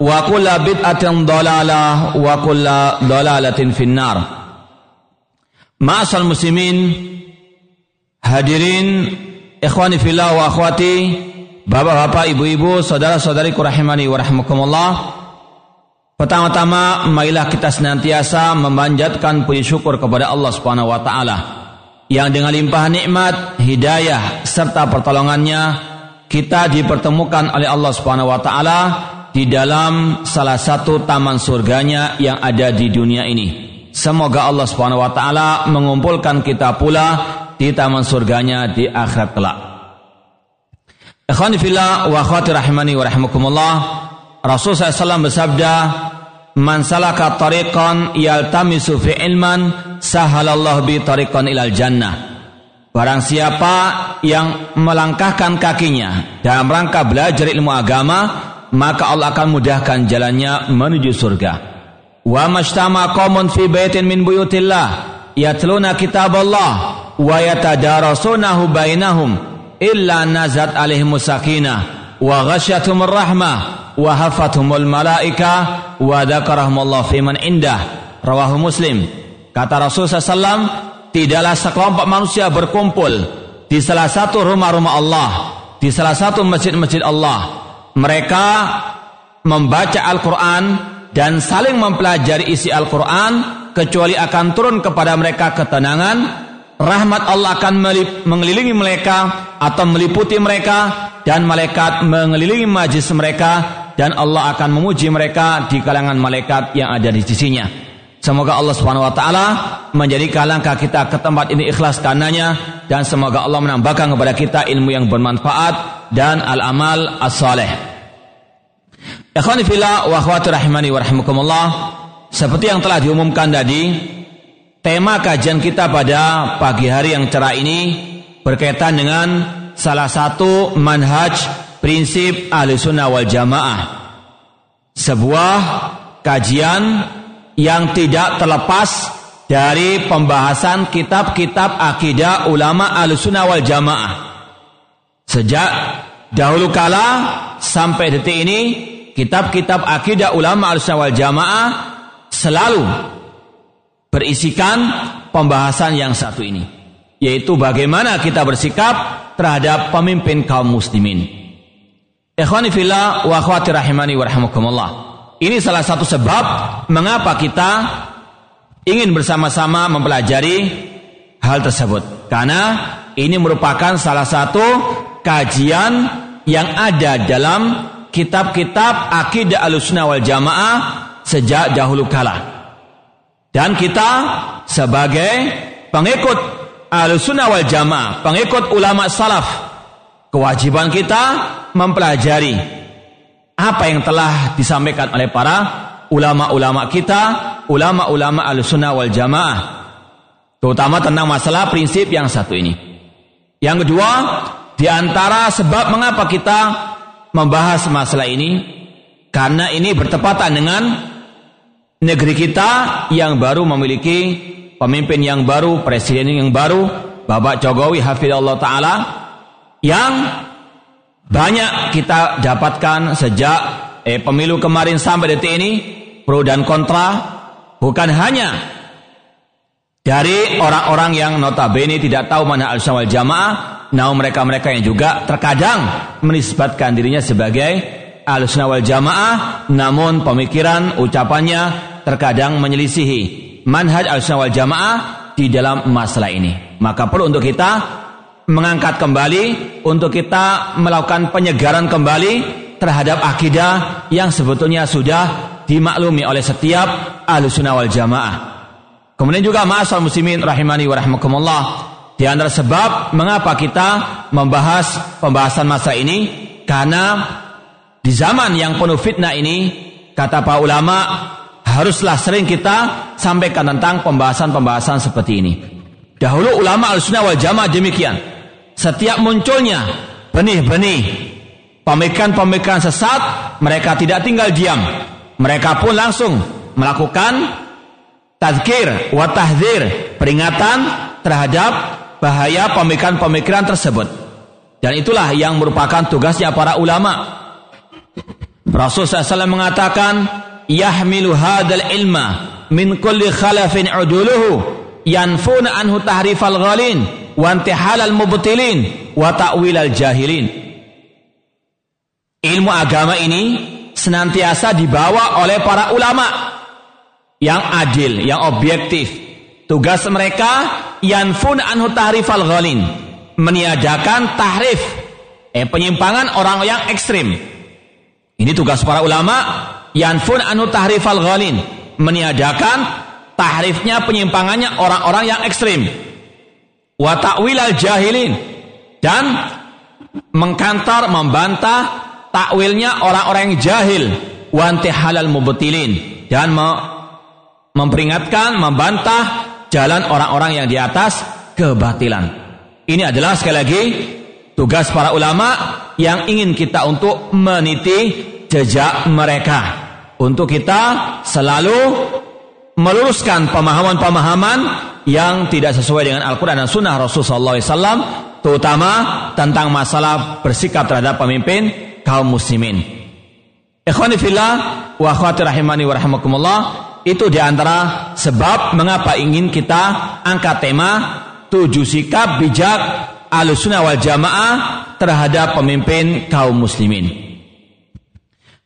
Wa kulla bid'atin dalalah wa kulla dalalatin finnar. Ma'asal muslimin hadirin ikhwani fillah wa akhwati bapak-bapak ibu-ibu saudara-saudariku rahimani wa rahmakumullah Pertama-tama marilah kita senantiasa memanjatkan puji syukur kepada Allah Subhanahu wa taala yang dengan limpahan nikmat, hidayah serta pertolongannya kita dipertemukan oleh Allah Subhanahu wa taala di dalam salah satu taman surganya yang ada di dunia ini. Semoga Allah Subhanahu wa taala mengumpulkan kita pula di taman surganya di akhirat kelak. Ikhwani fillah wa akhwati rahimani wa rahimakumullah. Rasul SAW bersabda, "Man salaka tariqan yaltamisu fi ilman, sahalallahu bi tariqan ilal jannah." Barang siapa yang melangkahkan kakinya dalam rangka belajar ilmu agama, maka Allah akan mudahkan jalannya menuju surga. Wa mashtama qaumun fi baitin min buyutillah yatluna kitab Allah wa yatadarasunahu bainahum illa nazat alaihim sakinah wa ghasyatuhum rahmah wa hafathumul malaika wa dzakarahumullah fi man indah rawahu muslim kata Rasul sallallahu tidaklah sekelompok manusia berkumpul di salah satu rumah-rumah Allah di salah satu masjid-masjid Allah mereka membaca Al-Quran dan saling mempelajari isi Al-Quran kecuali akan turun kepada mereka ketenangan rahmat Allah akan mengelilingi mereka atau meliputi mereka dan malaikat mengelilingi majlis mereka dan Allah akan memuji mereka di kalangan malaikat yang ada di sisinya. Semoga Allah Subhanahu wa taala menjadikan langkah kita ke tempat ini ikhlas karenanya dan semoga Allah menambahkan kepada kita ilmu yang bermanfaat dan al-amal as-saleh. Ikhwani fillah wa akhwati rahimani wa rahimakumullah. Seperti yang telah diumumkan tadi, tema kajian kita pada pagi hari yang cerah ini berkaitan dengan salah satu manhaj prinsip ahli sunnah wal jamaah. Sebuah kajian yang tidak terlepas dari pembahasan kitab-kitab akidah ulama ahli sunnah wal jamaah. Sejak dahulu kala sampai detik ini kitab-kitab akidah ulama al wal jamaah selalu berisikan pembahasan yang satu ini yaitu bagaimana kita bersikap terhadap pemimpin kaum muslimin. Ikhwani fillah wa akhwati rahimani wa rahimakumullah. Ini salah satu sebab mengapa kita ingin bersama-sama mempelajari hal tersebut. Karena ini merupakan salah satu kajian yang ada dalam kitab-kitab akidah alusna wal jamaah sejak dahulu kala. Dan kita sebagai pengikut alusna wal jamaah, pengikut ulama salaf, kewajiban kita mempelajari apa yang telah disampaikan oleh para ulama-ulama kita, ulama-ulama alusna wal jamaah, terutama tentang masalah prinsip yang satu ini. Yang kedua, di antara sebab mengapa kita membahas masalah ini karena ini bertepatan dengan negeri kita yang baru memiliki pemimpin yang baru, presiden yang baru Bapak Jokowi hafizallahu taala yang banyak kita dapatkan sejak eh, pemilu kemarin sampai detik ini pro dan kontra bukan hanya dari orang-orang yang notabene tidak tahu mana al-sunnah wal jamaah namun mereka-mereka yang juga terkadang menisbatkan dirinya sebagai al-sunnah wal jamaah namun pemikiran ucapannya terkadang menyelisihi manhaj al-sunnah wal jamaah di dalam masalah ini maka perlu untuk kita mengangkat kembali untuk kita melakukan penyegaran kembali terhadap akidah yang sebetulnya sudah dimaklumi oleh setiap ahlu wal jamaah. Kemudian juga ma'asal muslimin rahimani wa rahmakumullah. Di antara sebab mengapa kita membahas pembahasan masa ini karena di zaman yang penuh fitnah ini kata para ulama haruslah sering kita sampaikan tentang pembahasan-pembahasan seperti ini. Dahulu ulama al-sunnah wal jamaah demikian. Setiap munculnya benih-benih pemikiran-pemikiran sesat, mereka tidak tinggal diam. Mereka pun langsung melakukan tazkir wa tahzir, peringatan terhadap bahaya pemikiran-pemikiran tersebut. Dan itulah yang merupakan tugasnya para ulama. Rasul SAW mengatakan, Yahmilu hadal ilma min kulli khalafin uduluhu yanfuna anhu tahrifal ghalin wa al mubtilin wa ta'wilal jahilin. Ilmu agama ini senantiasa dibawa oleh para ulama yang adil, yang objektif. Tugas mereka yanfun anhu tahrifal ghalin, meniadakan tahrif, eh, penyimpangan orang yang ekstrim. Ini tugas para ulama yanfun anhu tahrifal ghalin, meniadakan tahrifnya penyimpangannya orang-orang yang ekstrim. Wa ta'wil al jahilin. Dan mengkantar membantah takwilnya orang-orang yang jahil. Wa halal mubtilin. Dan memperingatkan membantah jalan orang-orang yang di atas kebatilan. Ini adalah sekali lagi tugas para ulama yang ingin kita untuk meniti jejak mereka. Untuk kita selalu meluruskan pemahaman-pemahaman yang tidak sesuai dengan Al-Quran dan Sunnah Rasulullah SAW, terutama tentang masalah bersikap terhadap pemimpin kaum muslimin. Ikhwanifillah wa akhwati rahimani wa rahimakumullah itu di antara sebab mengapa ingin kita angkat tema tujuh sikap bijak alusuna wal jamaah terhadap pemimpin kaum muslimin.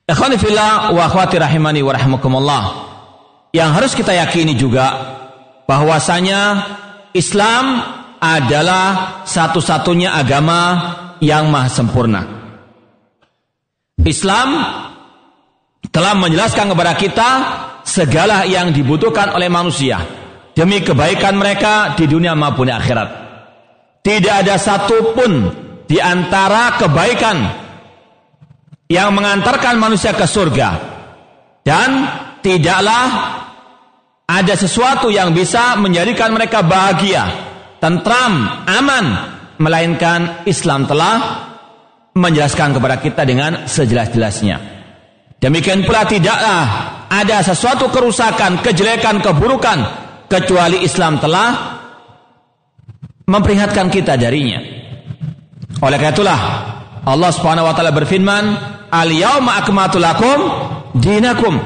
Ikhwanifillah wa rahimani wa yang harus kita yakini juga bahwasanya Islam adalah satu-satunya agama yang maha sempurna. Islam telah menjelaskan kepada kita segala yang dibutuhkan oleh manusia demi kebaikan mereka di dunia maupun di akhirat. Tidak ada satupun di antara kebaikan yang mengantarkan manusia ke surga dan tidaklah ada sesuatu yang bisa menjadikan mereka bahagia, tentram, aman, melainkan Islam telah menjelaskan kepada kita dengan sejelas-jelasnya. Demikian pula tidaklah ada sesuatu kerusakan, kejelekan, keburukan kecuali Islam telah memperingatkan kita darinya. Oleh karena itulah Allah Subhanahu wa taala berfirman, "Al-yauma akmaltu lakum dinakum."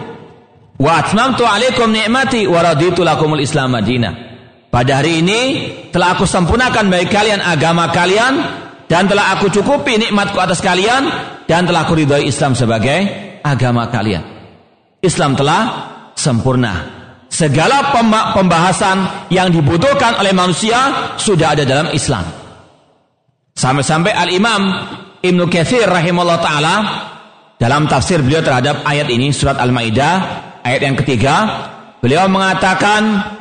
Wa atmamtu alaikum ni'mati wa raditu lakumul Islam Madinah. Pada hari ini telah aku sempurnakan bagi kalian agama kalian dan telah aku cukupi nikmatku atas kalian dan telah aku ridhoi Islam sebagai agama kalian. Islam telah sempurna. Segala pembahasan yang dibutuhkan oleh manusia sudah ada dalam Islam. Sampai-sampai Al-Imam Ibn Kathir rahimahullah ta'ala dalam tafsir beliau terhadap ayat ini surat Al-Maidah ayat yang ketiga beliau mengatakan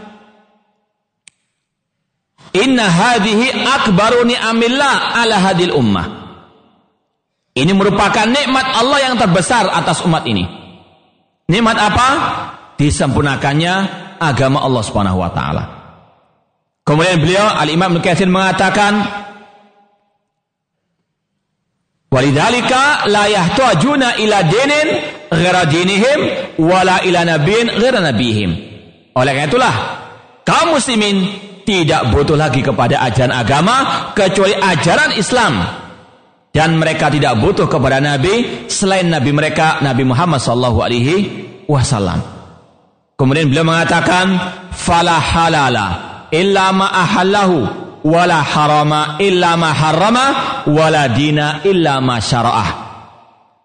Inna hadhihi akbaru ni'amillah ala hadil ummah. Ini merupakan nikmat Allah yang terbesar atas umat ini. Nikmat apa? Disempurnakannya agama Allah Subhanahu wa taala. Kemudian beliau Al-Imam Nukathir mengatakan Walidhalika la yahtajuna ila dinin ghera dinihim wala ila nabiyin ghera nabihim. Oleh karena itulah kaum muslimin tidak butuh lagi kepada ajaran agama kecuali ajaran Islam dan mereka tidak butuh kepada nabi selain nabi mereka Nabi Muhammad sallallahu alaihi wasallam. Kemudian beliau mengatakan fala halala illa ma ahallahu wala harama illa ma harrama wala dina illa ma syara'ah.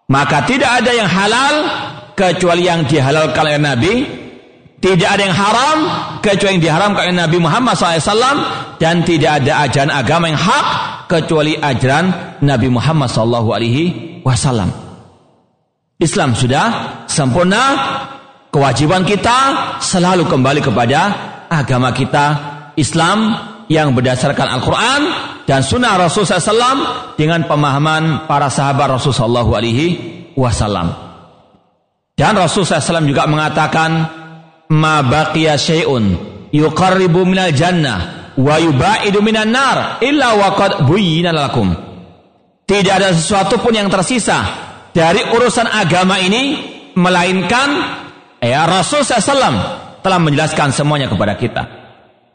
Maka tidak ada yang halal kecuali yang dihalalkan oleh Nabi tidak ada yang haram kecuali yang diharamkan oleh Nabi Muhammad SAW dan tidak ada ajaran agama yang hak kecuali ajaran Nabi Muhammad SAW. Islam sudah sempurna. Kewajiban kita selalu kembali kepada agama kita Islam yang berdasarkan Al-Quran dan Sunnah Rasulullah SAW dengan pemahaman para sahabat Rasulullah SAW. Dan Rasulullah SAW juga mengatakan ma baqiya syai'un yuqarribu minal jannah wa yubaidu minan nar illa waqad buyyina lakum. Tidak ada sesuatu pun yang tersisa dari urusan agama ini melainkan ya Rasul SAW telah menjelaskan semuanya kepada kita.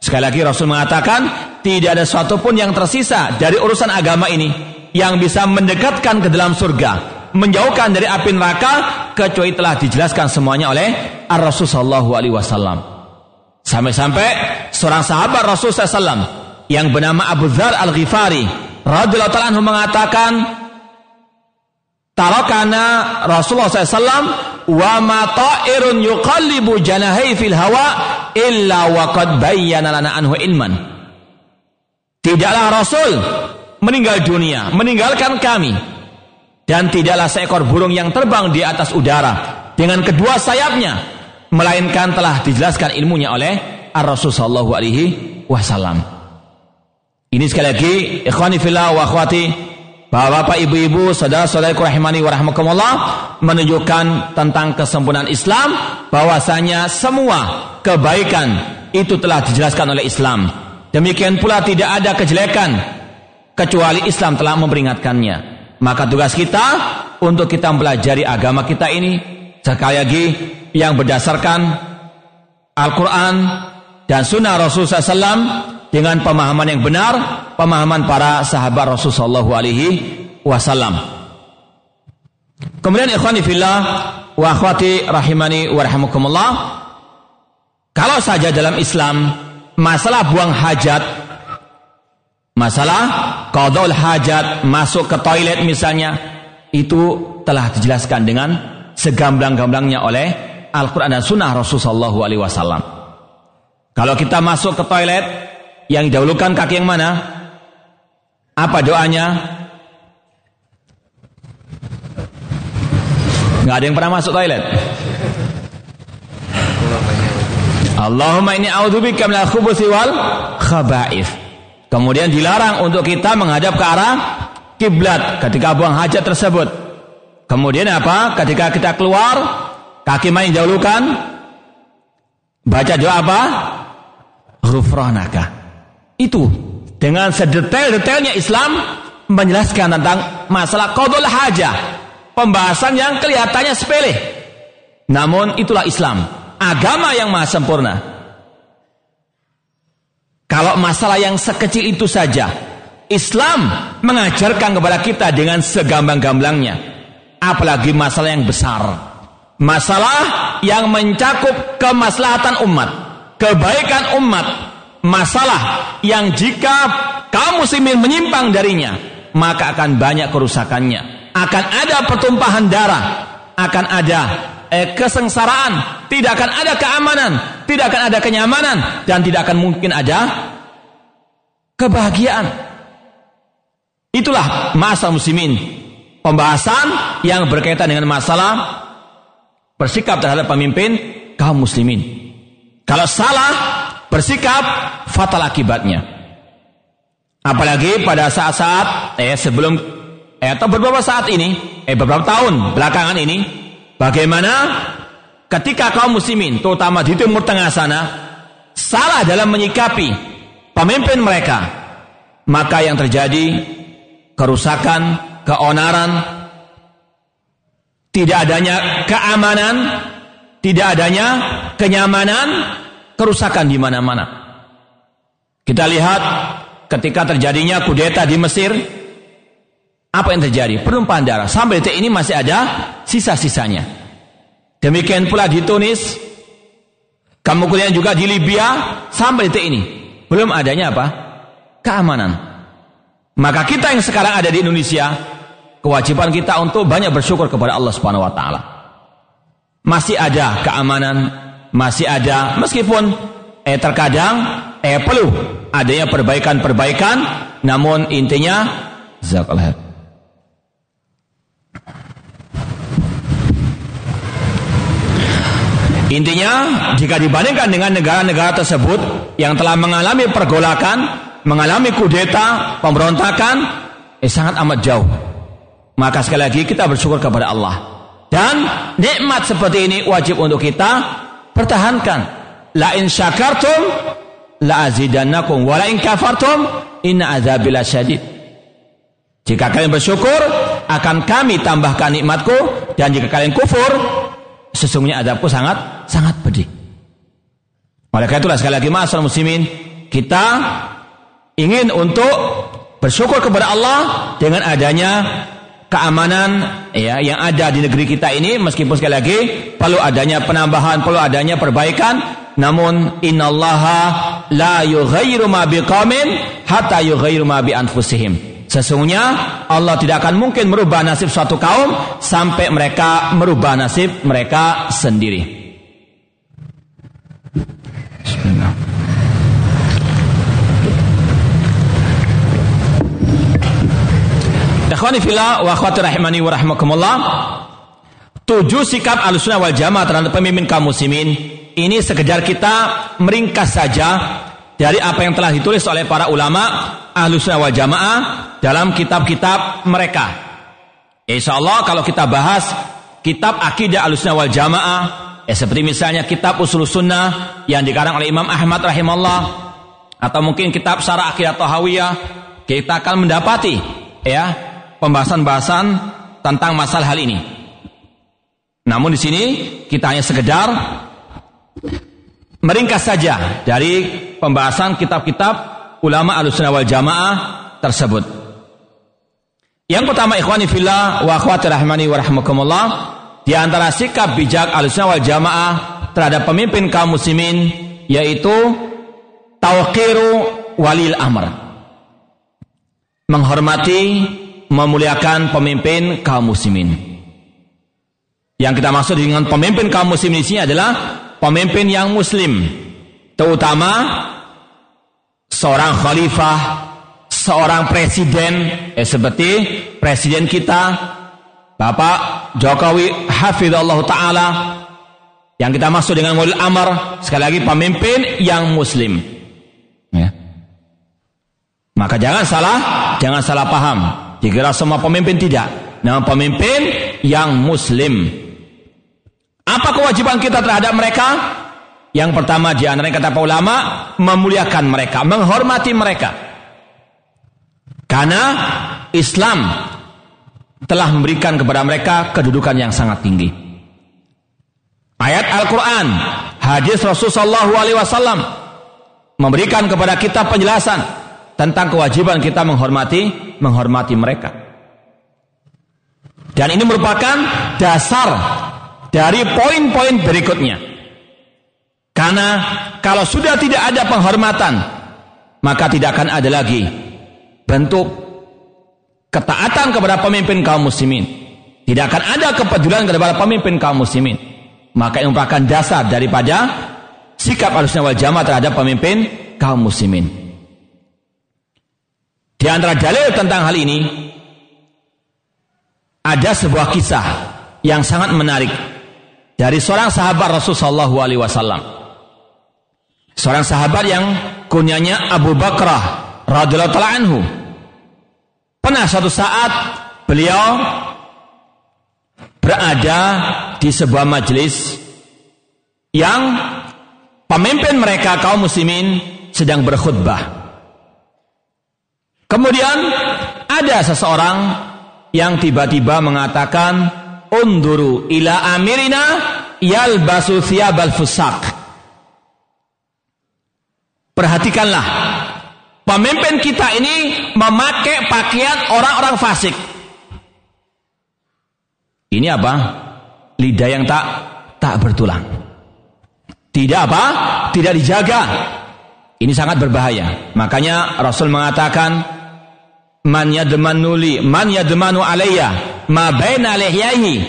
Sekali lagi Rasul mengatakan tidak ada sesuatu pun yang tersisa dari urusan agama ini yang bisa mendekatkan ke dalam surga menjauhkan dari api neraka kecuali telah dijelaskan semuanya oleh Ar-Rasul sallallahu alaihi wasallam. Sampai-sampai seorang sahabat Rasul sallallahu yang bernama Abu Dzar Al-Ghifari radhiyallahu taala mengatakan Tarakana Rasulullah SAW wa ma ta'irun yuqallibu janahi fil hawa illa wa qad bayyana lana anhu ilman. Tidaklah Rasul meninggal dunia, meninggalkan kami dan tidaklah seekor burung yang terbang di atas udara dengan kedua sayapnya melainkan telah dijelaskan ilmunya oleh Ar-Rasul sallallahu alaihi wasallam. Ini sekali lagi ikhwani fillah wa akhwati Bapak-bapak, ibu-ibu, saudara-saudaraku rahimani wa rahmakumullah menunjukkan tentang kesempurnaan Islam bahwasanya semua kebaikan itu telah dijelaskan oleh Islam. Demikian pula tidak ada kejelekan kecuali Islam telah memperingatkannya. Maka tugas kita untuk kita mempelajari agama kita ini sekali lagi yang berdasarkan Al-Quran dan Sunnah Rasulullah SAW dengan pemahaman yang benar, pemahaman para sahabat Rasulullah Wasallam. Kemudian ikhwani fillah wa akhwati rahimani wa rahimakumullah. Kalau saja dalam Islam masalah buang hajat Masalah qadul hajat, masuk ke toilet misalnya, itu telah dijelaskan dengan segamblang-gamblangnya oleh Al-Quran dan Sunnah Rasulullah SAW. Kalau kita masuk ke toilet, yang didahulukan kaki yang mana? Apa doanya? Nggak ada yang pernah masuk toilet. Allahumma ini a'udzubika minal khubuthi wal khaba'ith. Kemudian dilarang untuk kita menghadap ke arah kiblat ketika buang hajat tersebut. Kemudian apa? Ketika kita keluar, kaki main dahulukan. Baca doa apa? Ghufranaka. Itu dengan sedetail-detailnya Islam menjelaskan tentang masalah qadul hajah. Pembahasan yang kelihatannya sepele. Namun itulah Islam, agama yang maha sempurna. Kalau masalah yang sekecil itu saja, Islam mengajarkan kepada kita dengan segambang-gamblangnya. Apalagi masalah yang besar. Masalah yang mencakup kemaslahatan umat, kebaikan umat, masalah yang jika kaum muslimin menyimpang darinya, maka akan banyak kerusakannya. Akan ada pertumpahan darah, akan ada eh, kesengsaraan, tidak akan ada keamanan, tidak akan ada kenyamanan dan tidak akan mungkin ada kebahagiaan. Itulah masa muslimin. Pembahasan yang berkaitan dengan masalah bersikap terhadap pemimpin kaum muslimin. Kalau salah bersikap fatal akibatnya. Apalagi pada saat-saat eh sebelum eh, atau beberapa saat ini, eh beberapa tahun belakangan ini, bagaimana ketika kaum muslimin terutama di timur tengah sana salah dalam menyikapi pemimpin mereka maka yang terjadi kerusakan, keonaran, tidak adanya keamanan, tidak adanya kenyamanan, kerusakan di mana-mana. Kita lihat ketika terjadinya kudeta di Mesir, apa yang terjadi? Penumpahan darah. Sampai detik ini masih ada sisa-sisanya. Demikian pula di Tunis, kemudian juga di Libya, sampai detik ini. Belum adanya apa? Keamanan. Maka kita yang sekarang ada di Indonesia, kewajiban kita untuk banyak bersyukur kepada Allah Subhanahu wa taala. Masih ada keamanan, masih ada meskipun eh terkadang eh perlu adanya perbaikan-perbaikan namun intinya zakallah Intinya, jika dibandingkan dengan negara-negara tersebut yang telah mengalami pergolakan, mengalami kudeta, pemberontakan, eh sangat amat jauh. Maka sekali lagi kita bersyukur kepada Allah. Dan nikmat seperti ini wajib untuk kita pertahankan. La in syakartum la azidannakum wa la in kafartum inna azabila syadid. Jika kalian bersyukur akan kami tambahkan nikmatku dan jika kalian kufur sesungguhnya azabku sangat sangat pedih. Oleh karena itulah sekali lagi masalah muslimin kita ingin untuk bersyukur kepada Allah dengan adanya keamanan ya yang ada di negeri kita ini meskipun sekali lagi perlu adanya penambahan perlu adanya perbaikan namun innallaha la yughayyiru ma biqaumin hatta yughayyiru ma bi anfusihim. Sesungguhnya Allah tidak akan mungkin merubah nasib suatu kaum sampai mereka merubah nasib mereka sendiri. Bismillah. Tujuh sikap Ahlussunnah wal Jamaah terhadap pemimpin kaum muslimin ini sekedar kita meringkas saja dari apa yang telah ditulis oleh para ulama Ahlussunnah wal Jamaah dalam kitab-kitab mereka. Insya Allah kalau kita bahas kitab akidah Ahlussunnah wal Jamaah ya seperti misalnya kitab Usul Sunnah yang dikarang oleh Imam Ahmad rahimahullah atau mungkin kitab Syarah Akidah Tahawiyah kita akan mendapati ya pembahasan-bahasan tentang masalah hal ini. Namun di sini kita hanya sekedar meringkas saja dari pembahasan kitab-kitab ulama al-sunnah wal jamaah tersebut. Yang pertama ikhwani fillah wa akhwati rahmani wa rahmakumullah di antara sikap bijak al-sunnah wal jamaah terhadap pemimpin kaum muslimin yaitu tauqiru walil amr. Menghormati, memuliakan pemimpin kaum muslimin. Yang kita maksud dengan pemimpin kaum muslimin di sini adalah pemimpin yang muslim terutama seorang khalifah seorang presiden eh, seperti presiden kita Bapak Jokowi hafizallahu taala yang kita maksud dengan wali amar sekali lagi pemimpin yang muslim. Ya. maka jangan salah jangan salah paham. Dikira semua pemimpin tidak. Nama pemimpin yang muslim apa kewajiban kita terhadap mereka? Yang pertama di antara kata ulama, memuliakan mereka, menghormati mereka. Karena Islam telah memberikan kepada mereka kedudukan yang sangat tinggi. Ayat Al-Quran, hadis Rasulullah SAW memberikan kepada kita penjelasan tentang kewajiban kita menghormati menghormati mereka. Dan ini merupakan dasar dari poin-poin berikutnya. Karena kalau sudah tidak ada penghormatan, maka tidak akan ada lagi bentuk ketaatan kepada pemimpin kaum muslimin. Tidak akan ada kepedulian kepada pemimpin kaum muslimin. Maka ini merupakan dasar daripada sikap harusnya wal jamaah terhadap pemimpin kaum muslimin. Di antara dalil tentang hal ini ada sebuah kisah yang sangat menarik dari seorang sahabat Rasulullah Alaihi Wasallam. Seorang sahabat yang kunyanya Abu Bakrah radhiyallahu anhu. Pernah suatu saat beliau berada di sebuah majelis yang pemimpin mereka kaum muslimin sedang berkhutbah. Kemudian ada seseorang yang tiba-tiba mengatakan, unduru ila amirina yalbasu thiyabal fusak. Perhatikanlah Pemimpin kita ini memakai pakaian orang-orang fasik. Ini apa? Lidah yang tak tak bertulang. Tidak apa? Tidak dijaga. Ini sangat berbahaya. Makanya Rasul mengatakan man yadmanuli man yadmanu alayya ma baina lihyaihi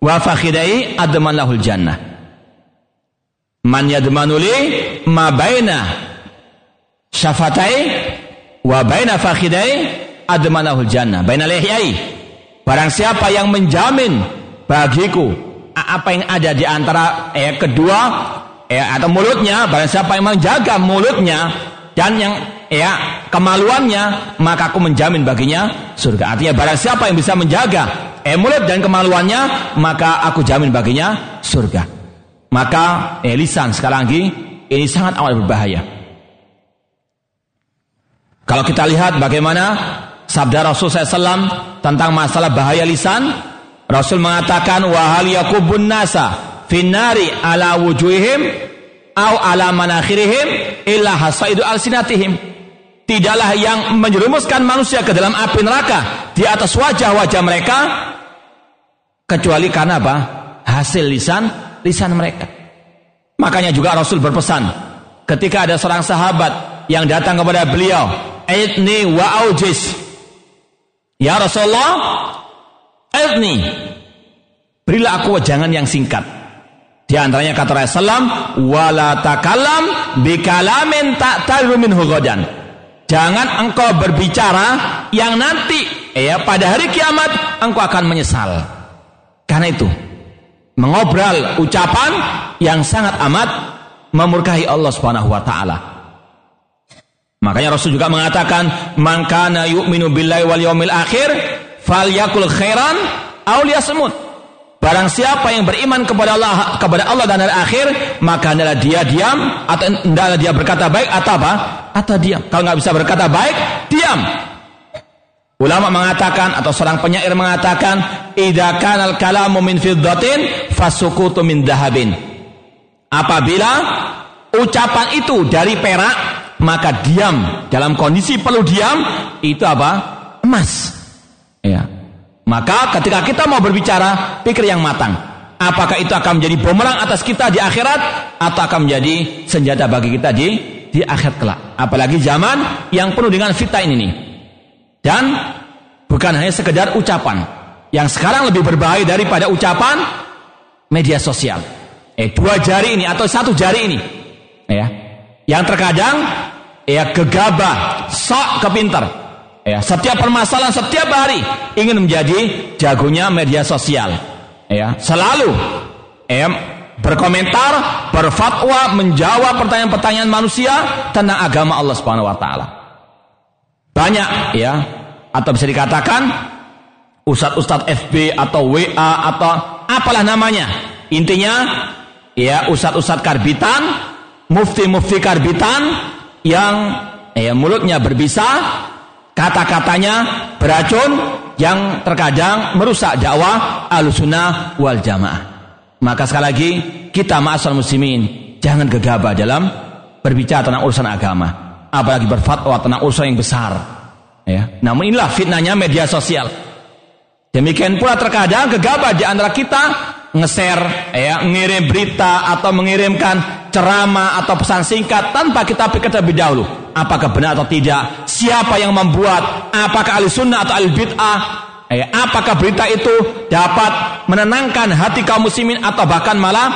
wa fakhidai adman lahul jannah. Man yadmanuli ma baina syafatai wa baina fakhidai admanahul jannah. Baina lihyai barang siapa yang menjamin bagiku apa yang ada di antara eh, kedua eh, atau mulutnya barang siapa yang menjaga mulutnya dan yang ya kemaluannya maka aku menjamin baginya surga. Artinya barang siapa yang bisa menjaga mulut dan kemaluannya maka aku jamin baginya surga. Maka eh, lisan sekali lagi ini sangat amat berbahaya. Kalau kita lihat bagaimana sabda Rasul SAW tentang masalah bahaya lisan, Rasul mengatakan wahal yakubun nasa finari ala wujuhihim au ala manakhirihim illa hasaidu alsinatihim. Tidaklah yang menjerumuskan manusia ke dalam api neraka di atas wajah-wajah mereka kecuali karena apa? Hasil lisan lisan mereka. Makanya juga Rasul berpesan ketika ada seorang sahabat yang datang kepada beliau Aidni wa aujis. Ya Rasulullah, aidni. Berilah aku wejangan yang singkat. Di antaranya kata Rasulullah, wala takallam bikalamin tak taru min hugodan. Jangan engkau berbicara yang nanti ya pada hari kiamat engkau akan menyesal. Karena itu mengobrol ucapan yang sangat amat memurkahi Allah Subhanahu wa taala. Makanya Rasul juga mengatakan, "Man kana yu'minu billahi wal yawmil akhir, falyakul khairan aw liyasmut." Barang siapa yang beriman kepada Allah kepada Allah dan hari akhir, maka adalah dia diam atau hendaklah dia berkata baik atau apa? Atau diam. Kalau nggak bisa berkata baik, diam. Ulama mengatakan atau seorang penyair mengatakan, "Idza kanal kalamu min fiddatin fasukutu min dahabin." Apabila ucapan itu dari perak, maka diam dalam kondisi perlu diam itu apa? Emas. Ya. Maka ketika kita mau berbicara, pikir yang matang. Apakah itu akan menjadi bumerang atas kita di akhirat atau akan menjadi senjata bagi kita di di akhirat kelak. Apalagi zaman yang penuh dengan fitnah ini. Dan bukan hanya sekedar ucapan. Yang sekarang lebih berbahaya daripada ucapan media sosial. Eh dua jari ini atau satu jari ini. Ya. Yang terkadang ya gegabah, sok kepinter. Ya, setiap permasalahan setiap hari ingin menjadi jagonya media sosial. Ya, selalu ya, berkomentar, berfatwa, menjawab pertanyaan-pertanyaan manusia tentang agama Allah Subhanahu wa taala. Banyak ya, atau bisa dikatakan ustadz-ustadz FB atau WA atau apalah namanya. Intinya ya ustadz-ustadz karbitan, mufti-mufti karbitan yang ya, mulutnya berbisa, kata-katanya beracun yang terkadang merusak dakwah al-sunnah wal jamaah. Maka sekali lagi kita ma'asal muslimin jangan gegabah dalam berbicara tentang urusan agama, apalagi berfatwa tentang urusan yang besar. Ya. Namun inilah fitnahnya media sosial. Demikian pula terkadang gegabah di antara kita nge-share, ya, ngirim berita atau mengirimkan ceramah atau pesan singkat tanpa kita pikir terlebih dahulu apakah benar atau tidak, siapa yang membuat, apakah ahli sunnah atau ahli bid'ah, ya, apakah berita itu dapat menenangkan hati kaum muslimin atau bahkan malah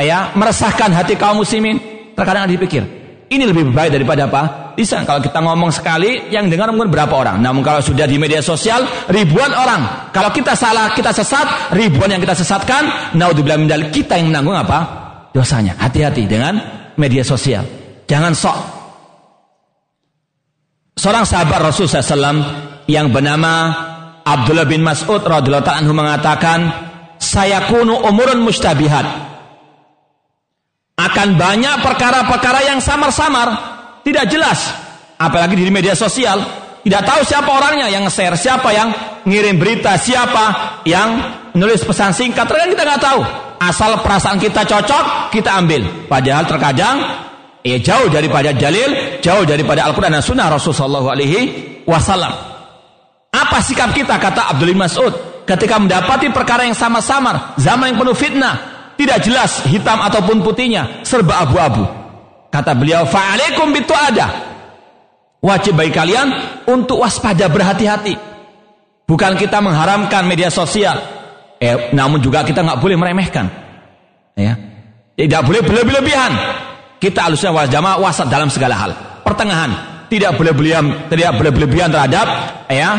ya, meresahkan hati kaum muslimin. Terkadang ada dipikir, ini lebih baik daripada apa? Bisa kalau kita ngomong sekali yang dengar mungkin berapa orang. Namun kalau sudah di media sosial ribuan orang. Kalau kita salah, kita sesat, ribuan yang kita sesatkan, naudzubillah kita yang menanggung apa? Dosanya. Hati-hati dengan media sosial. Jangan sok. Seorang sahabat Rasul SAW yang bernama Abdullah bin Mas'ud radhiyallahu anhu mengatakan, "Saya kuno umurun mustabihat." akan banyak perkara-perkara yang samar-samar, tidak jelas. Apalagi di media sosial, tidak tahu siapa orangnya yang share, siapa yang ngirim berita, siapa yang nulis pesan singkat, terkadang kita nggak tahu. Asal perasaan kita cocok, kita ambil. Padahal terkadang ya jauh daripada dalil, jauh daripada Al-Quran dan Sunnah Rasulullah Alaihi Wasallam. Apa sikap kita kata Abdul Mas'ud ketika mendapati perkara yang sama samar, zaman yang penuh fitnah, tidak jelas hitam ataupun putihnya, serba abu-abu. Kata beliau, "Fa'alaikum bitu ada." Wajib bagi kalian untuk waspada berhati-hati. Bukan kita mengharamkan media sosial, eh, namun juga kita nggak boleh meremehkan. Ya, tidak boleh berlebihan. Kita harusnya jamaah wasat dalam segala hal. Pertengahan, tidak boleh berlebihan, tidak boleh berlebihan terhadap ya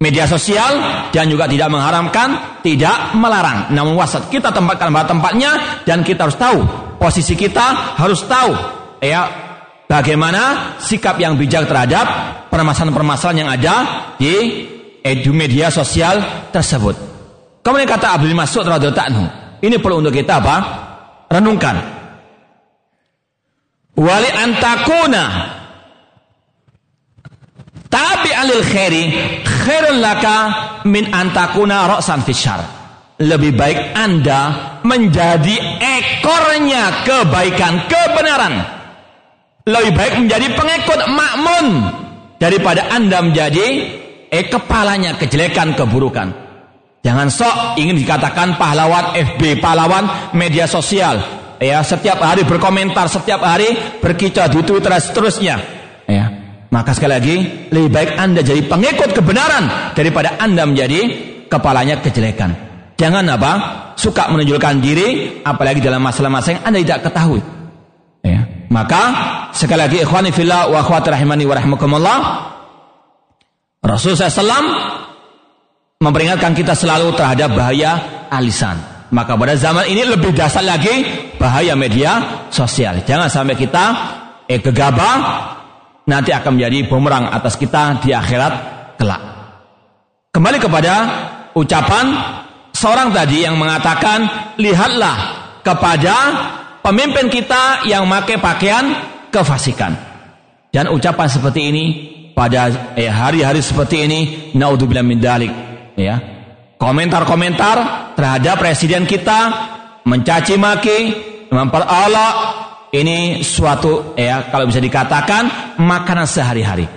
media sosial dan juga tidak mengharamkan, tidak melarang. Namun wasat kita tempatkan pada tempatnya dan kita harus tahu posisi kita harus tahu ya Bagaimana sikap yang bijak terhadap permasalahan-permasalahan yang ada di edu media sosial tersebut. Kemudian kata Abdul Mas'ud radhiyallahu anhu, ini perlu untuk kita apa? Renungkan. Wali antakuna tapi alil khairi khairun laka min antakuna ra'san fisyar. Lebih baik Anda menjadi ekornya kebaikan, kebenaran lebih baik menjadi pengikut makmun daripada Anda menjadi eh kepalanya kejelekan keburukan. Jangan sok ingin dikatakan pahlawan FB, pahlawan media sosial. Ya, setiap hari berkomentar, setiap hari berkicau di Twitter seterusnya. Ya. Maka sekali lagi, lebih baik Anda jadi pengikut kebenaran daripada Anda menjadi kepalanya kejelekan. Jangan apa? Suka menunjukkan diri, apalagi dalam masalah-masalah yang Anda tidak ketahui. Ya. Maka sekali lagi ikhwani fillah wa akhwati rahimani wa rahmakumullah Rasulullah SAW memperingatkan kita selalu terhadap bahaya alisan. Maka pada zaman ini lebih dasar lagi bahaya media sosial. Jangan sampai kita eh gegabah nanti akan menjadi bumerang atas kita di akhirat kelak. Kembali kepada ucapan seorang tadi yang mengatakan lihatlah kepada pemimpin kita yang memakai pakaian kefasikan. Dan ucapan seperti ini pada eh, hari-hari seperti ini naudzubillah min dalik ya. Komentar-komentar terhadap presiden kita mencaci maki, memperolok ini suatu ya kalau bisa dikatakan makanan sehari-hari.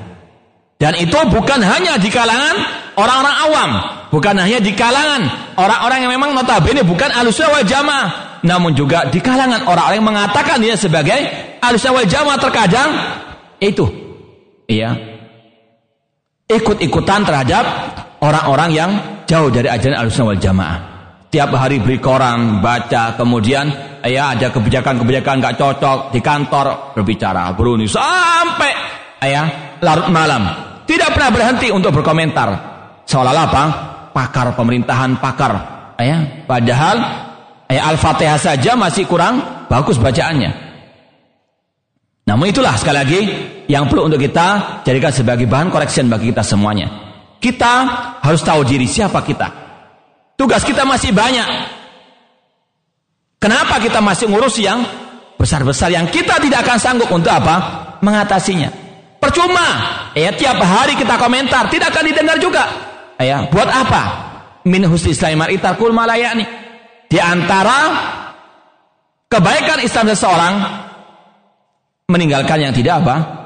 Dan itu bukan hanya di kalangan orang-orang awam, bukan hanya di kalangan orang-orang yang memang notabene bukan alusnya wal jamaah, namun juga di kalangan orang-orang yang mengatakan dia sebagai alusnya wal jamaah terkadang itu iya ikut-ikutan terhadap orang-orang yang jauh dari ajaran alusnya wal jamaah. Tiap hari beri koran baca kemudian ya ada kebijakan-kebijakan nggak cocok di kantor berbicara beruni sampai ya larut malam. Tidak pernah berhenti untuk berkomentar. Seolah-olah apa? Pakar pemerintahan pakar ya. Padahal eh, Al-Fatihah saja masih kurang bagus bacaannya. Namun itulah sekali lagi yang perlu untuk kita jadikan sebagai bahan koreksi bagi kita semuanya. Kita harus tahu diri siapa kita. Tugas kita masih banyak. Kenapa kita masih ngurus yang besar-besar yang kita tidak akan sanggup untuk apa? Mengatasinya. Percuma. Ya tiap hari kita komentar, tidak akan didengar juga. Ya, buat apa? Min husni islamar itarkul malayani. Di antara kebaikan Islam seseorang meninggalkan yang tidak apa?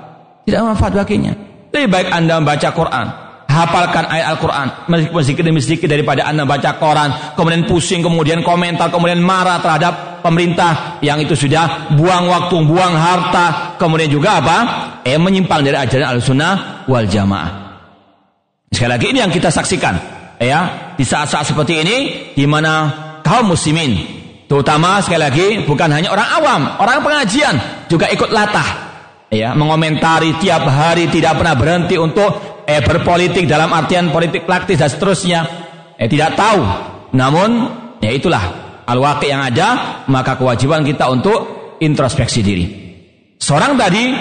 Tidak manfaat baginya. Lebih baik Anda membaca Quran, hafalkan ayat Al-Quran, meskipun sedikit demi sedikit daripada Anda baca Quran, kemudian pusing, kemudian komentar, kemudian marah terhadap pemerintah yang itu sudah buang waktu, buang harta, kemudian juga apa? Eh menyimpang dari ajaran Al-Sunnah wal Jamaah. Sekali lagi ini yang kita saksikan, ya di saat-saat seperti ini, di mana kaum muslimin terutama sekali lagi bukan hanya orang awam orang pengajian juga ikut latah ya mengomentari tiap hari tidak pernah berhenti untuk eh, berpolitik dalam artian politik praktis dan seterusnya. Eh, tidak tahu. Namun ya itulah. Al yang ada maka kewajiban kita untuk introspeksi diri. Seorang tadi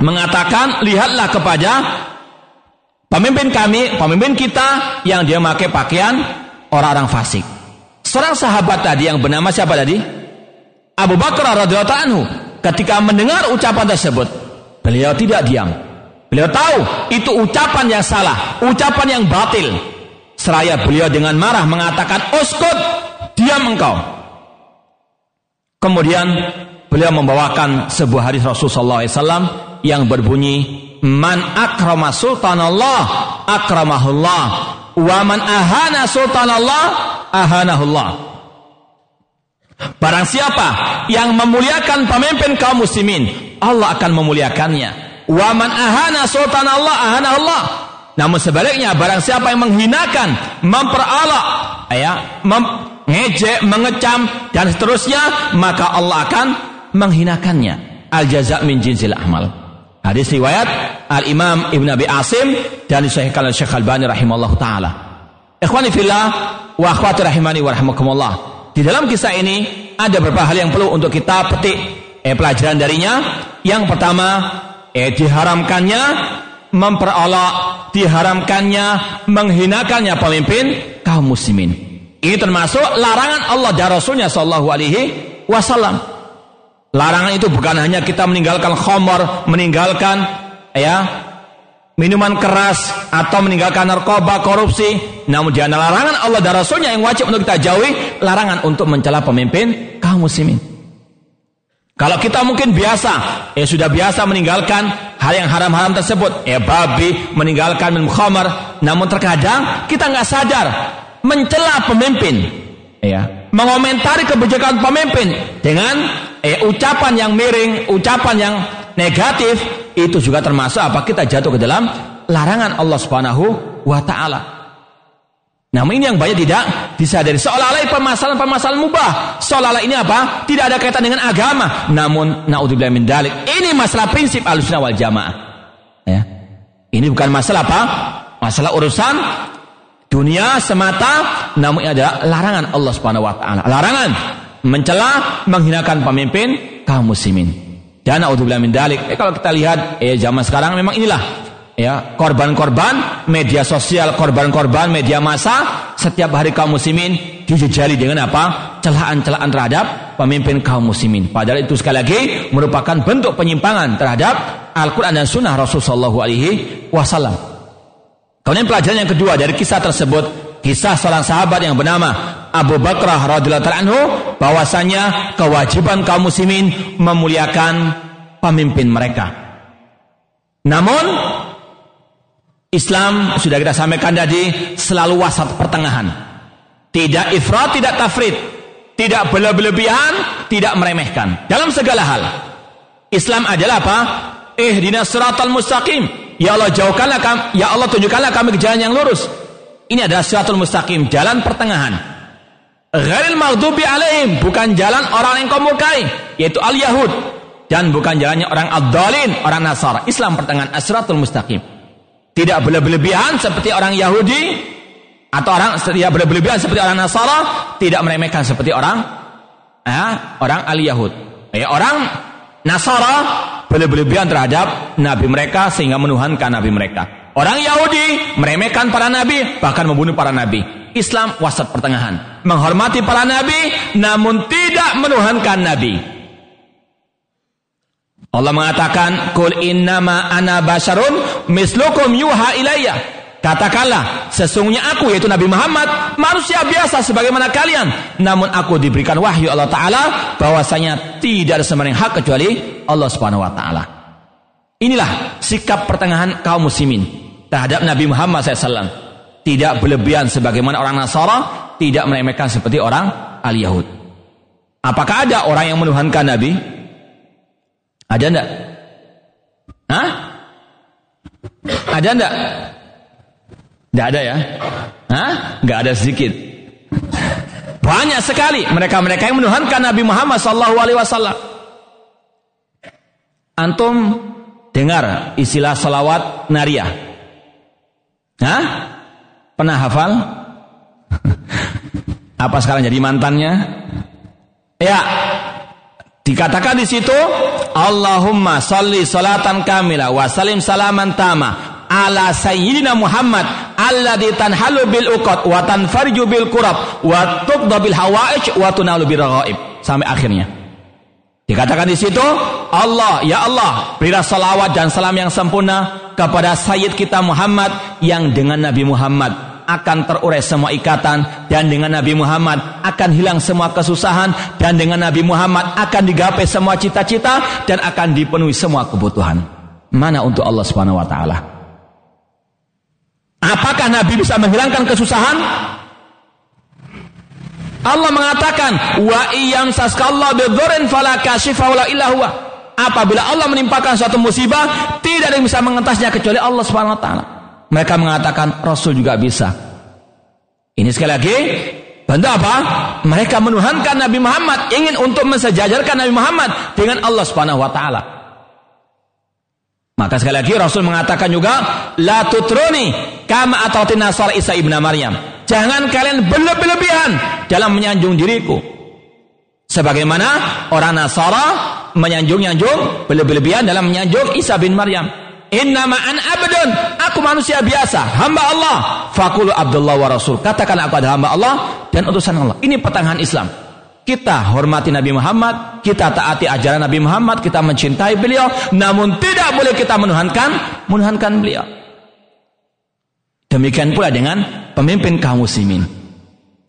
mengatakan lihatlah kepada pemimpin kami pemimpin kita yang dia memakai pakaian orang-orang fasik. Seorang sahabat tadi yang bernama siapa tadi? Abu Bakar radhiyallahu anhu ketika mendengar ucapan tersebut, beliau tidak diam. Beliau tahu itu ucapan yang salah, ucapan yang batil. Seraya beliau dengan marah mengatakan, "Uskut, diam engkau." Kemudian beliau membawakan sebuah hadis Rasulullah SAW yang berbunyi Man akrama sultanallah akramahullah wa man ahana sultanallah ahanahullah Barang siapa yang memuliakan pemimpin kaum muslimin Allah akan memuliakannya wa man ahana sultanallah ahanahullah namun sebaliknya barang siapa yang menghinakan memperolok ya mem ngejek mengecam dan seterusnya maka Allah akan menghinakannya. Al jaza min jinsil amal. Hadis riwayat Al Imam Ibn Abi Asim dan disahihkan oleh Syekh Albani rahimallahu taala. Ikhwani fillah wa akhwati rahimani wa rahmakumullah. Di dalam kisah ini ada beberapa hal yang perlu untuk kita petik eh, pelajaran darinya. Yang pertama, eh, diharamkannya memperolok, diharamkannya menghinakannya pemimpin kaum muslimin. Ini termasuk larangan Allah dan Rasulnya Shallallahu Alaihi Wasallam. Larangan itu bukan hanya kita meninggalkan khomor, meninggalkan ya minuman keras atau meninggalkan narkoba, korupsi. Namun jangan larangan Allah dan Rasulnya yang wajib untuk kita jauhi, larangan untuk mencela pemimpin kaum muslimin. Kalau kita mungkin biasa, ya sudah biasa meninggalkan hal yang haram-haram tersebut, ya babi, meninggalkan minum khamar, namun terkadang kita nggak sadar mencela pemimpin, ya, mengomentari kebijakan pemimpin dengan eh, ucapan yang miring, ucapan yang negatif itu juga termasuk apa kita jatuh ke dalam larangan Allah Subhanahu wa taala. Namun ini yang banyak tidak disadari. Seolah-olah permasalahan-permasalahan mubah. Seolah-olah ini apa? Tidak ada kaitan dengan agama. Namun naudzubillah min dalik. Ini masalah prinsip Ahlussunnah wal Jamaah. Ya. Ini bukan masalah apa? Masalah urusan dunia semata, namun ini adalah larangan Allah Subhanahu wa taala. Larangan mencela, menghinakan pemimpin kaum muslimin. Dan naudzubillah min dalik. Eh, kalau kita lihat eh zaman sekarang memang inilah ya korban-korban media sosial, korban-korban media massa setiap hari kaum muslimin dijejali dengan apa? celaan-celaan terhadap pemimpin kaum muslimin. Padahal itu sekali lagi merupakan bentuk penyimpangan terhadap Al-Qur'an dan sunnah Rasulullah sallallahu alaihi wasallam. Kemudian pelajaran yang kedua dari kisah tersebut, kisah seorang sahabat yang bernama Abu Bakrah radhiyallahu anhu bahwasanya kewajiban kaum muslimin memuliakan pemimpin mereka. Namun Islam sudah kita sampaikan tadi selalu wasat pertengahan. Tidak ifrat, tidak tafrid, tidak berlebihan, tidak meremehkan dalam segala hal. Islam adalah apa? Ihdinas siratal mustaqim. Ya Allah jauhkanlah kami, ya Allah tunjukkanlah kami ke jalan yang lurus. Ini adalah siratul mustaqim, jalan pertengahan. Ghairil maghdubi alaihim bukan jalan orang yang kau murkai yaitu al-yahud dan bukan jalannya orang ad-dalin, orang Nasara. Islam pertengahan asratul mustaqim. Tidak berlebihan seperti orang Yahudi atau orang tidak berlebihan seperti orang Nasara, tidak meremehkan seperti orang eh, orang al-Yahud. Ya, orang Nasara berlebihan terhadap nabi mereka sehingga menuhankan nabi mereka. Orang Yahudi meremehkan para nabi bahkan membunuh para nabi. Islam wasat pertengahan. Menghormati para nabi namun tidak menuhankan nabi. Allah mengatakan, "Qul innama ana basyarun mislukum yuha ilayya." Katakanlah, sesungguhnya aku yaitu Nabi Muhammad manusia biasa sebagaimana kalian, namun aku diberikan wahyu Allah taala bahwasanya tidak ada sembahyang hak kecuali Allah Subhanahu wa taala. Inilah sikap pertengahan kaum muslimin terhadap Nabi Muhammad SAW tidak berlebihan sebagaimana orang Nasara, tidak meremehkan seperti orang al-Yahud. Apakah ada orang yang menuhankan Nabi? Ada enggak? Hah? Ada enggak? Enggak ada ya? Hah? Enggak ada sedikit. Banyak sekali mereka-mereka yang menuhankan Nabi Muhammad wasallam. Antum dengar istilah salawat nariyah? Hah? Pernah hafal? Apa sekarang jadi mantannya? Ya. Dikatakan di situ Allahumma salli salatan kamila wa salim salaman tama ala sayyidina Muhammad alladhi tanhalu bil uqad wa tanfarju bil kurab wa tuqda bil hawaij wa tunalu bil raghaib sampai akhirnya. Dikatakan di situ Allah ya Allah berilah salawat dan salam yang sempurna kepada sayyid kita Muhammad yang dengan Nabi Muhammad akan terurai semua ikatan dan dengan Nabi Muhammad akan hilang semua kesusahan dan dengan Nabi Muhammad akan digapai semua cita-cita dan akan dipenuhi semua kebutuhan. Mana untuk Allah Subhanahu wa taala? Apakah Nabi bisa menghilangkan kesusahan? Allah mengatakan wa iyam saskallahu bidzurrin fala kashifa wala illa huwa. Apabila Allah menimpakan suatu musibah, tidak ada yang bisa mengentasnya kecuali Allah Subhanahu wa taala. Mereka mengatakan Rasul juga bisa. Ini sekali lagi bentuk apa? Mereka menuhankan Nabi Muhammad, ingin untuk mensejajarkan Nabi Muhammad dengan Allah Subhanahu wa taala. Maka sekali lagi Rasul mengatakan juga la tutruni kama atatina Isa ibnu Maryam. Jangan kalian berlebih-lebihan dalam menyanjung diriku. Sebagaimana orang Nasara menyanjung-nyanjung berlebih-lebihan dalam menyanjung Isa bin Maryam. Innama an abdun. Aku manusia biasa, hamba Allah. Fakulu Abdullah wa Rasul. Katakan aku adalah hamba Allah dan utusan Allah. Ini pertengahan Islam. Kita hormati Nabi Muhammad, kita taati ajaran Nabi Muhammad, kita mencintai beliau, namun tidak boleh kita menuhankan menuhankan beliau. Demikian pula dengan pemimpin kaum muslimin.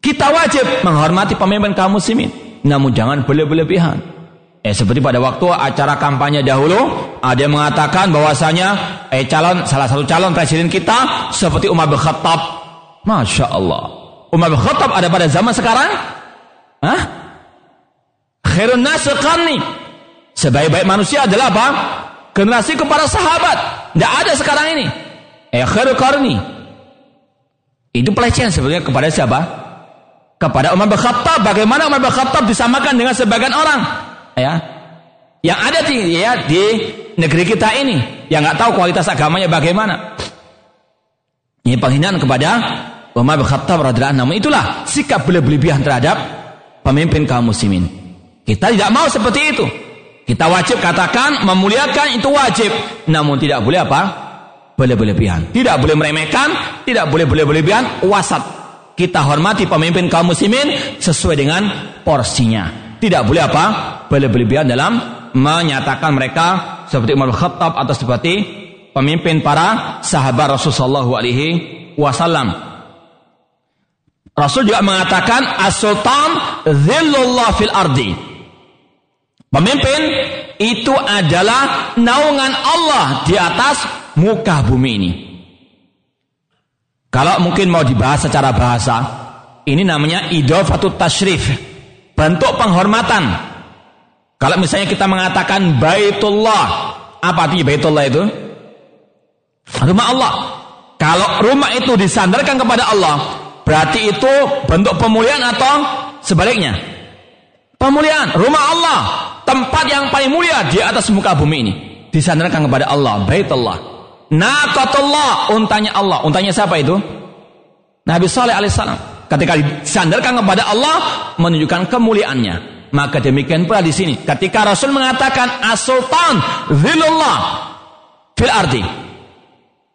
Kita wajib menghormati pemimpin kaum muslimin, namun jangan berlebihan. Eh seperti pada waktu acara kampanye dahulu ada yang mengatakan bahwasanya eh calon salah satu calon presiden kita seperti Umar bin Khattab. Masya Allah. Umar bin Khattab ada pada zaman sekarang? Hah? Khairun nas Sebaik-baik manusia adalah apa? Generasi kepada sahabat. Tidak ada sekarang ini. Eh khairul karni. Itu pelecehan sebenarnya kepada siapa? Kepada Umar bin Khattab. Bagaimana Umar bin Khattab disamakan dengan sebagian orang? ya. Yang ada di ya di negeri kita ini. Yang nggak tahu kualitas agamanya bagaimana. Ini penghinaan kepada Umar bin Khattab anhu. Itulah sikap berlebihan terhadap pemimpin kaum muslimin. Kita tidak mau seperti itu. Kita wajib katakan memuliakan itu wajib. Namun tidak boleh apa berlebihan tidak boleh meremehkan tidak boleh berlebihan wasat kita hormati pemimpin kaum muslimin sesuai dengan porsinya tidak boleh apa? Berlebihan dalam menyatakan mereka seperti Umar Khattab atau seperti pemimpin para sahabat Rasulullah alaihi wasallam. Rasul juga mengatakan as-sultan zillullah fil ardi. Pemimpin itu adalah naungan Allah di atas muka bumi ini. Kalau mungkin mau dibahas secara bahasa, ini namanya idofatut tashrif bentuk penghormatan. Kalau misalnya kita mengatakan Baitullah, apa artinya Baitullah itu? Rumah Allah. Kalau rumah itu disandarkan kepada Allah, berarti itu bentuk pemuliaan atau sebaliknya? Pemuliaan, rumah Allah, tempat yang paling mulia di atas muka bumi ini. Disandarkan kepada Allah, Baitullah. Naqatullah, untanya Allah. Untanya siapa itu? Nabi Saleh alaihissalam. Ketika disandarkan kepada Allah menunjukkan kemuliaannya. Maka demikian pula di sini. Ketika Rasul mengatakan as-sultan zilullah fil ardi.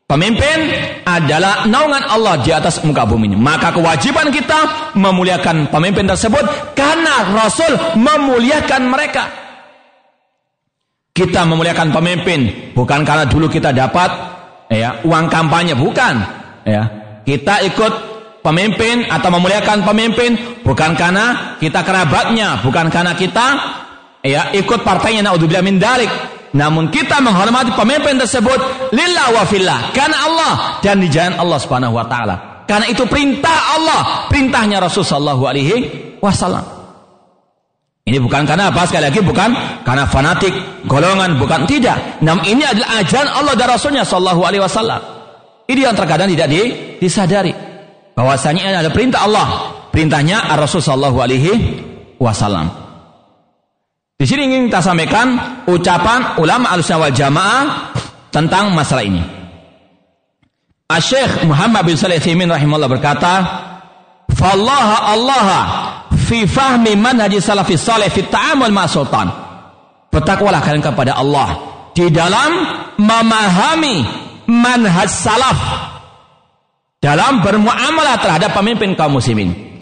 Pemimpin adalah naungan Allah di atas muka bumi ini. Maka kewajiban kita memuliakan pemimpin tersebut karena Rasul memuliakan mereka. Kita memuliakan pemimpin bukan karena dulu kita dapat ya uang kampanye bukan ya. Kita ikut pemimpin atau memuliakan pemimpin bukan karena kita kerabatnya, bukan karena kita ya ikut partainya naudzubillah min dalik. Namun kita menghormati pemimpin tersebut lillah wa fillah karena Allah dan di jalan Allah Subhanahu wa taala. Karena itu perintah Allah, perintahnya Rasul sallallahu alaihi wasallam. Ini bukan karena apa sekali lagi bukan karena fanatik, golongan, bukan tidak. Namun ini adalah ajaran Allah dan Rasulnya sallallahu alaihi wasallam. Ini yang terkadang tidak disadari bahwasanya ini adalah perintah Allah perintahnya Rasul Shallallahu Alaihi Wasallam di sini ingin kita sampaikan ucapan ulama al wal jamaah tentang masalah ini Syekh Muhammad bin Salih Thimin rahimahullah berkata Fallaha Allah fi fahmi manhaji salafis salih fi ta'amul ma sultan bertakwalah kalian kepada Allah di dalam memahami manhaj salaf dalam bermuamalah terhadap pemimpin kaum muslimin.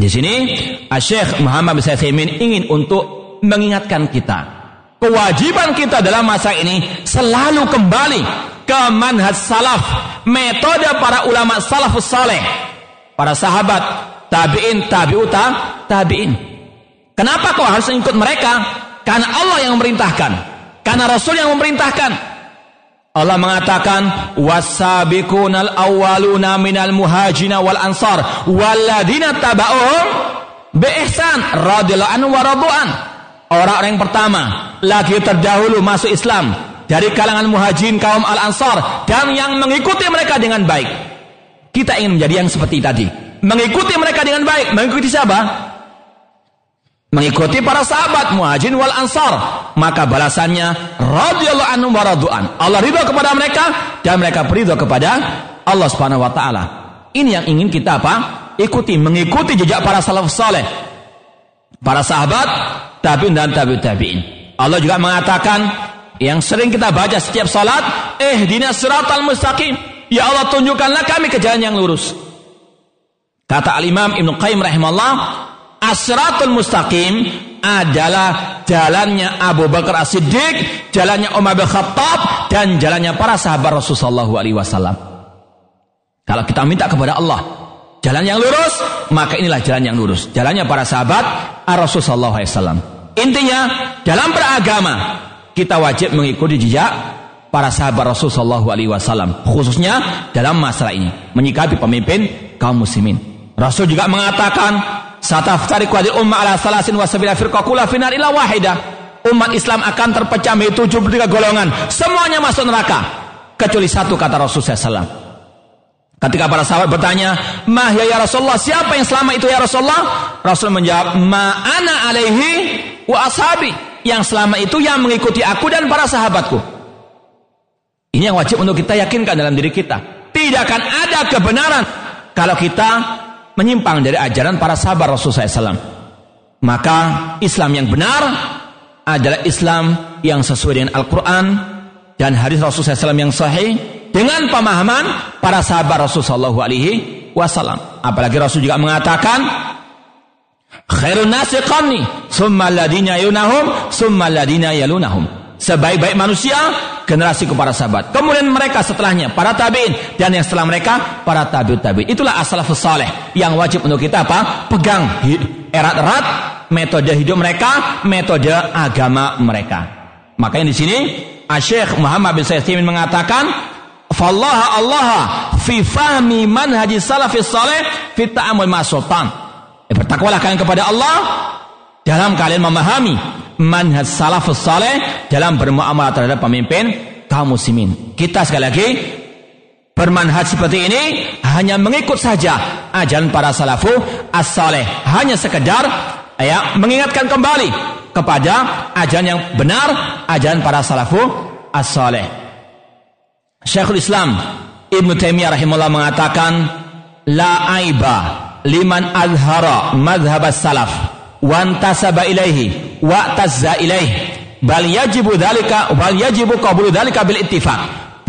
Di sini Syekh Muhammad bin Saimin ingin untuk mengingatkan kita kewajiban kita dalam masa ini selalu kembali ke manhaj salaf, metode para ulama salafus saleh, para sahabat, tabi'in, tabi'uta, tabi'in. Kenapa kau harus ikut mereka? Karena Allah yang memerintahkan. Karena Rasul yang memerintahkan. Allah mengatakan wasabiqunal awwaluna minal muhajina wal ansar walladzina taba'uhum bi ihsan radhiyallahu anhu wa radu'an. Orang-orang yang pertama lagi terdahulu masuk Islam dari kalangan muhajirin kaum al-ansar dan yang mengikuti mereka dengan baik. Kita ingin menjadi yang seperti tadi. Mengikuti mereka dengan baik. Mengikuti siapa? Mengikuti para sahabat muhajirin wal ansar. Maka balasannya radhiyallahu anhu wa radu'an. Allah ridho kepada mereka dan mereka beridho kepada Allah Subhanahu wa taala. Ini yang ingin kita apa? Ikuti, mengikuti jejak para salaf saleh. Para sahabat tabi'in dan tabi'ut tabi'in. Allah juga mengatakan yang sering kita baca setiap salat, eh dinas siratal mustaqim. Ya Allah tunjukkanlah kami ke jalan yang lurus. Kata Al-Imam Ibn Qayyim rahimahullah, asratul mustaqim adalah jalannya Abu Bakar As-Siddiq, jalannya Umar bin Khattab dan jalannya para sahabat Rasulullah alaihi wasallam. Kalau kita minta kepada Allah jalan yang lurus, maka inilah jalan yang lurus. Jalannya para sahabat Rasulullah SAW. Intinya dalam beragama kita wajib mengikuti jejak para sahabat Rasulullah SAW. Khususnya dalam masalah ini menyikapi pemimpin kaum muslimin. Rasul juga mengatakan Sataftariqu hadhihi umma ala salasin wa sabila firqa kullu finar illa wahidah. Umat Islam akan terpecah menjadi 73 golongan, semuanya masuk neraka kecuali satu kata Rasulullah SAW. Ketika para sahabat bertanya, "Mah ya, ya Rasulullah, siapa yang selama itu ya Rasulullah?" Rasul menjawab, "Ma ana alaihi wa ashabi." Yang selama itu yang mengikuti aku dan para sahabatku. Ini yang wajib untuk kita yakinkan dalam diri kita. Tidak akan ada kebenaran kalau kita menyimpang dari ajaran para sahabat Rasulullah SAW. Maka Islam yang benar adalah Islam yang sesuai dengan Al-Quran dan hadis Rasulullah SAW yang sahih dengan pemahaman para sahabat Rasulullah SAW. Apalagi Rasul juga mengatakan khairun nasi qarni summa ladina yunahum summa ladina yalunahum sebaik-baik manusia generasi para sahabat. Kemudian mereka setelahnya para tabiin dan yang setelah mereka para tabiut tabiin. Itulah saleh yang wajib untuk kita apa? Pegang erat-erat metode hidup mereka, metode agama mereka. Makanya di sini Syekh Muhammad bin Sayyid mengatakan Fallaha Allah fi fahmi manhaji salafis saleh fi ta'amul ma sultan. Eh, bertakwalah kalian kepada Allah dalam kalian memahami manhaj salafus saleh dalam bermuamalah terhadap pemimpin kaum muslimin. Kita sekali lagi bermanhaj seperti ini hanya mengikut saja ajaran para salafu as-saleh. Hanya sekedar ya mengingatkan kembali kepada ajaran yang benar, ajaran para salafu as-saleh. Syekhul Islam Ibnu Taimiyah rahimahullah mengatakan la aiba liman azhara madhhab salaf wantasaba ilaihi wa tazza ilaihi bal yajibu dzalika bal yajibu qabulu dzalika bil ittifaq.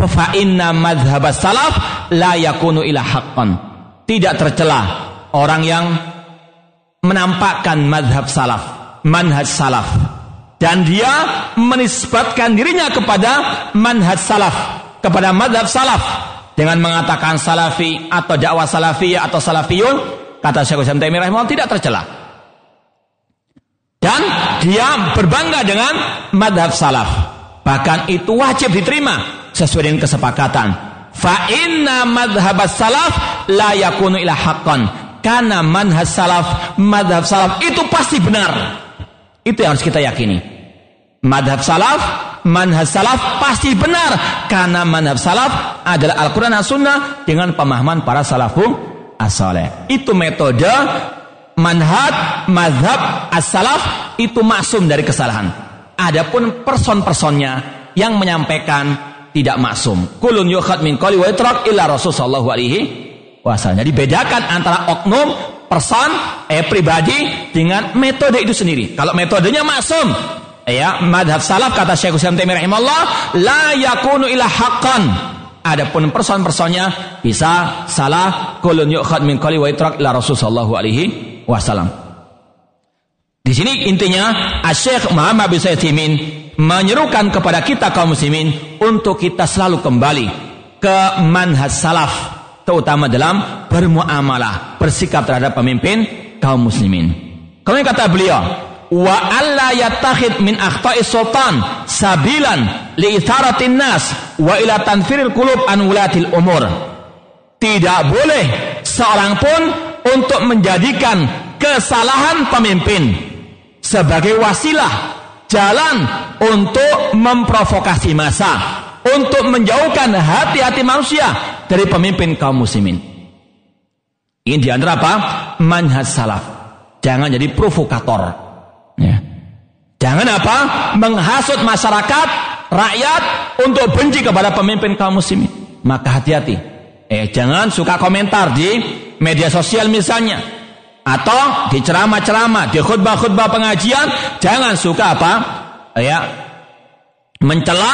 Fa inna madhhab salaf la yakunu ila haqqan. Tidak tercela orang yang menampakkan madhab salaf manhaj salaf. Dan dia menisbatkan dirinya kepada manhaj salaf kepada madhab salaf. Dengan mengatakan salafi atau dakwah salafiyah atau salafiyun kata Syekh Islam Taimiyah tidak tercela dan dia berbangga dengan madhab salaf. Bahkan itu wajib diterima sesuai dengan kesepakatan. Fa inna madhab salaf la yakunu ila haqqan. Karena manhaj salaf, madhab salaf itu pasti benar. Itu yang harus kita yakini. Madhab salaf, manhaj salaf pasti benar. Karena manhaj salaf adalah Al-Quran dan Sunnah dengan pemahaman para salafu as Itu metode manhaj, mazhab, as-salaf itu maksum dari kesalahan. Adapun person-personnya yang menyampaikan tidak maksum. Kulun yukhad min qali wa itrak illa Rasul sallallahu alaihi wasallam. Jadi bedakan antara oknum, person, eh pribadi dengan metode itu sendiri. Kalau metodenya maksum, ya madhab salaf kata Syekh Utsaimin Taimiyah rahimahullah la yakunu ila haqqan Adapun person-personnya bisa salah kulun yukhad min qali wa itrak ila Rasul sallallahu alaihi wasallam. Di sini intinya Syekh Muhammad bin Saimin menyerukan kepada kita kaum muslimin untuk kita selalu kembali ke manhaj salaf terutama dalam bermuamalah, bersikap terhadap pemimpin kaum muslimin. Kemudian kata beliau, wa alla yattakhid min akhta'is sultan sabilan li itharatin nas wa ila tanfiril qulub an wulatil umur. Tidak boleh seorang pun untuk menjadikan kesalahan pemimpin sebagai wasilah jalan untuk memprovokasi masa, untuk menjauhkan hati-hati manusia dari pemimpin kaum muslimin. Ini di antara apa? Manhaj salaf. Jangan jadi provokator. Ya. Jangan apa? Menghasut masyarakat, rakyat untuk benci kepada pemimpin kaum muslimin. Maka hati-hati. Eh, jangan suka komentar di media sosial misalnya atau di ceramah-ceramah, di khutbah-khutbah pengajian, jangan suka apa? Ya, mencela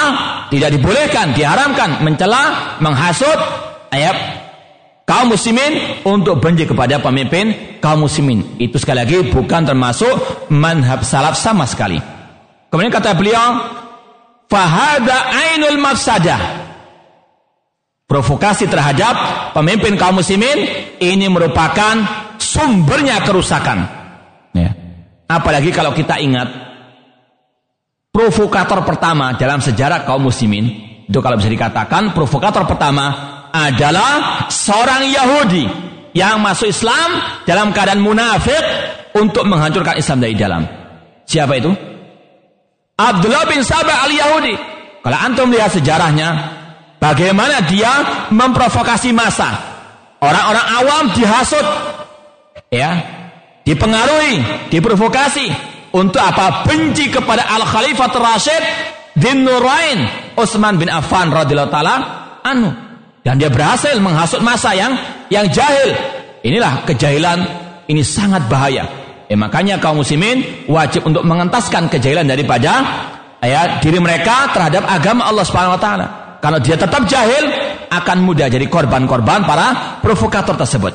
tidak dibolehkan, diharamkan mencela, menghasut ayat kaum muslimin untuk benci kepada pemimpin kaum muslimin. Itu sekali lagi bukan termasuk manhab salaf sama sekali. Kemudian kata beliau, fahada ainul mafsadah. Provokasi terhadap pemimpin kaum muslimin ini merupakan sumbernya kerusakan. Ya. Apalagi kalau kita ingat provokator pertama dalam sejarah kaum muslimin itu kalau bisa dikatakan provokator pertama adalah seorang Yahudi yang masuk Islam dalam keadaan munafik untuk menghancurkan Islam dari dalam. Siapa itu? Abdullah bin Sabah al-Yahudi. Kalau antum lihat sejarahnya, bagaimana dia memprovokasi masa. Orang-orang awam dihasut ya dipengaruhi, diprovokasi untuk apa? Benci kepada Al Khalifah Rashid bin Nurain Utsman bin Affan radhiyallahu taala anu dan dia berhasil menghasut masa yang yang jahil. Inilah kejahilan ini sangat bahaya. Eh, makanya kaum muslimin wajib untuk mengentaskan kejahilan daripada ya, diri mereka terhadap agama Allah Subhanahu wa taala. Kalau dia tetap jahil akan mudah jadi korban-korban para provokator tersebut.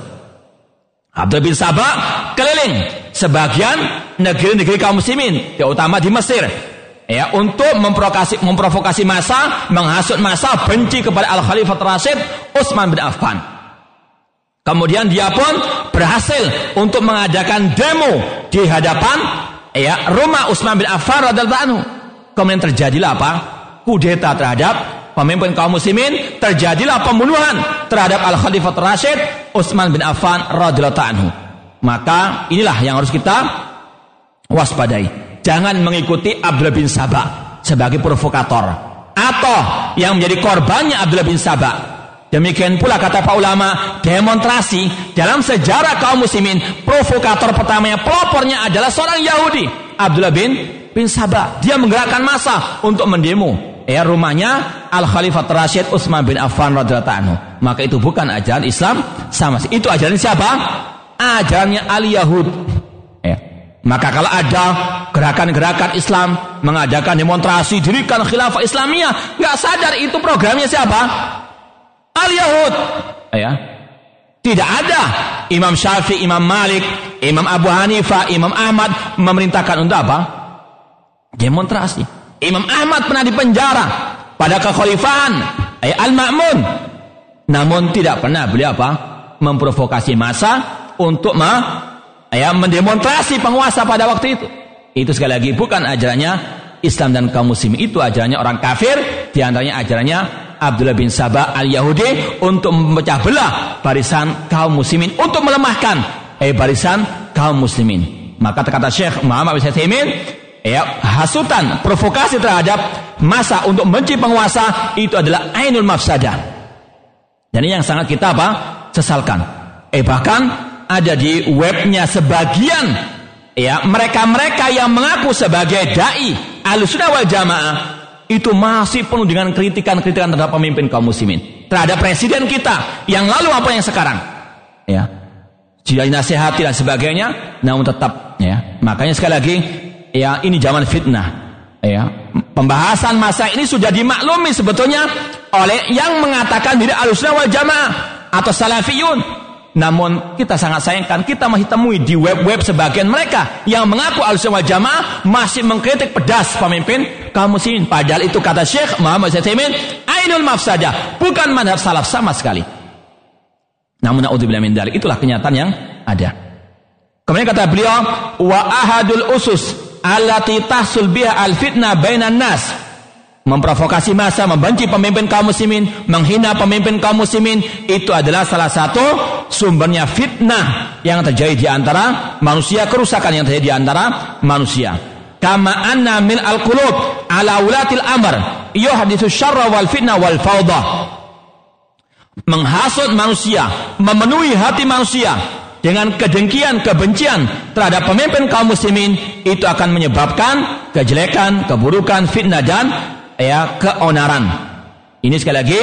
Abdul bin Sabah keliling sebagian negeri-negeri kaum muslimin, terutama di Mesir. Ya, untuk memprovokasi, memprovokasi masa, menghasut masa benci kepada Al Khalifah Rasid Utsman bin Affan. Kemudian dia pun berhasil untuk mengadakan demo di hadapan ya rumah Utsman bin Affan radhiyallahu anhu. Kemudian terjadilah apa? Kudeta terhadap pemimpin kaum muslimin terjadilah pembunuhan terhadap Al Khalifah Rashid Utsman bin Affan radhiyallahu anhu. Maka inilah yang harus kita waspadai. Jangan mengikuti Abdullah bin Sabah sebagai provokator atau yang menjadi korbannya Abdullah bin Sabah. Demikian pula kata pak ulama, demonstrasi dalam sejarah kaum muslimin, provokator pertamanya, pelopornya adalah seorang Yahudi, Abdullah bin bin Sabah. Dia menggerakkan massa untuk mendemo ya rumahnya Al Khalifah Rashid Utsman bin Affan radhiyallahu anhu. Maka itu bukan ajaran Islam sama Itu ajaran siapa? Ajarannya Al Yahud. Ya. Maka kalau ada gerakan-gerakan Islam mengadakan demonstrasi dirikan khilafah Islamiyah, nggak sadar itu programnya siapa? Al Yahud. Ya. Tidak ada Imam Syafi'i, Imam Malik, Imam Abu Hanifah, Imam Ahmad memerintahkan untuk apa? Demonstrasi. Imam Ahmad pernah dipenjara pada kekhalifahan eh, Al-Ma'mun. Namun tidak pernah beliau apa? Memprovokasi massa untuk ma, ya, mendemonstrasi penguasa pada waktu itu. Itu sekali lagi bukan ajarannya Islam dan kaum muslim itu ajarannya orang kafir, di antaranya ajarannya Abdullah bin Sabah al-Yahudi untuk memecah belah barisan kaum muslimin untuk melemahkan eh barisan kaum muslimin. Maka kata Syekh Muhammad bin Saimin ya hasutan provokasi terhadap masa untuk benci penguasa itu adalah ainul mafsadah. Dan yang sangat kita apa? Sesalkan. Eh bahkan ada di webnya sebagian ya mereka-mereka yang mengaku sebagai dai alusuna wal jamaah itu masih penuh dengan kritikan-kritikan terhadap pemimpin kaum muslimin terhadap presiden kita yang lalu apa yang sekarang. Ya jika nasihati dan sebagainya namun tetap ya. Makanya sekali lagi ya ini zaman fitnah ya pembahasan masa ini sudah dimaklumi sebetulnya oleh yang mengatakan diri alusna wal jamaah atau salafiyun Namun kita sangat sayangkan kita masih temui di web-web sebagian mereka yang mengaku al wal jamaah masih mengkritik pedas pemimpin kaum muslimin. Padahal itu kata Syekh Muhammad Zaimin ainul mafsadah, bukan manhaj salaf sama sekali. Namun naudzubillah min dalik, itulah kenyataan yang ada. Kemudian kata beliau, wa ahadul usus allati tahsul biha al fitnah bainan nas memprovokasi masa, membenci pemimpin kaum muslimin, menghina pemimpin kaum muslimin, itu adalah salah satu sumbernya fitnah yang terjadi di antara manusia, kerusakan yang terjadi di antara manusia. Kama anna min al-qulub ala ulatil amr yuhaditsu syarra wal fitnah wal fawda. Menghasut manusia, memenuhi hati manusia dengan kedengkian, kebencian terhadap pemimpin kaum muslimin itu akan menyebabkan kejelekan, keburukan, fitnah dan ya keonaran. Ini sekali lagi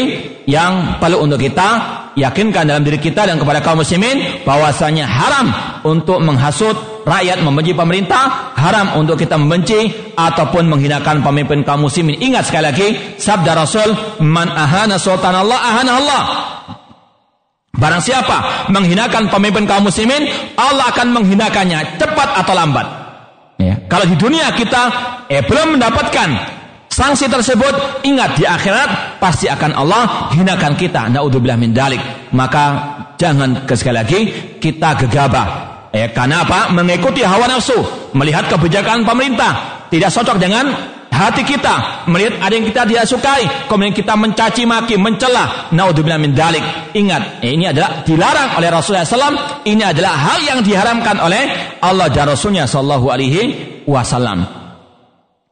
yang perlu untuk kita yakinkan dalam diri kita dan kepada kaum muslimin bahwasanya haram untuk menghasut rakyat membenci pemerintah, haram untuk kita membenci ataupun menghinakan pemimpin kaum muslimin. Ingat sekali lagi sabda Rasul, "Man ahana sultan Allah ahana Allah." Barang siapa menghinakan pemimpin kaum muslimin, Allah akan menghinakannya cepat atau lambat. Ya. Kalau di dunia kita eh belum mendapatkan sanksi tersebut ingat di akhirat pasti akan Allah hinakan kita naudzubillah min dalik maka jangan sekali lagi kita gegabah eh karena apa mengikuti hawa nafsu melihat kebijakan pemerintah tidak cocok dengan hati kita melihat ada yang kita tidak sukai kemudian kita mencaci maki mencela naudzubillah min dalik ingat eh, ini adalah dilarang oleh Rasulullah SAW ini adalah hal yang diharamkan oleh Allah dan Rasulnya Sallallahu Alaihi Wasallam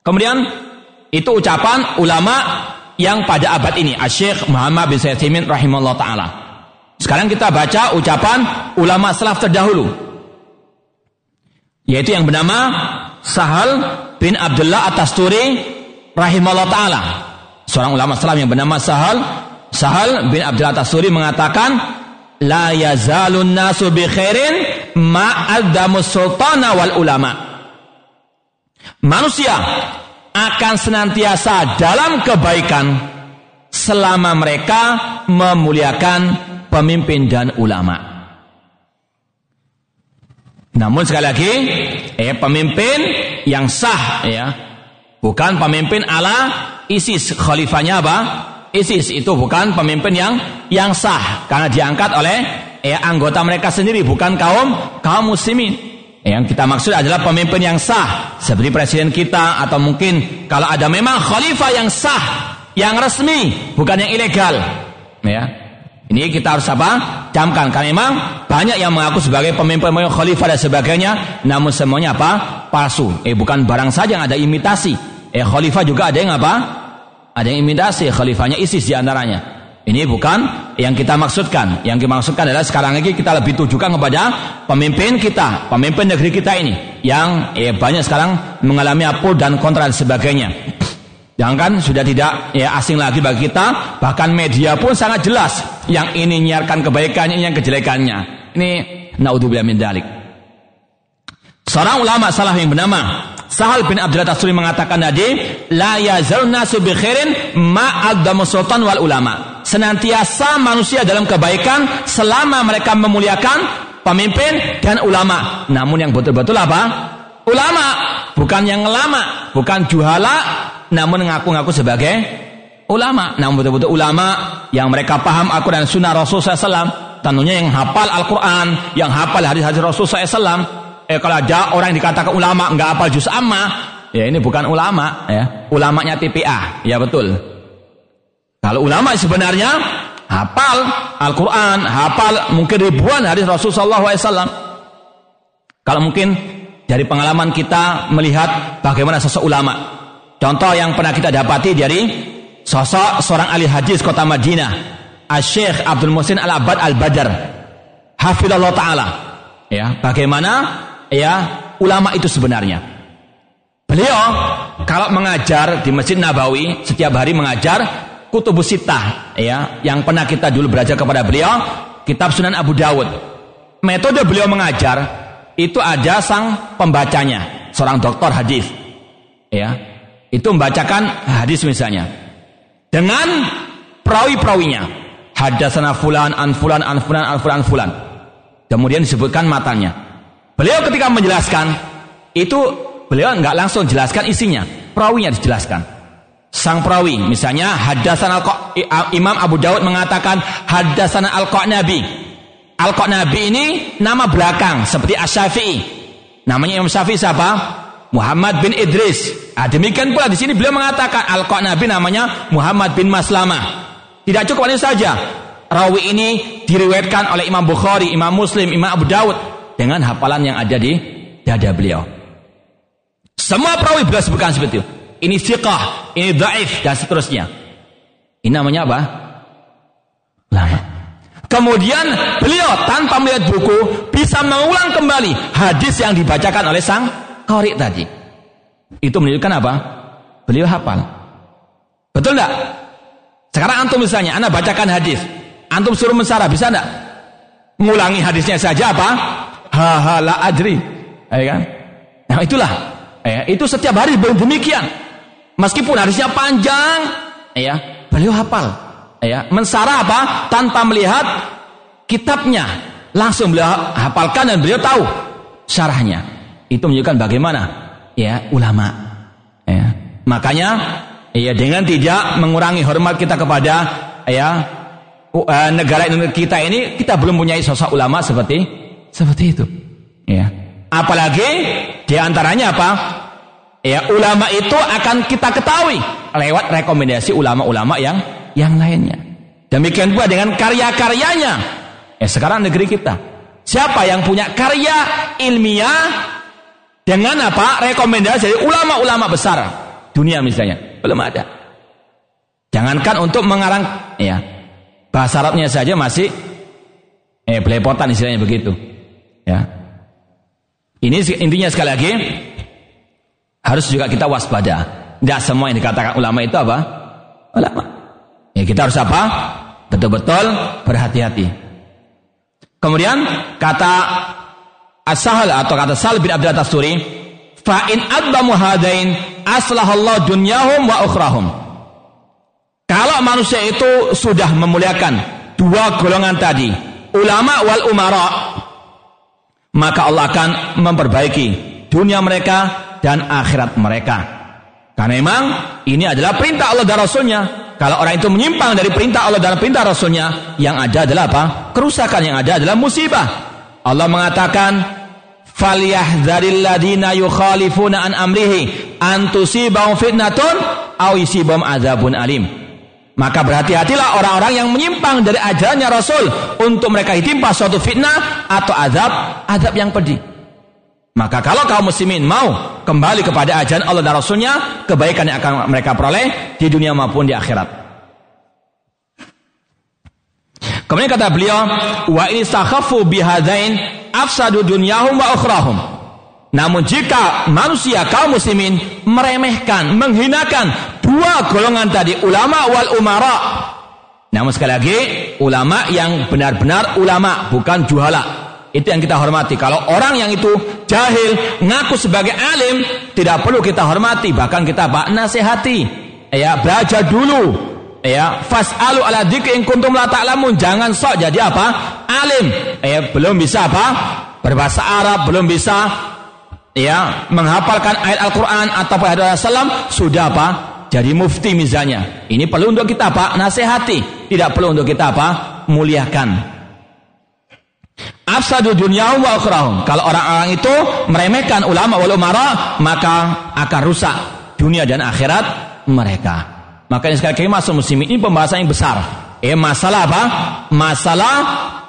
kemudian itu ucapan ulama yang pada abad ini, Syekh Muhammad bin Sayyid rahimahullah taala. Sekarang kita baca ucapan ulama salaf terdahulu. Yaitu yang bernama Sahal bin Abdullah At-Tasturi rahimahullah taala. Seorang ulama salaf yang bernama Sahal Sahal bin Abdullah At-Tasturi mengatakan la yazalun nasu bi khairin ma'addamus sultana wal ulama. Manusia akan senantiasa dalam kebaikan selama mereka memuliakan pemimpin dan ulama. Namun sekali lagi, eh pemimpin yang sah ya, bukan pemimpin ala ISIS. Khalifahnya apa? ISIS itu bukan pemimpin yang yang sah karena diangkat oleh eh, anggota mereka sendiri bukan kaum kaum muslimin. Yang kita maksud adalah pemimpin yang sah, seperti presiden kita atau mungkin kalau ada memang khalifah yang sah, yang resmi, bukan yang ilegal. Ya. Ini kita harus apa? Camkan karena memang banyak yang mengaku sebagai pemimpin pemimpin khalifah dan sebagainya, namun semuanya apa? Palsu. Eh bukan barang saja yang ada imitasi. Eh khalifah juga ada yang apa? Ada yang imitasi, khalifahnya ISIS di antaranya. Ini bukan yang kita maksudkan. Yang kita maksudkan adalah sekarang lagi kita lebih tujukan kepada pemimpin kita, pemimpin negeri kita ini yang eh, banyak sekarang mengalami apa dan kontra dan sebagainya. Yang kan sudah tidak ya, asing lagi bagi kita, bahkan media pun sangat jelas yang ini nyiarkan kebaikannya, yang kejelekannya. Ini naudzubillah min dalik. Seorang ulama salah yang bernama Sahal bin Abdullah Tasuri mengatakan tadi, la yazal nasu bi khairin ma sultan wal ulama senantiasa manusia dalam kebaikan selama mereka memuliakan pemimpin dan ulama. Namun yang betul-betul apa? Ulama, bukan yang lama, bukan juhala, namun ngaku-ngaku sebagai ulama. Namun betul-betul ulama yang mereka paham Al-Quran dan Sunnah Rasul SAW. Tentunya yang hafal Al-Quran, yang hafal hadis-hadis Rasul SAW. Eh kalau ada orang yang dikatakan ulama nggak hafal juz amma, ya ini bukan ulama, ya ulamanya TPA, ya betul. Kalau ulama sebenarnya hafal Al-Quran, hafal mungkin ribuan hadis Rasulullah SAW. Kalau mungkin dari pengalaman kita melihat bagaimana sosok ulama. Contoh yang pernah kita dapati dari sosok seorang ahli hadis kota Madinah, Syekh Abdul Musin Al-Abad Al-Badar. Hafidhullah Ta'ala. Ya, bagaimana ya ulama itu sebenarnya. Beliau kalau mengajar di Masjid Nabawi setiap hari mengajar Kutubus Sittah ya yang pernah kita dulu belajar kepada beliau kitab Sunan Abu Dawud metode beliau mengajar itu ada sang pembacanya seorang dokter hadis ya itu membacakan hadis misalnya dengan perawi-perawinya hadasana fulan an fulan an fulan an fulan fulan Kemudian disebutkan matanya. Beliau ketika menjelaskan itu beliau nggak langsung jelaskan isinya, perawinya dijelaskan. Sang perawi, misalnya hadasan al Imam Abu Dawud mengatakan hadasan al Nabi. Al Nabi ini nama belakang seperti Asy-Syafi'i. Namanya Imam Syafi'i siapa? Muhammad bin Idris. Ah, demikian pula di sini beliau mengatakan al Nabi namanya Muhammad bin Maslamah. Tidak cukup ini saja. Rawi ini diriwayatkan oleh Imam Bukhari, Imam Muslim, Imam Abu Dawud dengan hafalan yang ada di dada beliau. Semua perawi beliau sebutkan seperti itu. Ini siqah, ini daif dan seterusnya. Ini namanya apa? Lama. Kemudian beliau tanpa melihat buku bisa mengulang kembali hadis yang dibacakan oleh sang qari tadi. Itu menunjukkan apa? Beliau hafal. Betul enggak? Sekarang antum misalnya, anda bacakan hadis. Antum suruh mensara, bisa enggak? Mengulangi hadisnya saja apa? Haha la adri. Ya kan? Nah itulah. Ya, itu setiap hari demikian. Meskipun hadisnya panjang, ya, beliau hafal. Ya, mensara apa? Tanpa melihat kitabnya. Langsung beliau hafalkan dan beliau tahu syarahnya. Itu menunjukkan bagaimana ya ulama. Ya. Makanya ya dengan tidak mengurangi hormat kita kepada ya uh, negara kita ini kita belum punya sosok ulama seperti seperti itu. Ya. Apalagi di antaranya apa? Ya ulama itu akan kita ketahui lewat rekomendasi ulama-ulama yang yang lainnya. Demikian pula dengan karya-karyanya. Ya sekarang negeri kita. Siapa yang punya karya ilmiah dengan apa? Rekomendasi dari ulama-ulama besar dunia misalnya. Belum ada. Jangankan untuk mengarang ya Bahasa Arabnya saja masih eh belepotan istilahnya begitu. Ya. Ini intinya sekali lagi harus juga kita waspada. Tidak semua yang dikatakan ulama itu apa? Ulama. Ya kita harus apa? Betul-betul berhati-hati. Kemudian kata As-Sahal atau kata Sal bin Abdul Tasturi, fa in adbamu hadain aslahallahu dunyahum wa ukhrahum. Kalau manusia itu sudah memuliakan dua golongan tadi, ulama wal umara, maka Allah akan memperbaiki dunia mereka dan akhirat mereka. Karena memang ini adalah perintah Allah dan Rasulnya. Kalau orang itu menyimpang dari perintah Allah dan perintah Rasulnya, yang ada adalah apa? Kerusakan yang ada adalah musibah. Allah mengatakan, "Falyahdharil ladina yukhalifuna an amrihi an tusibahum fitnatun aw yusibahum adzabun alim." Maka berhati-hatilah orang-orang yang menyimpang dari ajarannya Rasul untuk mereka ditimpa suatu fitnah atau azab, azab yang pedih. Maka kalau kaum muslimin mau kembali kepada ajaran Allah dan Rasulnya, kebaikan yang akan mereka peroleh di dunia maupun di akhirat. Kemudian kata beliau, wa ini sakhafu bihadain afsadu dunyahum wa ukhrahum. Namun jika manusia kaum muslimin meremehkan, menghinakan dua golongan tadi ulama wal umara. Namun sekali lagi ulama yang benar-benar ulama bukan juhala. Itu yang kita hormati. Kalau orang yang itu jahil, ngaku sebagai alim, tidak perlu kita hormati, bahkan kita pak nasihati. Ya, belajar dulu. Ya, fasalu ala dzikri in kuntum la ta'lamun. Jangan sok jadi apa? Alim. Ya, belum bisa apa? Berbahasa Arab, belum bisa ya menghafalkan ayat Al-Quran atau hadis Salam sudah apa? Jadi mufti misalnya. Ini perlu untuk kita apa? Nasihati. Tidak perlu untuk kita apa? Muliakan. Afsadu dunia wa. Kalau orang-orang itu meremehkan ulama wal umara, maka akan rusak dunia dan akhirat mereka. Maka ini sekali lagi masuk musim ini pembahasan yang besar. Eh masalah apa? Masalah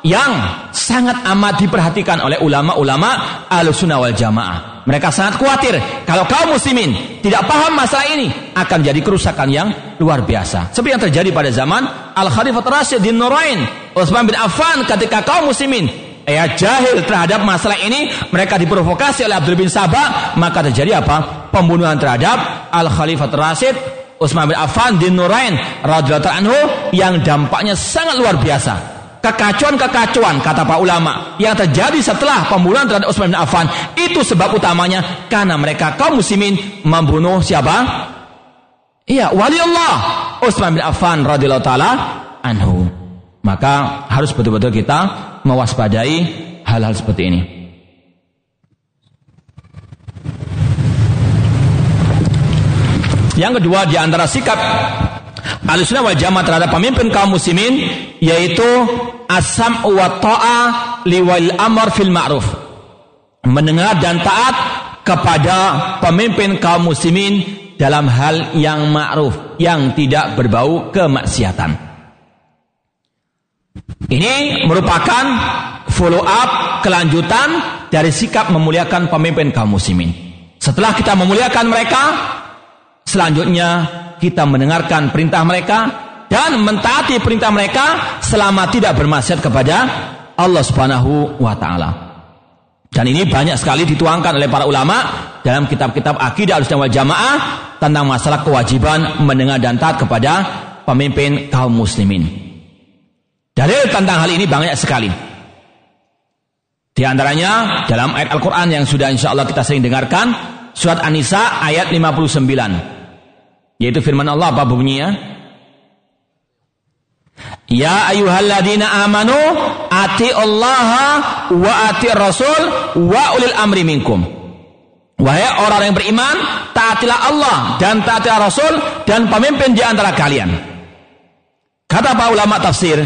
yang sangat amat diperhatikan oleh ulama-ulama al-sunnah wal jamaah. Mereka sangat khawatir kalau kaum muslimin tidak paham masalah ini akan jadi kerusakan yang luar biasa. Seperti yang terjadi pada zaman Al-Khalifah Rasyid di Nurain, Utsman bin Affan ketika kaum muslimin ya jahil terhadap masalah ini mereka diprovokasi oleh Abdul bin Sabah maka terjadi apa pembunuhan terhadap Al Khalifah Rasyid Utsman bin Affan di Nurain radhiyallahu anhu yang dampaknya sangat luar biasa kekacauan-kekacauan kata para ulama yang terjadi setelah pembunuhan terhadap Utsman bin Affan itu sebab utamanya karena mereka kaum muslimin membunuh siapa? Iya, wali Allah Utsman bin Affan radhiyallahu taala anhu. Maka harus betul-betul kita mewaspadai hal-hal seperti ini. Yang kedua di antara sikap Ahlussunnah wal Jamaah terhadap pemimpin kaum muslimin yaitu asam wa ta'a liwal amr fil ma'ruf. Mendengar dan taat kepada pemimpin kaum muslimin dalam hal yang ma'ruf, yang tidak berbau kemaksiatan. Ini merupakan follow up kelanjutan dari sikap memuliakan pemimpin kaum muslimin. Setelah kita memuliakan mereka, selanjutnya kita mendengarkan perintah mereka dan mentaati perintah mereka selama tidak bermaksiat kepada Allah Subhanahu wa taala. Dan ini banyak sekali dituangkan oleh para ulama dalam kitab-kitab akidah al-sunnah wal jamaah tentang masalah kewajiban mendengar dan taat kepada pemimpin kaum muslimin. Dalil tentang hal ini banyak sekali. Di antaranya dalam ayat Al-Quran yang sudah insya Allah kita sering dengarkan, surat An-Nisa ayat 59. Yaitu firman Allah apa bunyinya? Ya ayuhalladina amanu ati Allah wa ati Rasul wa ulil amri minkum. Wahai orang yang beriman, taatilah Allah dan taatilah Rasul dan pemimpin di antara kalian. Kata para ulama tafsir,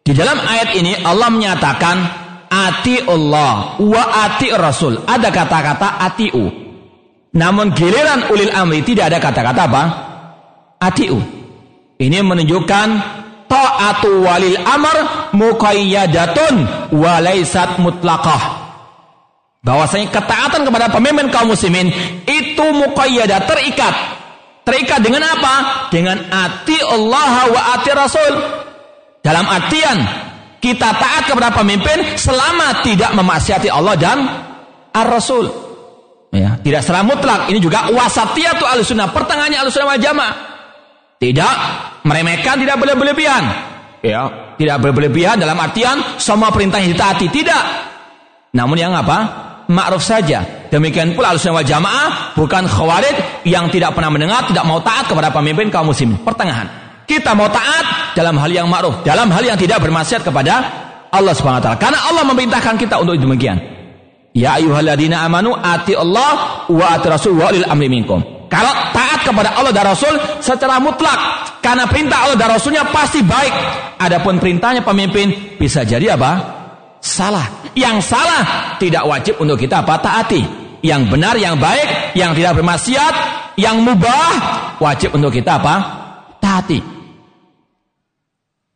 di dalam ayat ini Allah menyatakan ati Allah wa ati Rasul. Ada kata-kata atiu. Namun giliran ulil amri tidak ada kata-kata apa? Atiu. Ini menunjukkan ta'atu walil amr muqayyadatun wa laysat mutlaqah. Bahwasanya ketaatan kepada pemimpin kaum muslimin itu muqayyadah terikat. Terikat dengan apa? Dengan ati Allah wa ati Rasul. Dalam artian kita taat kepada pemimpin selama tidak memaksiati Allah dan Ar-Rasul. Ya, tidak secara mutlak. Ini juga wasatiyatu al-sunnah. Pertengahannya al-sunnah wal jamaah. Tidak meremehkan, tidak berlebihan. Ya, tidak berlebihan dalam artian semua perintah yang ditaati. Tidak. Namun yang apa? Ma'ruf saja. Demikian pula wal jamaah bukan khawarij yang tidak pernah mendengar, tidak mau taat kepada pemimpin kaum muslimin. Pertengahan. Kita mau taat dalam hal yang ma'ruf, dalam hal yang tidak bermaksiat kepada Allah Subhanahu wa taala. Karena Allah memerintahkan kita untuk demikian. Ya ayyuhalladzina amanu ati Allah wa ati Rasul wa ulil amri minkum. Kalau taat kepada Allah dan Rasul secara mutlak karena perintah Allah dan Rasulnya pasti baik. Adapun perintahnya pemimpin bisa jadi apa? Salah. Yang salah tidak wajib untuk kita apa? Taati. Yang benar, yang baik, yang tidak bermaksiat, yang mubah wajib untuk kita apa? Taati.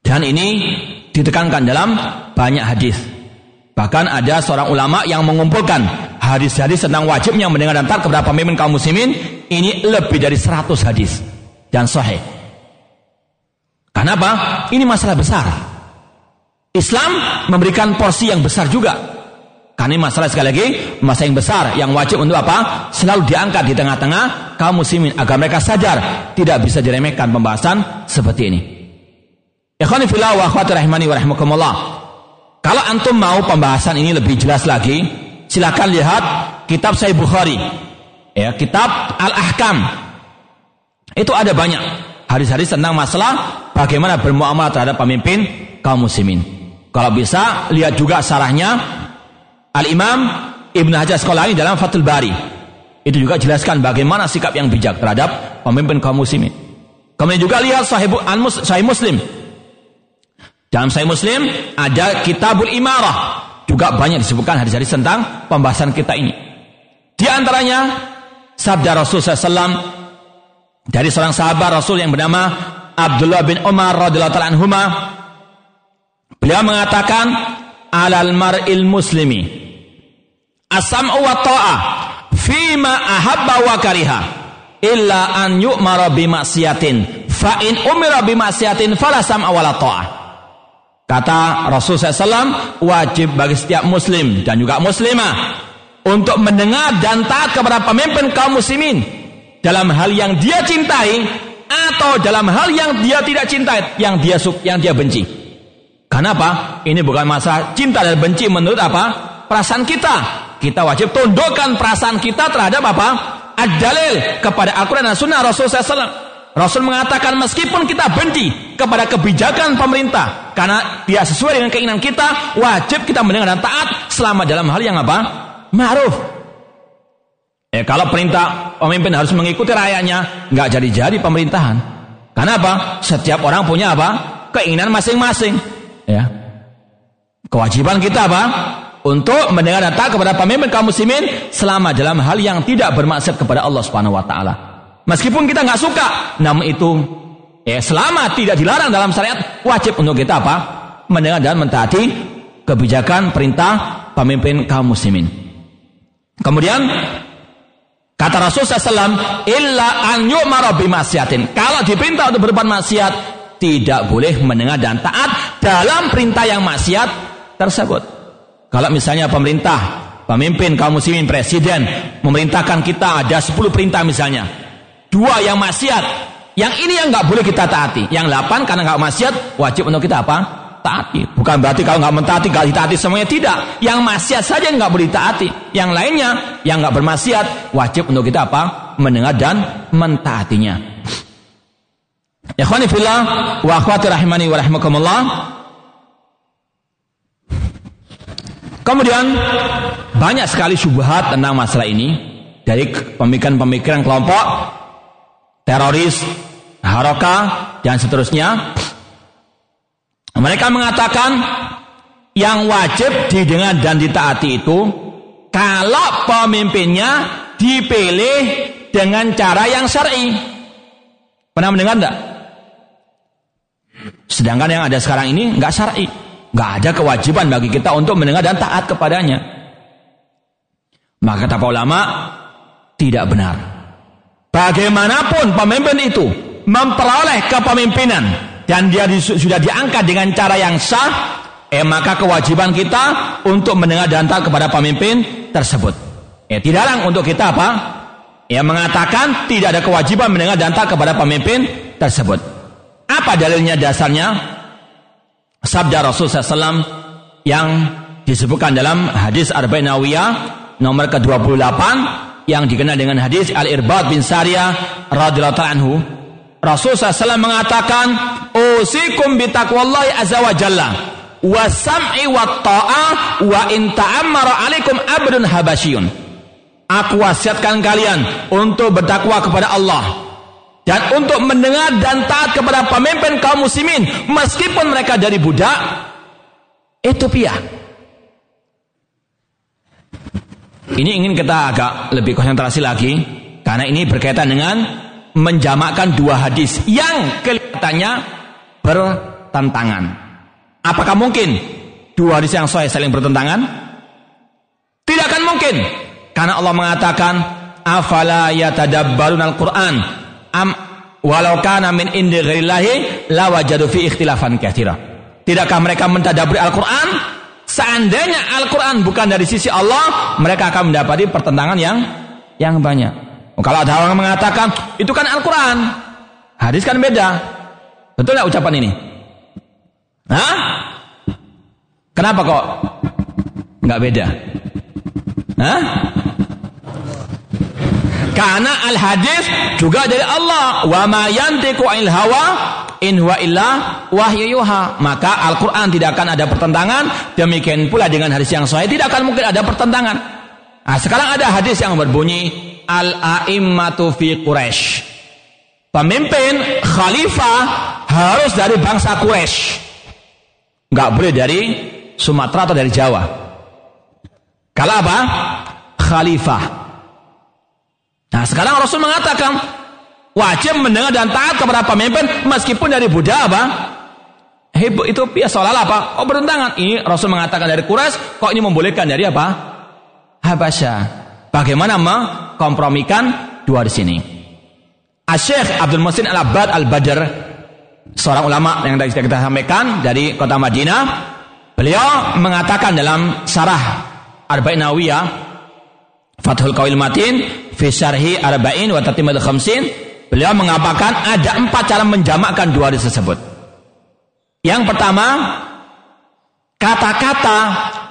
Dan ini ditekankan dalam banyak hadis. Bahkan ada seorang ulama yang mengumpulkan hadis-hadis tentang wajibnya mendengar dan taat kepada pemimpin kaum muslimin ini lebih dari 100 hadis dan sahih. Kenapa? Ini masalah besar. Islam memberikan porsi yang besar juga. Karena ini masalah sekali lagi masalah yang besar yang wajib untuk apa? Selalu diangkat di tengah-tengah kaum muslimin agar mereka sadar tidak bisa diremehkan pembahasan seperti ini. Ikhwani fillah wa akhwati rahimani wa rahimakumullah. Kalau antum mau pembahasan ini lebih jelas lagi, silakan lihat kitab Sahih Bukhari. Ya, kitab Al-Ahkam. Itu ada banyak hadis-hadis tentang masalah bagaimana bermuamalah terhadap pemimpin kaum muslimin. Kalau bisa lihat juga sarahnya Al-Imam Ibn Hajar Asqalani dalam Fathul Bari. Itu juga jelaskan bagaimana sikap yang bijak terhadap pemimpin kaum muslimin. Kemudian juga lihat Sahih Muslim dalam Sahih Muslim ada Kitabul Imarah. Juga banyak disebutkan hadis-hadis tentang pembahasan kita ini. Di antaranya sabda Rasul SAW dari seorang sahabat Rasul yang bernama Abdullah bin Umar radhiyallahu anhuma beliau mengatakan alal mar'il muslimi asam wa ta'ah fima ahabba wa kariha illa an yu'mara bimaksiatin fa in umira bimaksiatin fala sam'a ta'ah Kata Rasul SAW, wajib bagi setiap muslim dan juga muslimah untuk mendengar dan taat kepada pemimpin kaum muslimin dalam hal yang dia cintai atau dalam hal yang dia tidak cintai, yang dia yang dia benci. Kenapa? Ini bukan masa cinta dan benci menurut apa? Perasaan kita. Kita wajib tundukkan perasaan kita terhadap apa? Ad-dalil kepada Al-Quran dan Sunnah Rasul SAW. Rasul mengatakan meskipun kita benci kepada kebijakan pemerintah karena dia sesuai dengan keinginan kita, wajib kita mendengar dan taat selama dalam hal yang apa? Ma'ruf. Eh kalau perintah pemimpin harus mengikuti rakyatnya, nggak jadi-jadi pemerintahan. Karena apa? Setiap orang punya apa? Keinginan masing-masing. Ya. Kewajiban kita apa? Untuk mendengar dan taat kepada pemimpin kaum muslimin selama dalam hal yang tidak bermaksud kepada Allah Subhanahu wa taala. Meskipun kita nggak suka, namun itu ya selama tidak dilarang dalam syariat wajib untuk kita apa? Mendengar dan mentaati kebijakan perintah pemimpin kaum muslimin. Kemudian kata Rasulullah SAW, illa an yu'mara bimasyatin. Kalau diperintah untuk berbuat maksiat, tidak boleh mendengar dan taat dalam perintah yang maksiat tersebut. Kalau misalnya pemerintah, pemimpin kaum muslimin, presiden memerintahkan kita ada 10 perintah misalnya, Dua yang maksiat. Yang ini yang nggak boleh kita taati. Yang delapan karena nggak maksiat wajib untuk kita apa? Taati. Bukan berarti kalau nggak mentaati nggak ditaati semuanya tidak. Yang maksiat saja nggak boleh taati. Yang lainnya yang nggak bermaksiat wajib untuk kita apa? Mendengar dan mentaatinya. Ya fillah wa akhwati rahimani wa rahimakumullah. Kemudian banyak sekali syubhat tentang masalah ini dari pemikiran-pemikiran kelompok teroris, haroka, dan seterusnya. Mereka mengatakan yang wajib didengar dan ditaati itu kalau pemimpinnya dipilih dengan cara yang syar'i. Pernah mendengar enggak? Sedangkan yang ada sekarang ini enggak syar'i. Enggak ada kewajiban bagi kita untuk mendengar dan taat kepadanya. Maka kata ulama tidak benar. Bagaimanapun pemimpin itu memperoleh kepemimpinan dan dia di, sudah diangkat dengan cara yang sah, eh maka kewajiban kita untuk mendengar dan taat kepada pemimpin tersebut. Eh tidak untuk kita apa? Ya mengatakan tidak ada kewajiban mendengar dan taat kepada pemimpin tersebut. Apa dalilnya dasarnya? Sabda Rasul SAW yang disebutkan dalam hadis Arba'in Nawiyah nomor ke-28 yang dikenal dengan hadis Al-Irbad bin Sariyah radhiyallahu anhu. Rasul SAW mengatakan usikum bitaqwallahi azza wa jalla wa sam'i wa ta'ah wa in ta'ammara alaikum abdun habasyun aku wasiatkan kalian untuk bertakwa kepada Allah dan untuk mendengar dan taat kepada pemimpin kaum muslimin meskipun mereka dari budak Ethiopia Ini ingin kita agak lebih konsentrasi lagi karena ini berkaitan dengan menjamakkan dua hadis yang kelihatannya bertentangan. Apakah mungkin dua hadis yang sahih saling bertentangan? Tidak akan mungkin karena Allah mengatakan afala yatadabbarun al-Qur'an am walau kana min indi ghairillahi lawajadu fi ikhtilafan katsira. Tidakkah mereka mentadaburi Al-Qur'an Seandainya Al-Quran bukan dari sisi Allah, mereka akan mendapati pertentangan yang yang banyak. Kalau ada orang mengatakan itu kan Al-Quran, hadis kan beda. Betul nggak ucapan ini? Hah? Kenapa kok nggak beda? Hah? Karena al-hadis juga dari Allah. Wa ma yantiqu hawa in huwa illa wahyu. Maka Al-Qur'an tidak akan ada pertentangan, demikian pula dengan hadis yang sahih tidak akan mungkin ada pertentangan. Nah, sekarang ada hadis yang berbunyi al-a'immatu fi Quraisy. Pemimpin khalifah harus dari bangsa Quraisy. Enggak boleh dari Sumatera atau dari Jawa. Kalau apa? Khalifah. Nah, sekarang Rasul mengatakan Wajib mendengar dan taat kepada pemimpin meskipun dari budak apa? Hebo itu ya seolah apa? Oh bertentangan. Ini Rasul mengatakan dari Quraisy, kok ini membolehkan dari apa? Habasya. Bagaimana mengkompromikan dua di sini? Asyikh Abdul Musin Al-Abbad Al-Badr seorang ulama yang tadi kita sampaikan dari kota Madinah beliau mengatakan dalam syarah Arba'in Nawiyah Fathul Qawil Matin fi syarhi Arba'in wa Khamsin Beliau mengatakan ada empat cara menjamakkan dua hadis tersebut. Yang pertama, kata-kata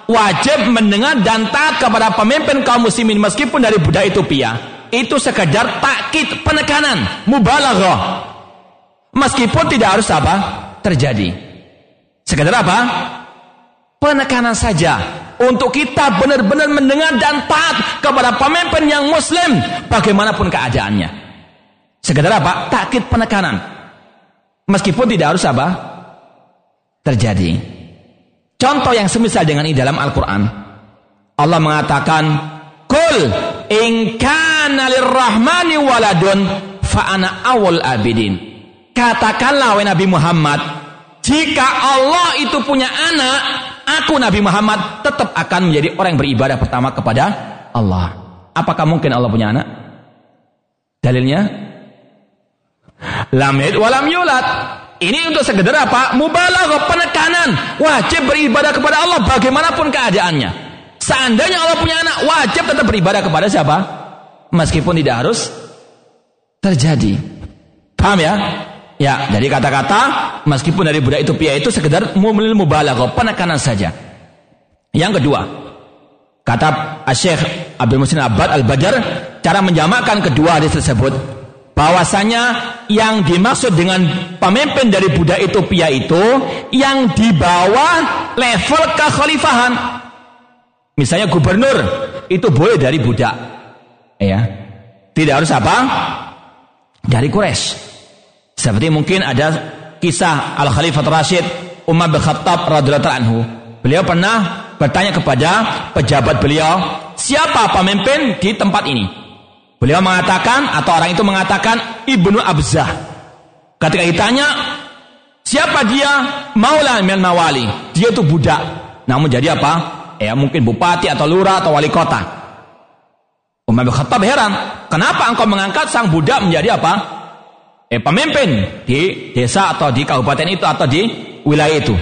wajib mendengar dan taat kepada pemimpin kaum muslimin meskipun dari budak Ethiopia itu sekedar takkit penekanan mubalaghah Meskipun tidak harus apa? Terjadi. Sekedar apa? Penekanan saja untuk kita benar-benar mendengar dan taat kepada pemimpin yang muslim bagaimanapun keadaannya. Sekedar apa? Takkit penekanan. Meskipun tidak harus apa? Terjadi. Contoh yang semisal dengan ini dalam Al-Quran. Allah mengatakan, Kul in kana lirrahmani waladun fa'ana awal abidin. Katakanlah wahai Nabi Muhammad, jika Allah itu punya anak, aku Nabi Muhammad tetap akan menjadi orang yang beribadah pertama kepada Allah. Apakah mungkin Allah punya anak? Dalilnya? Lam walam yulad. Ini untuk sekedar apa? Mubalaghah penekanan. Wajib beribadah kepada Allah bagaimanapun keadaannya. Seandainya Allah punya anak, wajib tetap beribadah kepada siapa? Meskipun tidak harus terjadi. Paham ya? Ya, jadi kata-kata meskipun dari budak itu pia itu sekedar mumlil mubalaghah, penekanan saja. Yang kedua, kata Syekh Abdul Musin Abad Al-Badar, cara menjamakkan kedua hadis tersebut bahwasanya yang dimaksud dengan pemimpin dari budak Ethiopia itu yang di bawah level kekhalifahan. Misalnya gubernur itu boleh dari budak. Ya. Tidak harus apa? Dari Quraisy. Seperti mungkin ada kisah Al Khalifah Rashid Umar bin Khattab radhiyallahu anhu. Beliau pernah bertanya kepada pejabat beliau, siapa pemimpin di tempat ini? Beliau mengatakan atau orang itu mengatakan Ibnu Abzah. Ketika ditanya, siapa dia? Maula min mawali. Dia itu budak. Namun jadi apa? Ya mungkin bupati atau lurah atau wali kota. Umar bin Khattab heran, kenapa engkau mengangkat sang budak menjadi apa? Eh, pemimpin di desa atau di kabupaten itu atau di wilayah itu.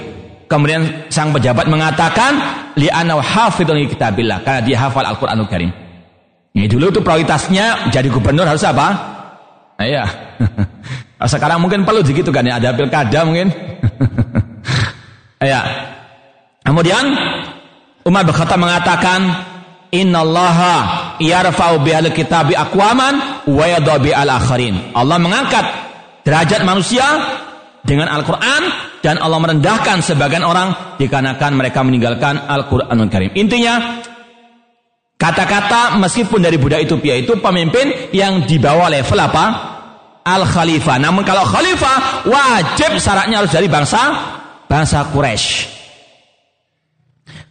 Kemudian sang pejabat mengatakan li ana hafidun kitabillah karena dia hafal Al-Qur'anul Karim. Ini dulu itu prioritasnya jadi gubernur harus apa? Nah, iya. Sekarang mungkin perlu begitu kan ya ada pilkada mungkin. ya. Kemudian Umar bin mengatakan Innallaha yarfa'u bihal kitabi aqwaman wa yadhabi akharin. Allah mengangkat derajat manusia dengan Al-Qur'an dan Allah merendahkan sebagian orang dikarenakan mereka meninggalkan Al-Qur'anul Karim. Intinya kata-kata meskipun dari budak Ethiopia itu pemimpin yang di bawah level apa? Al-Khalifah. Namun kalau khalifah wajib syaratnya harus dari bangsa bangsa Quraisy.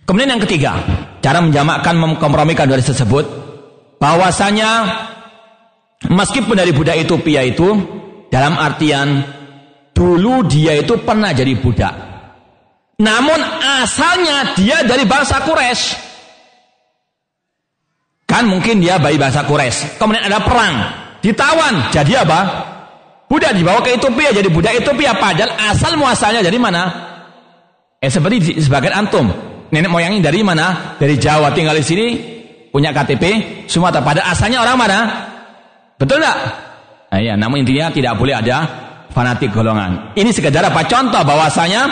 Kemudian yang ketiga, cara menjamakkan memkompromikan dari tersebut bahwasanya meskipun dari budak Ethiopia itu dalam artian dulu dia itu pernah jadi budak. Namun asalnya dia dari bangsa Quraisy. Kan mungkin dia bayi bangsa Quraisy. Kemudian ada perang, ditawan, jadi apa? Budak dibawa ke Ethiopia jadi budak Ethiopia padahal asal muasalnya dari mana? Eh seperti sebagian antum, nenek moyangnya dari mana? Dari Jawa tinggal di sini, punya KTP Sumatera. Pada asalnya orang mana? Betul nggak? Nah, ya, namun intinya tidak boleh ada fanatik golongan. Ini sekedar apa? Contoh bahwasanya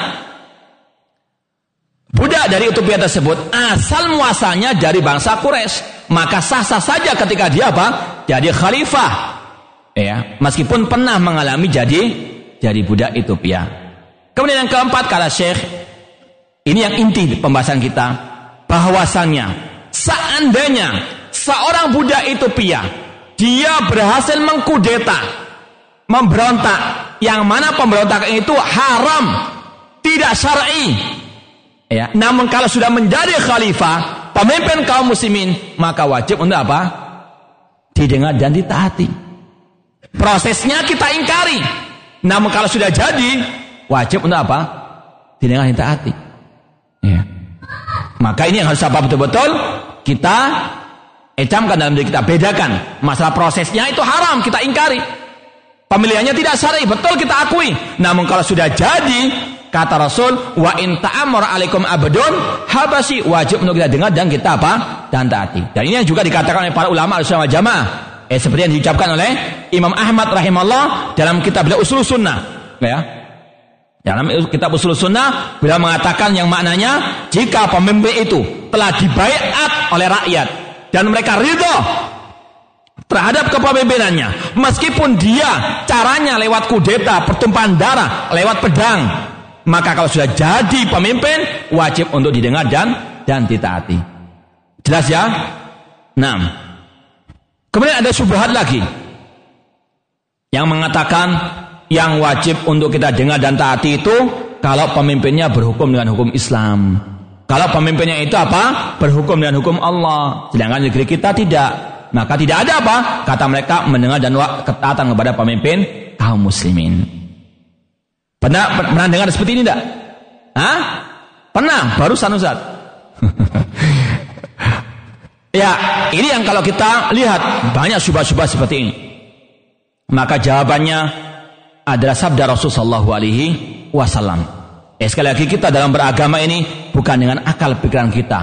budak dari utopia tersebut asal muasalnya dari bangsa Quraisy, maka sah-sah saja ketika dia apa? Jadi khalifah. Ya, meskipun pernah mengalami jadi jadi budak Ethiopia. Kemudian yang keempat kata Syekh ini yang inti pembahasan kita. Bahwasannya seandainya seorang budak Ethiopia dia berhasil mengkudeta, memberontak, yang mana pemberontakan itu haram, tidak syar'i. Ya, namun kalau sudah menjadi khalifah, pemimpin kaum muslimin, maka wajib untuk apa? Didengar dan ditaati. Prosesnya kita ingkari. Namun kalau sudah jadi, wajib untuk apa? Didengar dan ditaati. Ya. Maka ini yang harus apa betul-betul kita ecamkan dalam diri kita, bedakan. Masalah prosesnya itu haram, kita ingkari. Pemilihannya tidak syar'i, betul kita akui. Namun kalau sudah jadi, kata Rasul, wa in ta'amur alaikum abdun habasi wajib untuk kita dengar dan kita apa? dan taati. Dan ini yang juga dikatakan oleh para ulama al jamaah. Eh seperti yang diucapkan oleh Imam Ahmad rahimahullah dalam kitab beliau Usul Sunnah, ya. Dalam kitab usul sunnah, bila mengatakan yang maknanya, jika pemimpin itu telah dibaiat oleh rakyat, dan mereka ridho terhadap kepemimpinannya. Meskipun dia caranya lewat kudeta, pertumpahan darah, lewat pedang. Maka kalau sudah jadi pemimpin, wajib untuk didengar dan dan ditaati. Jelas ya? Nah. Kemudian ada subhat lagi. Yang mengatakan yang wajib untuk kita dengar dan taati itu kalau pemimpinnya berhukum dengan hukum Islam. Kalau pemimpinnya itu apa? Berhukum dengan hukum Allah. Sedangkan negeri kita tidak. Maka tidak ada apa? Kata mereka mendengar dan ketaatan kepada pemimpin kaum muslimin. Pernah, pernah dengar seperti ini tidak? Hah? Pernah, barusan Ustaz. ya, ini yang kalau kita lihat banyak subah-subah seperti ini. Maka jawabannya adalah sabda Rasulullah Alaihi Wasallam. Eh, sekali lagi kita dalam beragama ini bukan dengan akal pikiran kita.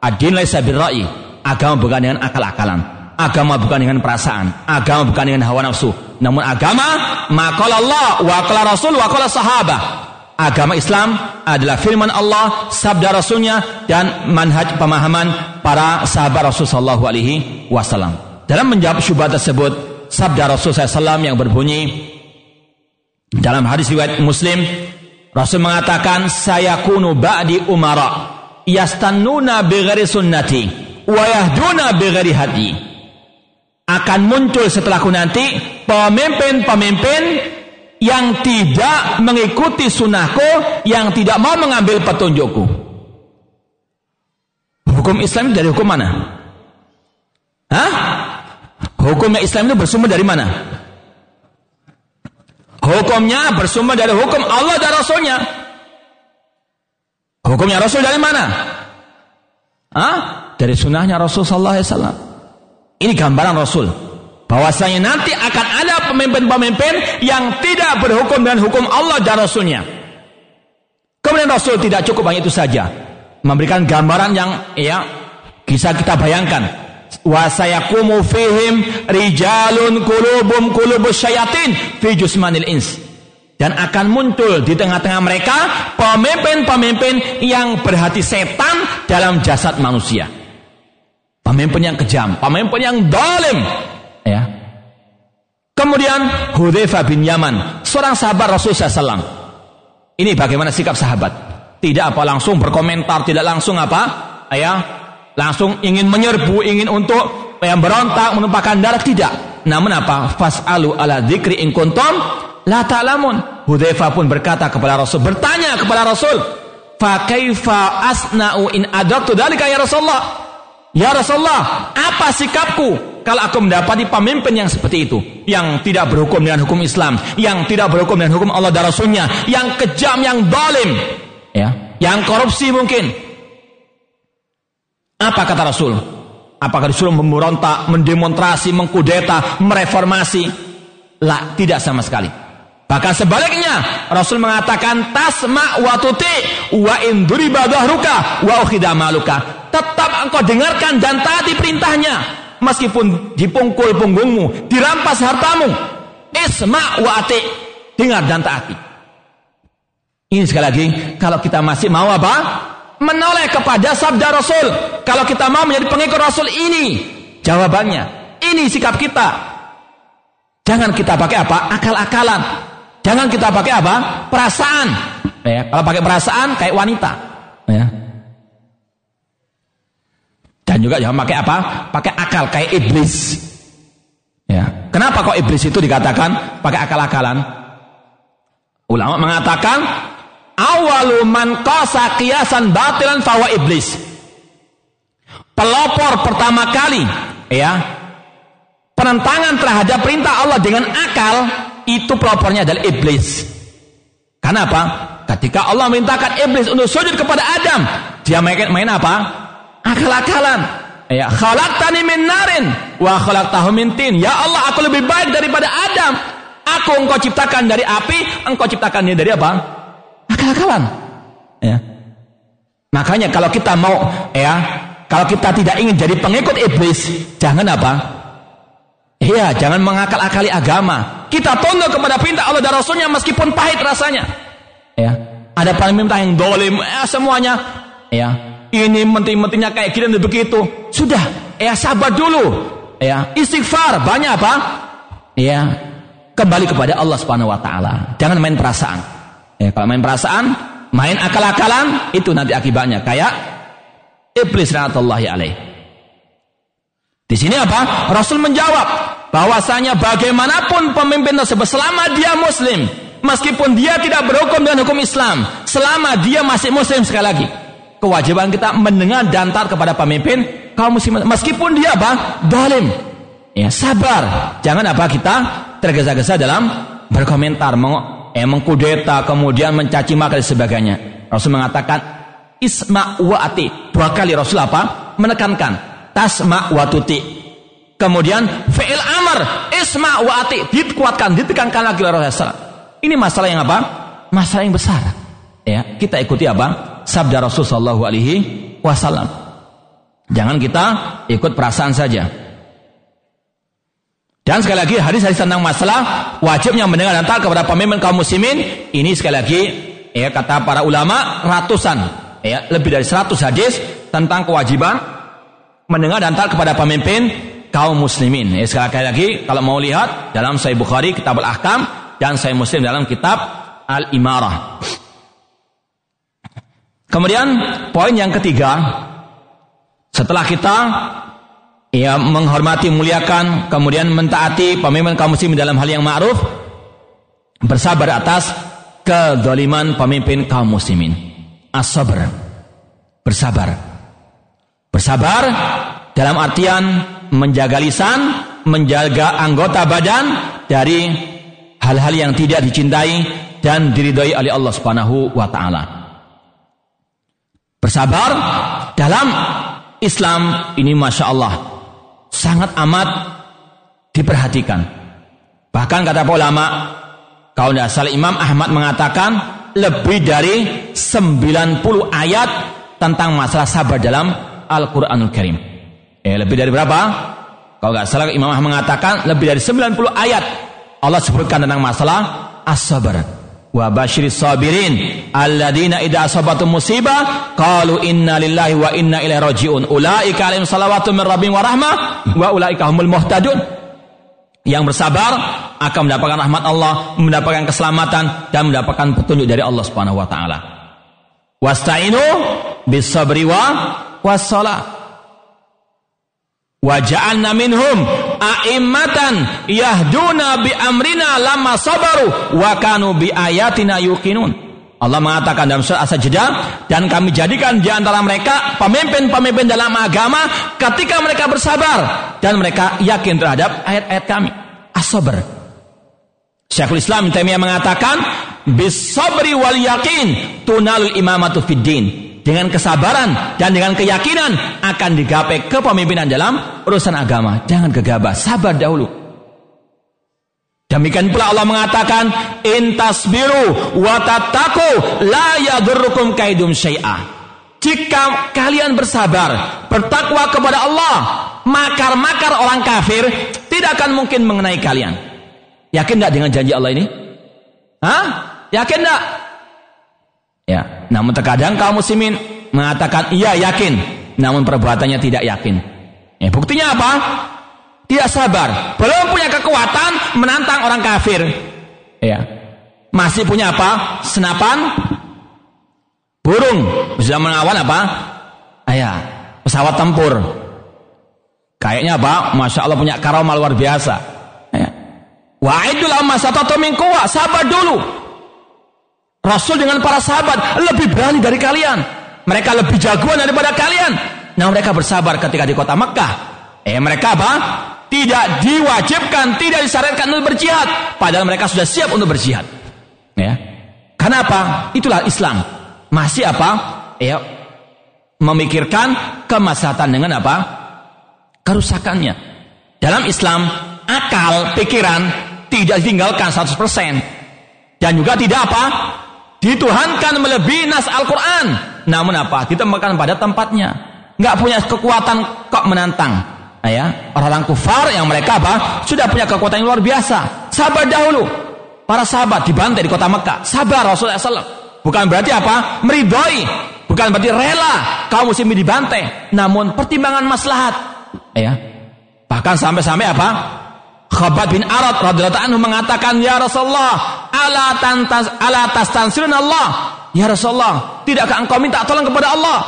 Adin laisa birra'i. Agama bukan dengan akal-akalan. Agama bukan dengan perasaan. Agama bukan dengan hawa nafsu. Namun agama maqala Allah wa qala Rasul wa qala sahabah. Agama Islam adalah firman Allah, sabda Rasulnya dan manhaj pemahaman para sahabat Rasulullah Alaihi Wasallam. Dalam menjawab syubhat tersebut, sabda Rasul SAW yang berbunyi dalam hadis riwayat Muslim Rasul mengatakan saya kunu ba'di umara yastannuna bighairi sunnati wa yahduna bighairi hadi akan muncul setelahku nanti pemimpin-pemimpin yang tidak mengikuti sunnahku yang tidak mau mengambil petunjukku hukum Islam dari hukum mana? Hah? Hukumnya Islam itu bersumber dari mana? Hukumnya bersumber dari hukum Allah dan Rasulnya. Hukumnya Rasul dari mana? Hah? Dari sunnahnya Rasul Sallallahu Alaihi Wasallam. Ini gambaran Rasul. Bahwasanya nanti akan ada pemimpin-pemimpin yang tidak berhukum dengan hukum Allah dan Rasulnya. Kemudian Rasul tidak cukup hanya itu saja. Memberikan gambaran yang ya bisa kita bayangkan wa sayakumu fihim rijalun kulubum kulubus syayatin fi jusmanil ins dan akan muncul di tengah-tengah mereka pemimpin-pemimpin yang berhati setan dalam jasad manusia. Pemimpin yang kejam, pemimpin yang dolim. Ya. Kemudian Hudzaifah bin Yaman, seorang sahabat Rasulullah SAW. Ini bagaimana sikap sahabat? Tidak apa langsung berkomentar, tidak langsung apa? Ya, langsung ingin menyerbu, ingin untuk yang berontak, menumpahkan darah tidak. Namun apa? Fas'alu ala dzikri in kuntum la ta'lamun. Hudzaifah pun berkata kepada Rasul, bertanya kepada Rasul, "Fa asna'u in adraktu dzalika ya Rasulullah?" Ya Rasulullah, apa sikapku kalau aku mendapati pemimpin yang seperti itu, yang tidak berhukum dengan hukum Islam, yang tidak berhukum dengan hukum Allah dan Rasulnya, yang kejam, yang dolim, ya, yang korupsi mungkin, apa kata Rasul? Apakah disuruh memberontak, mendemonstrasi, mengkudeta, mereformasi? Lah, tidak sama sekali. Bahkan sebaliknya, Rasul mengatakan tasma wa tuti wa in duriba dhahruka wa maluka. Tetap engkau dengarkan dan taati perintahnya meskipun dipungkul punggungmu, dirampas hartamu. Isma wa ati. Dengar dan taati. Ini sekali lagi, kalau kita masih mau apa? Menoleh kepada sabda Rasul. Kalau kita mau menjadi pengikut Rasul ini, jawabannya ini sikap kita. Jangan kita pakai apa? Akal-akalan. Jangan kita pakai apa? Perasaan. Ya, kalau pakai perasaan kayak wanita. Ya. Dan juga jangan pakai apa? Pakai akal kayak iblis. Ya. Kenapa kok iblis itu dikatakan pakai akal-akalan? Ulama mengatakan awalu man qasa qiyasan batilan fawa iblis. Pelopor pertama kali ya penentangan terhadap perintah Allah dengan akal itu pelopornya adalah iblis. Kenapa? Ketika Allah mintakan iblis untuk sujud kepada Adam, dia main, main apa? Akal-akalan. Ya, khalaqtani min narin wa khalaqtahu min tin. Ya Allah, aku lebih baik daripada Adam. Aku engkau ciptakan dari api, engkau ciptakan dia dari apa? Akal-akalan. Ya. Makanya kalau kita mau ya, kalau kita tidak ingin jadi pengikut iblis, jangan apa? Iya, jangan mengakal-akali agama. Kita tunduk kepada perintah Allah dan Rasulnya meskipun pahit rasanya. Ya, ada pemerintah yang dolim, ya semuanya. Ya, ini menteri-menterinya kayak gini dan begitu. Sudah, ya sabar dulu. Ya, istighfar banyak apa? Ya, kembali kepada Allah Subhanahu wa taala. Jangan main perasaan. Ya, kalau main perasaan, main akal-akalan itu nanti akibatnya kayak iblis rahmatullahi alaih. Di sini apa? Rasul menjawab bahwasanya bagaimanapun pemimpin tersebut selama dia muslim, meskipun dia tidak berhukum dengan hukum Islam, selama dia masih muslim sekali lagi, kewajiban kita mendengar dan taat kepada pemimpin kaum muslim meskipun dia apa? Dalim. Ya, sabar. Jangan apa kita tergesa-gesa dalam berkomentar, meng eh, mengkudeta, kemudian mencaci maki dan sebagainya. Rasul mengatakan isma wa ati. Dua kali Rasul apa? Menekankan tasma wa tuti. Kemudian fi'il amr isma wa ati dikuatkan, ditekankan lagi oleh Rasulullah. Ini masalah yang apa? Masalah yang besar. Ya, kita ikuti apa? Sabda Rasul sallallahu alaihi wasallam. Jangan kita ikut perasaan saja. Dan sekali lagi hadis-hadis tentang masalah wajibnya mendengar dan taat kepada pemimpin kaum muslimin ini sekali lagi ya kata para ulama ratusan ya lebih dari 100 hadis tentang kewajiban mendengar dan taat kepada pemimpin kaum muslimin. Ya, sekali lagi kalau mau lihat dalam Sahih Bukhari Kitab Al-Ahkam dan Sahih Muslim dalam kitab Al-Imarah. Kemudian poin yang ketiga setelah kita ya menghormati muliakan kemudian mentaati pemimpin kaum muslimin dalam hal yang ma'ruf bersabar atas kedoliman pemimpin kaum muslimin as-sabr bersabar Bersabar dalam artian menjaga lisan, menjaga anggota badan dari hal-hal yang tidak dicintai dan diridhoi oleh Allah Subhanahu wa taala. Bersabar dalam Islam ini Masya Allah sangat amat diperhatikan. Bahkan kata ulama, kalau tidak salah Imam Ahmad mengatakan lebih dari 90 ayat tentang masalah sabar dalam Al-Quranul Karim. Eh, lebih dari berapa? Kalau nggak salah Imam Ahmad mengatakan lebih dari 90 ayat Allah sebutkan tentang masalah as-sabar. Wa basyir sabirin alladzina idza asabatu musibah qalu inna lillahi wa inna ilaihi rajiun. Ulaika alaihim salawatu min rabbihim wa rahmah wa ulaika humul muhtadun. Yang bersabar akan mendapatkan rahmat Allah, mendapatkan keselamatan dan mendapatkan petunjuk dari Allah Subhanahu wa taala. Wasta'inu bis sabri wa wassalah. Wa ja'alna minhum a'immatan yahduna bi amrina lama sabaru wa kanu bi ayatina yuqinun. Allah mengatakan dalam surat As-Sajdah dan kami jadikan di antara mereka pemimpin-pemimpin dalam agama ketika mereka bersabar dan mereka yakin terhadap ayat-ayat kami. As-sabr. Syekhul Islam Taimiyah mengatakan bis sabri wal yakin tunalul imamatu fid din dengan kesabaran dan dengan keyakinan akan digapai kepemimpinan dalam urusan agama. Jangan gegabah, sabar dahulu. Demikian pula Allah mengatakan, "Intasbiru wa tattaqu la yadurrukum kaidum syai'a." Jika kalian bersabar, bertakwa kepada Allah, makar-makar orang kafir tidak akan mungkin mengenai kalian. Yakin tidak dengan janji Allah ini? Hah? Yakin tidak? Ya, namun terkadang kaum muslimin mengatakan iya yakin, namun perbuatannya tidak yakin. Ya, buktinya apa? Tidak sabar, belum punya kekuatan menantang orang kafir. Ya. Masih punya apa? Senapan burung bisa mengawal apa? Ayah, pesawat tempur. Kayaknya apa? Masya Allah punya karomal luar biasa. Ya. Wa'idul satatu min sabar dulu. Rasul dengan para sahabat lebih berani dari kalian. Mereka lebih jagoan daripada kalian. Nah mereka bersabar ketika di kota Mekah. Eh mereka apa? Tidak diwajibkan, tidak disarankan untuk berjihad. Padahal mereka sudah siap untuk berjihad. Ya. Kenapa? Itulah Islam. Masih apa? Ya, memikirkan kemaslahatan dengan apa? Kerusakannya. Dalam Islam, akal, pikiran tidak ditinggalkan 100%. Dan juga tidak apa? Dituhankan melebihi nas Al-Quran. Namun apa? Ditempatkan pada tempatnya. Nggak punya kekuatan kok menantang. Nah ya, orang-orang kufar yang mereka apa? Sudah punya kekuatan yang luar biasa. Sabar dahulu. Para sahabat dibantai di kota Mekah. Sabar Rasulullah SAW. Bukan berarti apa? Meridhoi. Bukan berarti rela kaum muslimin dibantai. Namun pertimbangan maslahat. Ya. Bahkan sampai-sampai apa? Khabbab bin Arad radhiyallahu anhu mengatakan, "Ya Rasulullah, ala tantas ala tastansirun Allah?" Ya Rasulullah, tidakkah engkau minta tolong kepada Allah?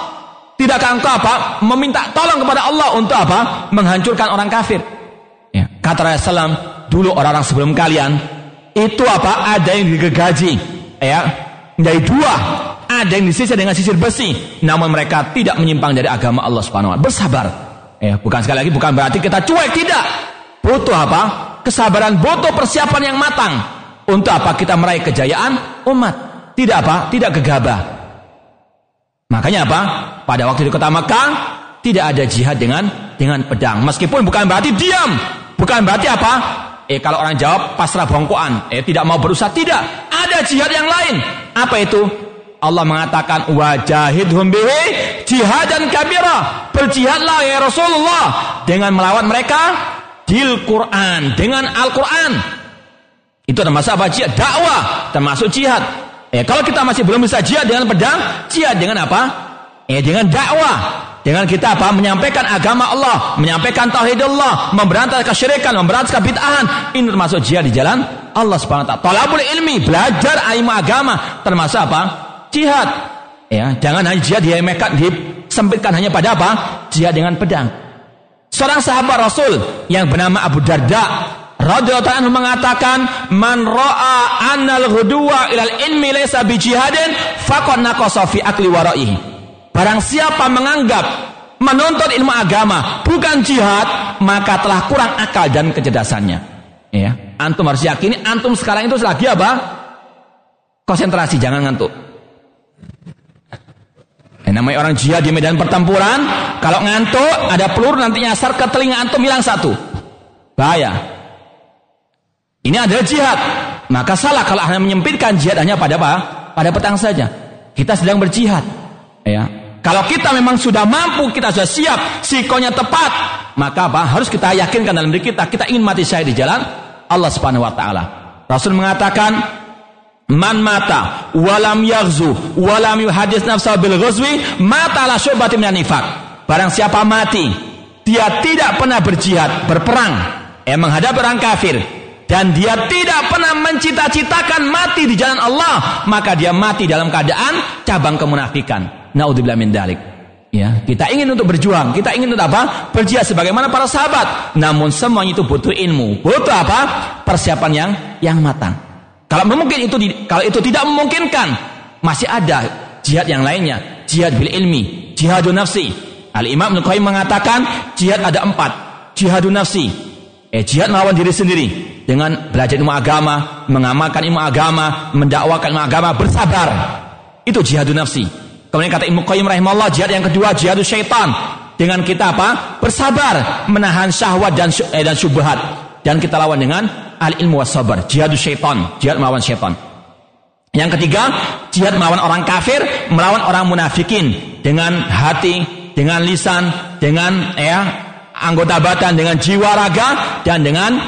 Tidakkah engkau apa? Meminta tolong kepada Allah untuk apa? Menghancurkan orang kafir. Ya. Kata Rasulullah, dulu orang-orang sebelum kalian itu apa? Ada yang digergaji, ya, menjadi dua. Ada yang disisir dengan sisir besi, namun mereka tidak menyimpang dari agama Allah Subhanahu wa. Bersabar. Ya, bukan sekali lagi bukan berarti kita cuek, tidak. Butuh apa? Kesabaran, butuh persiapan yang matang. Untuk apa kita meraih kejayaan umat. Tidak apa? Tidak gegabah. Makanya apa? Pada waktu di kota Mekah tidak ada jihad dengan dengan pedang. Meskipun bukan berarti diam. Bukan berarti apa? Eh kalau orang jawab pasrah bongkoan, eh tidak mau berusaha tidak. Ada jihad yang lain. Apa itu? Allah mengatakan wajahidhum bihi jihadan kabira. Berjihadlah ya Rasulullah dengan melawan mereka bil Quran dengan Al-Quran. Itu termasuk apa? Jihad dakwah, termasuk jihad. Eh, kalau kita masih belum bisa jihad dengan pedang, jihad dengan apa? Eh, dengan dakwah. Dengan kita apa? Menyampaikan agama Allah, menyampaikan tauhid Allah, memberantas kesyirikan, memberantas kebid'ahan. Ini termasuk jihad di jalan Allah Subhanahu wa taala. Ilmi, belajar ilmu agama, termasuk apa? Jihad. Ya, jangan hanya jihad diremehkan, disempitkan hanya pada apa? Jihad dengan pedang. Seorang sahabat Rasul yang bernama Abu Darda radhiyallahu anhu mengatakan man ra'a annal ghudwa ilal ilmi laysa bi jihadin faqad naqasa fi akli waraihi. Barang siapa menganggap menuntut ilmu agama bukan jihad, maka telah kurang akal dan kecerdasannya. Ya, antum harus yakini antum sekarang itu lagi apa? Konsentrasi, jangan ngantuk. Namanya orang jihad di medan pertempuran, kalau ngantuk ada peluru nanti nyasar ke telinga antum hilang satu. Bahaya. Ini adalah jihad. Maka salah kalau hanya menyempitkan jihad hanya pada apa? Pada petang saja. Kita sedang berjihad. Ya. Kalau kita memang sudah mampu, kita sudah siap, sikonya tepat, maka apa? Harus kita yakinkan dalam diri kita, kita ingin mati syahid di jalan Allah Subhanahu wa taala. Rasul mengatakan, Man mata walam yaghzu walam yuhadis nafsa bil ghazwi mata la syubati minan nifaq. Barang siapa mati dia tidak pernah berjihad, berperang, eh menghadapi orang kafir dan dia tidak pernah mencita-citakan mati di jalan Allah, maka dia mati dalam keadaan cabang kemunafikan. Naudzubillah min dalik. Ya, kita ingin untuk berjuang, kita ingin untuk apa? Berjihad sebagaimana para sahabat. Namun semuanya itu butuh ilmu, butuh apa? Persiapan yang yang matang. Kalau mungkin itu kalau itu tidak memungkinkan, masih ada jihad yang lainnya, jihad bil ilmi, jihadun nafsi. Al Imam Ibnu mengatakan jihad ada empat, jihadun nafsi, eh jihad melawan diri sendiri dengan belajar ilmu agama, mengamalkan ilmu agama, mendakwakan ilmu agama, bersabar. Itu jihadun nafsi. Kemudian kata Ibnu Qayyim rahimahullah, jihad yang kedua jihadus syaitan. Dengan kita apa? Bersabar menahan syahwat dan eh, dan syubhat dan kita lawan dengan al ilmu was sabar, jihadus syaitan, jihad melawan syaitan. Yang ketiga, jihad melawan orang kafir, melawan orang munafikin dengan hati, dengan lisan, dengan ya anggota badan, dengan jiwa raga dan dengan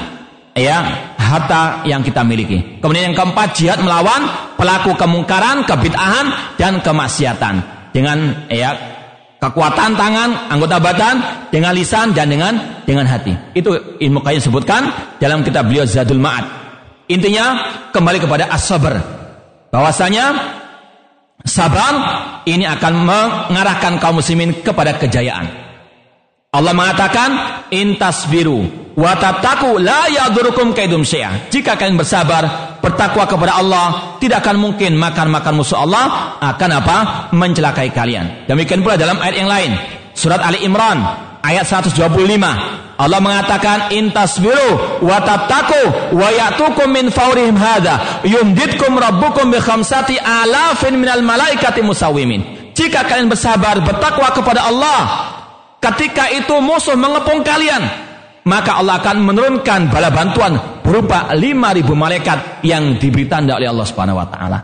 ya harta yang kita miliki. Kemudian yang keempat, jihad melawan pelaku kemungkaran, kebid'ahan dan kemaksiatan dengan ya kekuatan tangan, anggota badan, dengan lisan dan dengan dengan hati. Itu ilmu kain sebutkan dalam kitab beliau Zadul Ma'ad. Intinya kembali kepada as-sabr. Bahwasanya sabar ini akan mengarahkan kaum muslimin kepada kejayaan. Allah mengatakan intasbiru wa tattaqu la yadurukum kaidum syai'a. Jika kalian bersabar, bertakwa kepada Allah, tidak akan mungkin makan-makan musuh Allah akan apa? mencelakai kalian. Demikian pula dalam ayat yang lain, surat Ali Imran ayat 125. Allah mengatakan intasbiru wa tattaqu wa ya'tukum min fawrihim hadza yumditkum rabbukum bi khamsati alafin minal malaikati musawimin. Jika kalian bersabar bertakwa kepada Allah, ketika itu musuh mengepung kalian, maka Allah akan menurunkan bala bantuan berupa 5000 malaikat yang diberi tanda oleh Allah Subhanahu wa taala.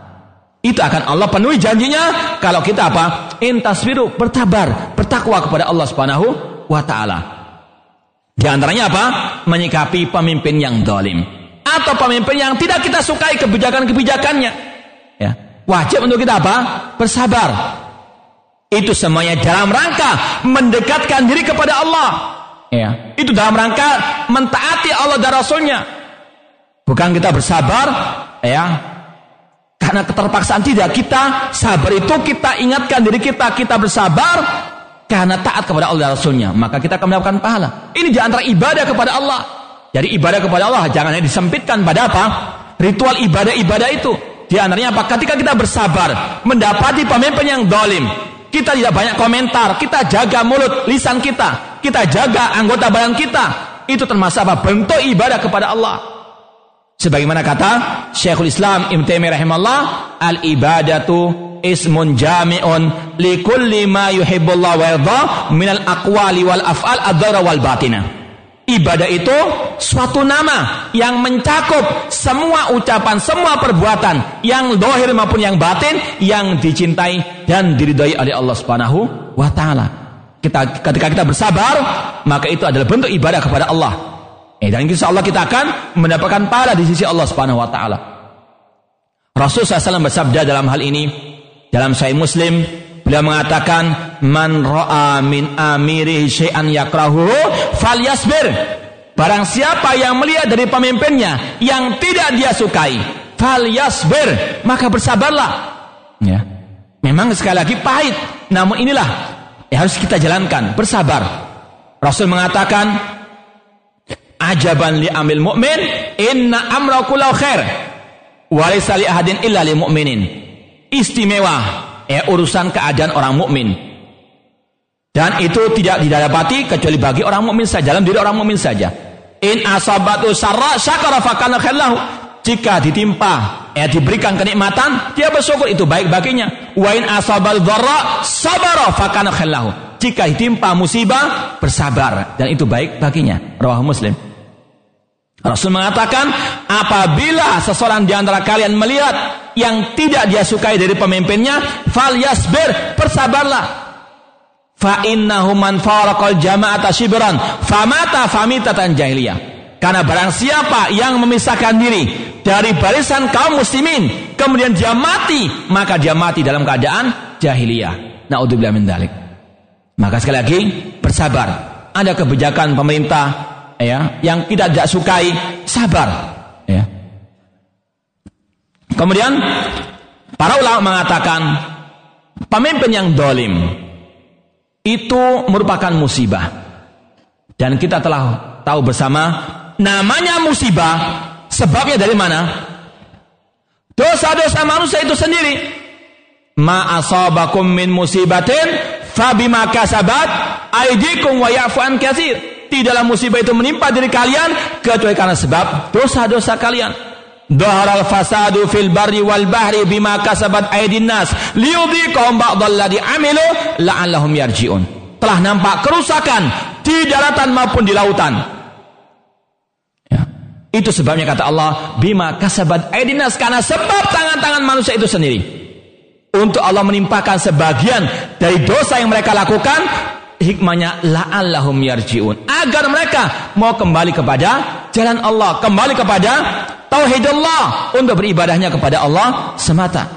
Itu akan Allah penuhi janjinya kalau kita apa? Intasbiru, bertabar, bertakwa kepada Allah Subhanahu wa taala. Di antaranya apa? Menyikapi pemimpin yang dolim atau pemimpin yang tidak kita sukai kebijakan-kebijakannya. Ya. Wajib untuk kita apa? Bersabar. Itu semuanya dalam rangka mendekatkan diri kepada Allah. Ya, itu dalam rangka mentaati Allah dan Rasulnya. Bukan kita bersabar, ya, karena keterpaksaan tidak. Kita sabar itu kita ingatkan diri kita, kita bersabar karena taat kepada Allah dan Rasulnya. Maka kita akan mendapatkan pahala. Ini di antara ibadah kepada Allah. Jadi ibadah kepada Allah jangan disempitkan pada apa? Ritual ibadah-ibadah itu. Di antaranya apa? Ketika kita bersabar, mendapati pemimpin yang dolim, kita tidak banyak komentar, kita jaga mulut, lisan kita, kita jaga anggota badan kita. Itu termasuk apa? Bentuk ibadah kepada Allah. Sebagaimana kata Syekhul Islam Ibn Taimiyah rahimahullah, al ibadatu ismun jami'un likulli ma yuhibbullah wa yadha minal aqwali wal af'al ad wal batinah. Ibadah itu suatu nama yang mencakup semua ucapan, semua perbuatan yang dohir maupun yang batin yang dicintai dan diridhai oleh Allah Subhanahu wa taala. Kita ketika kita bersabar, maka itu adalah bentuk ibadah kepada Allah. Eh, dan insya Allah kita akan mendapatkan pahala di sisi Allah Subhanahu wa taala. Rasul SAW bersabda dalam hal ini dalam Sahih Muslim Beliau mengatakan man ra'a min amirihi syai'an yakrahu falyasbir. Barang siapa yang melihat dari pemimpinnya yang tidak dia sukai, falyasbir, maka bersabarlah. Ya. Memang sekali lagi pahit, namun inilah yang harus kita jalankan, bersabar. Rasul mengatakan, ajaban li amil mu'min, inna amra kullahu khair, wa laysa li ahadin illa li mu'minin. Istimewa ya urusan keadaan orang mukmin. Dan itu tidak didapati kecuali bagi orang mukmin saja, dalam diri orang mukmin saja. In asabatu sarra syakara fakana khallahu. Jika ditimpa, ya diberikan kenikmatan, dia bersyukur itu baik baginya. Wa in asabal dharra sabara fakana khallahu. Jika ditimpa musibah, bersabar dan itu baik baginya. Rawah Muslim. Rasul mengatakan, apabila seseorang di antara kalian melihat yang tidak dia sukai dari pemimpinnya, fal yasbir, bersabarlah. Fa innahu man faraqal jama'ata shibran, famata famitatan jahiliyah. Karena barang siapa yang memisahkan diri dari barisan kaum muslimin, kemudian dia mati, maka dia mati dalam keadaan jahiliyah. Naudzubillah min dalik. Maka sekali lagi bersabar. Ada kebijakan pemerintah ya yang tidak tidak sukai sabar ya kemudian para ulama mengatakan pemimpin yang dolim itu merupakan musibah dan kita telah tahu bersama namanya musibah sebabnya dari mana dosa-dosa manusia itu sendiri ma asabakum min musibatin fabima kasabat aidikum wa ya'fu an katsir dalam musibah itu menimpa diri kalian kecuali karena sebab dosa-dosa kalian. Dhaharal fasadu fil barri wal bahri bima kasabat aydin nas liyudhiqahum ba'dalladhi amilu la'allahum yarji'un. Telah nampak kerusakan di daratan maupun di lautan. Itu sebabnya kata Allah bima kasabat aydin nas karena sebab tangan-tangan manusia itu sendiri. Untuk Allah menimpakan sebagian dari dosa yang mereka lakukan hikmahnya la'allahum yarji'un. Agar mereka mau kembali kepada jalan Allah kembali kepada tauhid Allah untuk beribadahnya kepada Allah semata.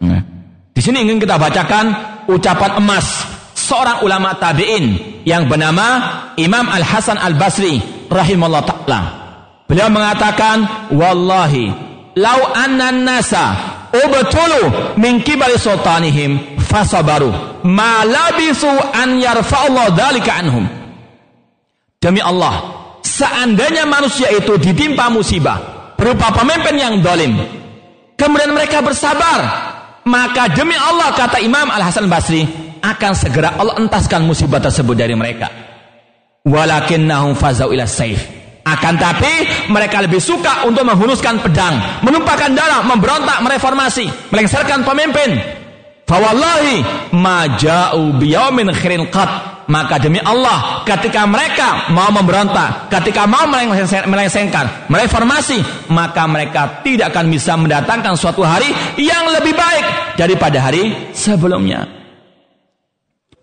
Nah, di sini ingin kita bacakan ucapan emas seorang ulama tabi'in yang bernama Imam Al Hasan Al Basri rahimahullah taala beliau mengatakan wallahi lau anna nasa ubtulu min kibari sultanihim fasabaru. Ma labisu an yarfa'allahu dzalika anhum. Demi Allah seandainya manusia itu ditimpa musibah berupa pemimpin yang dolim kemudian mereka bersabar maka demi Allah kata Imam Al Hasan Basri akan segera Allah entaskan musibah tersebut dari mereka. Walakinnahum fazau ila saif akan tapi mereka lebih suka untuk menghunuskan pedang, menumpahkan darah, memberontak, mereformasi, melengsarkan pemimpin, Fawallahi maja'u biyaumin khairin qat. Maka demi Allah, ketika mereka mau memberontak, ketika mau melengsengkan, mereformasi, maka mereka tidak akan bisa mendatangkan suatu hari yang lebih baik daripada hari sebelumnya.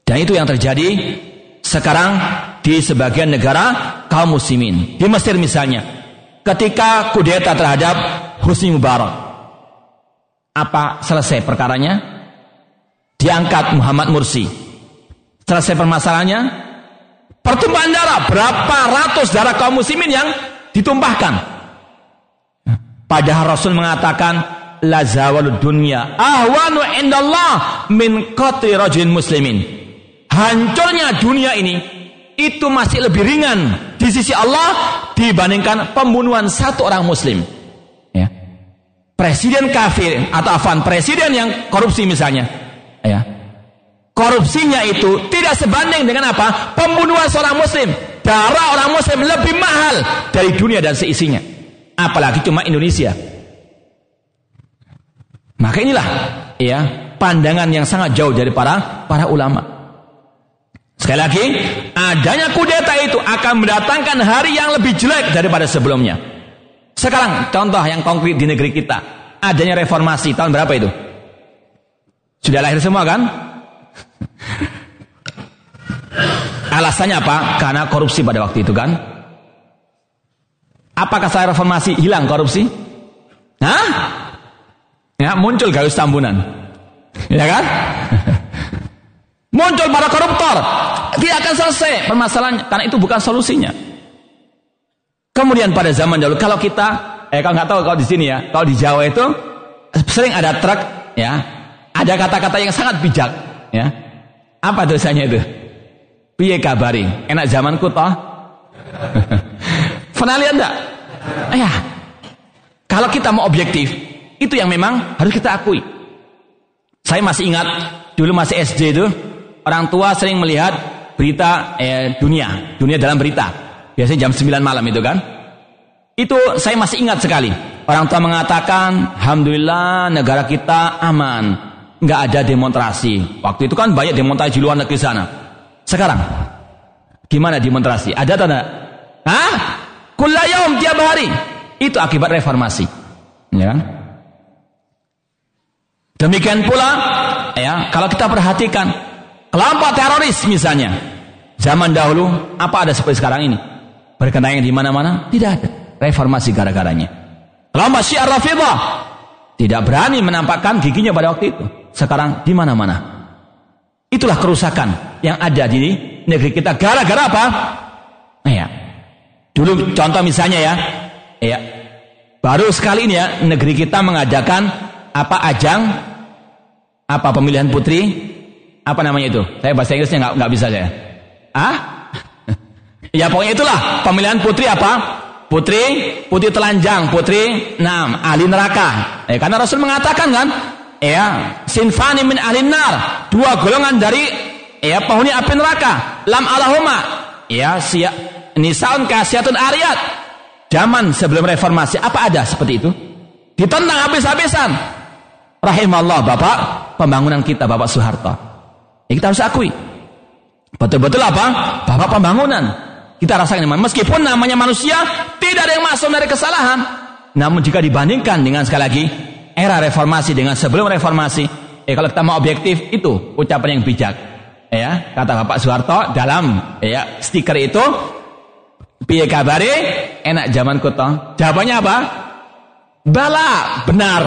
Dan itu yang terjadi sekarang di sebagian negara kaum muslimin. Di Mesir misalnya, ketika kudeta terhadap Husni Mubarak. Apa selesai perkaranya? diangkat Muhammad Mursi. Selesai permasalahannya, Pertumpahan darah, berapa ratus darah kaum muslimin yang ditumpahkan. Padahal Rasul mengatakan, la zawalud dunya ahwanu indallah min qatri rajulin muslimin. Hancurnya dunia ini itu masih lebih ringan di sisi Allah dibandingkan pembunuhan satu orang muslim. Ya. Presiden kafir atau afan presiden yang korupsi misalnya, ya korupsinya itu tidak sebanding dengan apa? Pembunuhan seorang muslim. Darah orang muslim lebih mahal dari dunia dan seisinya. Apalagi cuma Indonesia. Maka inilah ya pandangan yang sangat jauh dari para para ulama. Sekali lagi, adanya kudeta itu akan mendatangkan hari yang lebih jelek daripada sebelumnya. Sekarang contoh yang konkret di negeri kita, adanya reformasi tahun berapa itu? Sudah lahir semua kan? Alasannya apa? Karena korupsi pada waktu itu kan. Apakah saya reformasi hilang korupsi? Hah? Ya, muncul gayus tambunan. Ya kan? Muncul para koruptor. Tidak akan selesai permasalahannya karena itu bukan solusinya. Kemudian pada zaman dahulu kalau kita eh kalau nggak tahu kalau di sini ya, kalau di Jawa itu sering ada truk ya, ada kata-kata yang sangat bijak ya. Apa dosanya itu? Piye kabari? Enak zamanku toh? Pernah lihat enggak? Ya. Kalau kita mau objektif, itu yang memang harus kita akui. Saya masih ingat dulu masih SD itu orang tua sering melihat berita eh, dunia, dunia dalam berita. Biasanya jam 9 malam itu kan. Itu saya masih ingat sekali. Orang tua mengatakan, Alhamdulillah negara kita aman nggak ada demonstrasi. Waktu itu kan banyak demonstrasi di luar negeri sana. Sekarang, gimana demonstrasi? Ada tidak? Hah? Kulayom tiap hari. Itu akibat reformasi. Ya kan? Demikian pula, ya, kalau kita perhatikan kelompok teroris misalnya, zaman dahulu apa ada seperti sekarang ini? Berkenaan di mana-mana? Tidak ada. Reformasi gara-garanya. Kelompok Syiar Rafidah tidak berani menampakkan giginya pada waktu itu sekarang di mana-mana. Itulah kerusakan yang ada di negeri kita gara-gara apa? Ya. Dulu contoh misalnya ya, ya. Baru sekali ini ya negeri kita mengadakan apa ajang apa pemilihan putri apa namanya itu? Saya bahasa Inggrisnya nggak nggak bisa saya. Ah? ya pokoknya itulah pemilihan putri apa? Putri, putri telanjang, putri, enam, ahli neraka. Eh, karena Rasul mengatakan kan, ya sinfani min ahli nar dua golongan dari ya penghuni api neraka lam alahuma ya siya nisaun kasiatun ariat zaman sebelum reformasi apa ada seperti itu ditentang habis-habisan rahimahullah bapak pembangunan kita bapak Soeharto ya, kita harus akui betul-betul apa bapak pembangunan kita rasakan meskipun namanya manusia tidak ada yang masuk dari kesalahan namun jika dibandingkan dengan sekali lagi era reformasi dengan sebelum reformasi, eh kalau kita mau objektif itu ucapan yang bijak. Ya, kata Bapak Soeharto dalam ya stiker itu piye kabare enak zaman kuto. Jawabannya apa? Bala, benar.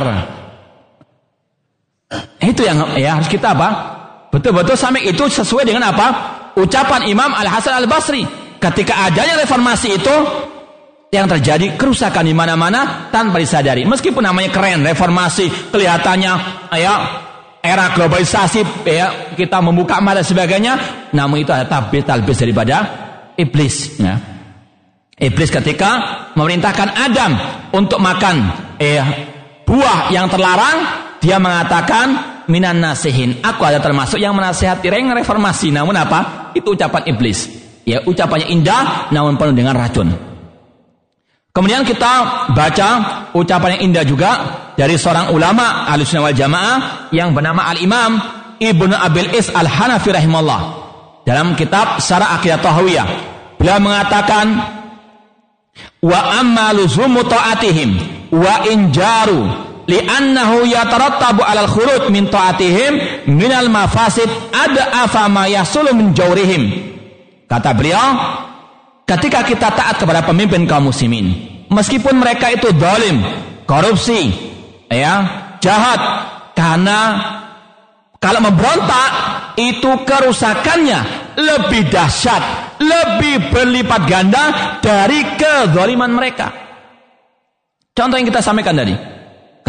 Itu yang ya harus kita apa? Betul-betul sampai itu sesuai dengan apa? Ucapan Imam Al Hasan Al Basri. Ketika adanya reformasi itu yang terjadi kerusakan di mana-mana tanpa disadari. Meskipun namanya keren, reformasi, kelihatannya ya era globalisasi ya kita membuka mata sebagainya, namun itu ada tabis talbis daripada iblis ya. Iblis ketika memerintahkan Adam untuk makan eh, buah yang terlarang, dia mengatakan minan nasihin. Aku ada termasuk yang menasihati reng reformasi. Namun apa? Itu ucapan iblis. Ya, ucapannya indah namun penuh dengan racun. Kemudian kita baca ucapan yang indah juga dari seorang ulama Ahlussunnah wal Jamaah yang bernama Al-Imam Ibnu Abil Is Al-Hanafi rahimahullah dalam kitab Syarah Aqidah Tahawiyah. Beliau mengatakan wa amma luzumu wa injaru li'annahu yatarattabu 'alal khuruj min ta'atihim minal mafasid ada afa ma yasulu min jawrihim. Kata beliau, ketika kita taat kepada pemimpin kaum muslimin meskipun mereka itu dolim korupsi ya jahat karena kalau memberontak itu kerusakannya lebih dahsyat lebih berlipat ganda dari kezaliman mereka. Contoh yang kita sampaikan tadi.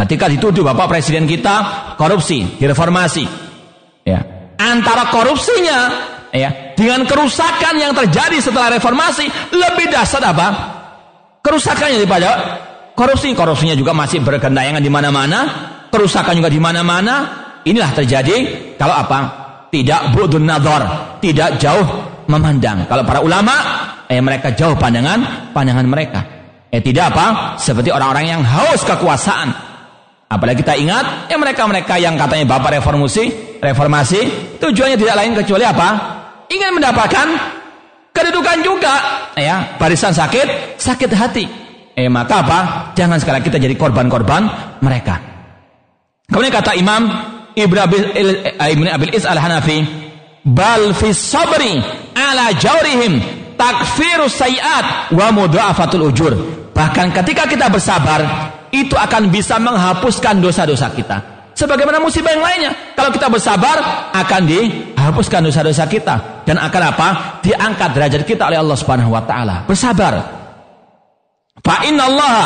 Ketika dituduh Bapak Presiden kita korupsi, direformasi. Ya. Antara korupsinya ya dengan kerusakan yang terjadi setelah reformasi lebih dasar apa? Kerusakannya daripada korupsi. Korupsinya juga masih bergendayangan di mana-mana, kerusakan juga di mana-mana. Inilah terjadi kalau apa? Tidak budun nador, tidak jauh memandang. Kalau para ulama, eh mereka jauh pandangan pandangan mereka. Eh tidak apa? Seperti orang-orang yang haus kekuasaan. Apalagi kita ingat, ya mereka-mereka yang katanya bapak reformasi, reformasi, tujuannya tidak lain kecuali apa? Ingin mendapatkan kedudukan juga, ya barisan sakit, sakit hati. Eh maka apa? Jangan sekali kita jadi korban-korban mereka. Kemudian kata Imam Ibn Abil, eh, Ibn Abil Is al-Hanafi, bal fi sabri ala jawrihim takfirus sayiat wa mudha'afatul ujur. Bahkan ketika kita bersabar, itu akan bisa menghapuskan dosa-dosa kita. Sebagaimana musibah yang lainnya. Kalau kita bersabar, akan dihapuskan dosa-dosa kita. Dan akan apa? Diangkat derajat kita oleh Allah Subhanahu wa taala. Bersabar. Fa inna Allah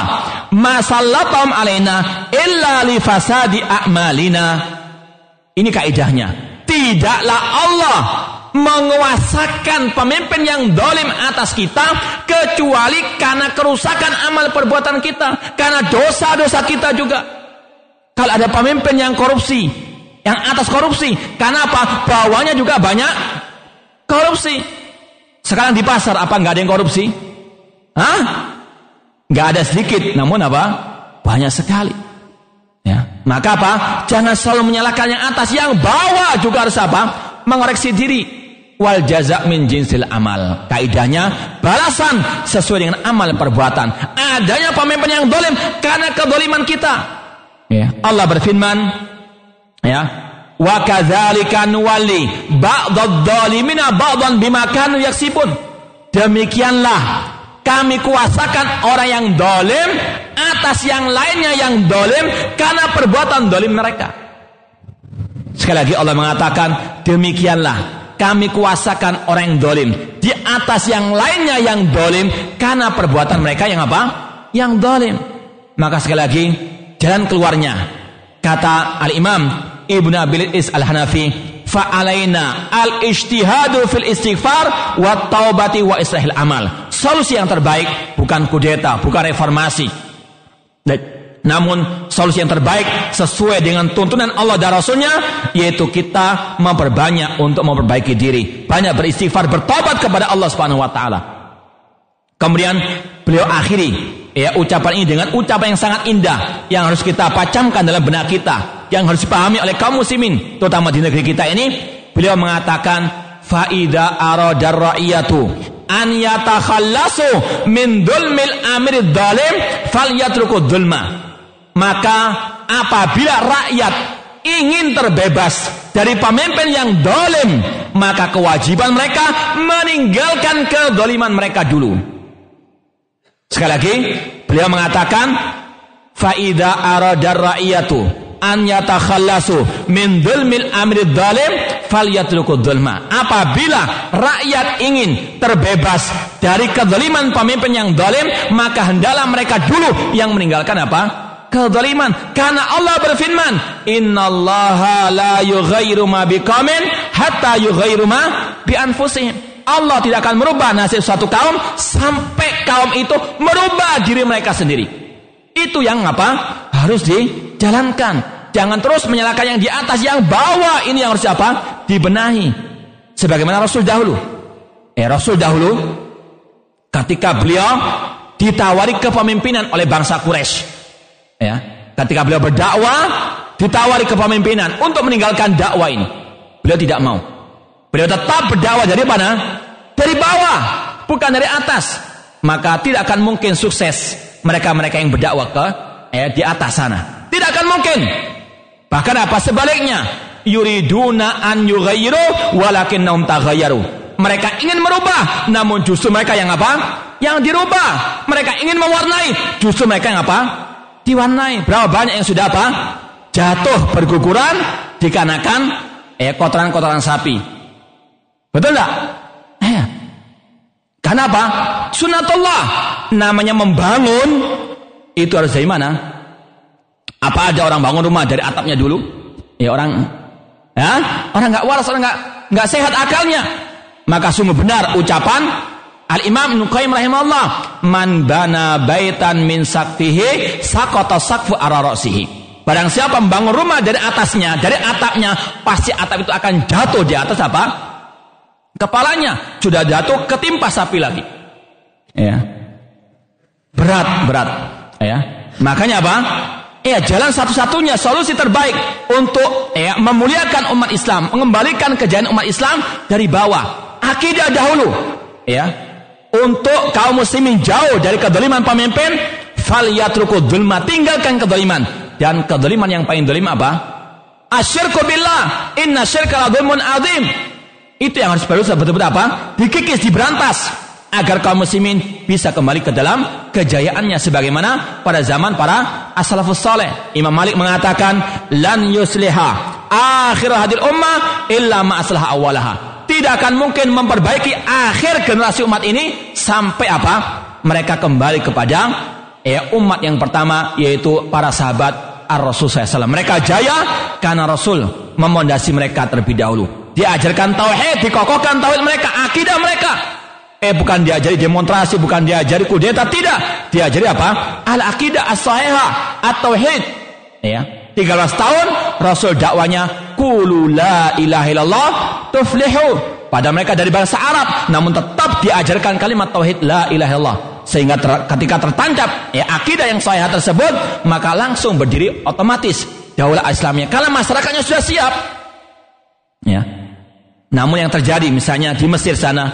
ma sallatam alaina illa li fasadi a'malina. Ini kaidahnya. Tidaklah Allah menguasakan pemimpin yang dolim atas kita kecuali karena kerusakan amal perbuatan kita karena dosa-dosa kita juga. Kalau ada pemimpin yang korupsi yang atas korupsi karena apa? Bawahnya juga banyak korupsi. Sekarang di pasar apa nggak ada yang korupsi? Hah? nggak ada sedikit namun apa? Banyak sekali. Ya. Maka apa? Jangan selalu menyalahkan yang atas yang bawah juga harus apa? Mengoreksi diri wal jaza min jinsil amal. Kaidahnya balasan sesuai dengan amal perbuatan. Adanya pemimpin yang dolim karena kedoliman kita. Ya. Allah berfirman, ya, wa kadzalika nuwalli ba'dadh dhalimina ba'dhan bima kanu yaksibun. Demikianlah kami kuasakan orang yang dolim atas yang lainnya yang dolim karena perbuatan dolim mereka. Sekali lagi Allah mengatakan demikianlah kami kuasakan orang yang dolim di atas yang lainnya yang dolim karena perbuatan mereka yang apa? Yang dolim. Maka sekali lagi jalan keluarnya kata Al Imam Ibnu Abil Is Al Hanafi fa'alaina al ijtihadu fil istighfar wa taubati wa islahil amal. Solusi yang terbaik bukan kudeta, bukan reformasi. Namun solusi yang terbaik sesuai dengan tuntunan Allah dan Rasulnya yaitu kita memperbanyak untuk memperbaiki diri, banyak beristighfar, bertobat kepada Allah Subhanahu wa taala. Kemudian beliau akhiri ya ucapan ini dengan ucapan yang sangat indah yang harus kita pacamkan dalam benak kita, yang harus dipahami oleh kaum muslimin terutama di negeri kita ini. Beliau mengatakan faida aradar ra'iyatu an yatakhallasu min dulmil amir dhalim falyatruku dhulma maka apabila rakyat ingin terbebas dari pemimpin yang dolim, maka kewajiban mereka meninggalkan kedoliman mereka dulu. Sekali lagi, beliau mengatakan, faida aradar rakyatu an yatakhallasu min dhulmil amri dhalim falyatruku dhulma. Apabila rakyat ingin terbebas dari kedoliman pemimpin yang dolim, maka hendaklah mereka dulu yang meninggalkan apa? Kezaliman. Karena Allah berfirman innallaha la yughayyiru ma biqaumin hatta yughayyiru ma bi anfusihim Allah tidak akan merubah nasib suatu kaum sampai kaum itu merubah diri mereka sendiri. Itu yang apa? Harus dijalankan. Jangan terus menyalahkan yang di atas yang bawah. Ini yang harus apa? Dibenahi. Sebagaimana Rasul dahulu. Eh Rasul dahulu ketika beliau ditawari kepemimpinan oleh bangsa Quraisy Ya, ketika beliau berdakwah, ditawari kepemimpinan untuk meninggalkan dakwah ini. Beliau tidak mau. Beliau tetap berdakwah dari mana? Dari bawah, bukan dari atas. Maka tidak akan mungkin sukses mereka-mereka yang berdakwah ke ya, di atas sana. Tidak akan mungkin. Bahkan apa sebaliknya? Yuriduna an yughayyiru walakinnahum taghayyaru. Mereka ingin merubah, namun justru mereka yang apa? Yang dirubah. Mereka ingin mewarnai, justru mereka yang apa? Diwarnai. Berapa banyak yang sudah apa? Jatuh berguguran dikarenakan eh kotoran-kotoran sapi. Betul enggak? Eh. Bahan apa? Sunatullah. Namanya membangun itu harus dari mana? Apa ada orang bangun rumah dari atapnya dulu? Ya orang ya, orang nggak waras, orang nggak nggak sehat akalnya. Maka sungguh benar ucapan Al-Imam Ibnu Qayyim rahimahullah, "Man bana baitan min sakfihi saqata sakfu ara Barang siapa membangun rumah dari atasnya, dari atapnya, pasti atap itu akan jatuh di atas apa? Kepalanya sudah jatuh ketimpa sapi lagi. Ya. Berat, berat. Ya. Makanya apa? Ya, jalan satu-satunya solusi terbaik untuk ya, memuliakan umat Islam, mengembalikan kejayaan umat Islam dari bawah. Akidah dahulu. Ya. Untuk kaum muslimin jauh dari kedoliman pemimpin, fal yatruku dzulma, tinggalkan kedoliman dan kedoliman yang paling dolim apa? Asyirku billah. Inna syirka ladulmun azim. Itu yang harus berusaha betul-betul apa? Dikikis, diberantas. Agar kaum muslimin bisa kembali ke dalam kejayaannya. Sebagaimana pada zaman para as-salafus saleh. Imam Malik mengatakan, Lan yusliha akhir hadil ummah illa ma'aslaha awalaha. Tidak akan mungkin memperbaiki akhir generasi umat ini sampai apa? Mereka kembali kepada ya umat yang pertama yaitu para sahabat Ar-Rasul SAW. Mereka jaya karena Rasul memondasi mereka terlebih dahulu. Diajarkan tauhid, dikokohkan tauhid mereka, akidah mereka. Eh bukan diajari demonstrasi, bukan diajari kudeta, tidak. Diajari apa? Al-aqidah as-sahihah, at-tauhid. Ya. 13 tahun Rasul dakwanya qulu la ilaha illallah tuflihu. Pada mereka dari bangsa Arab namun tetap diajarkan kalimat tauhid la ilaha illallah. Sehingga ter, ketika tertancap ya akidah yang sahih tersebut maka langsung berdiri otomatis. Daulah Islamnya. Kalau masyarakatnya sudah siap. Ya. Namun yang terjadi misalnya di Mesir sana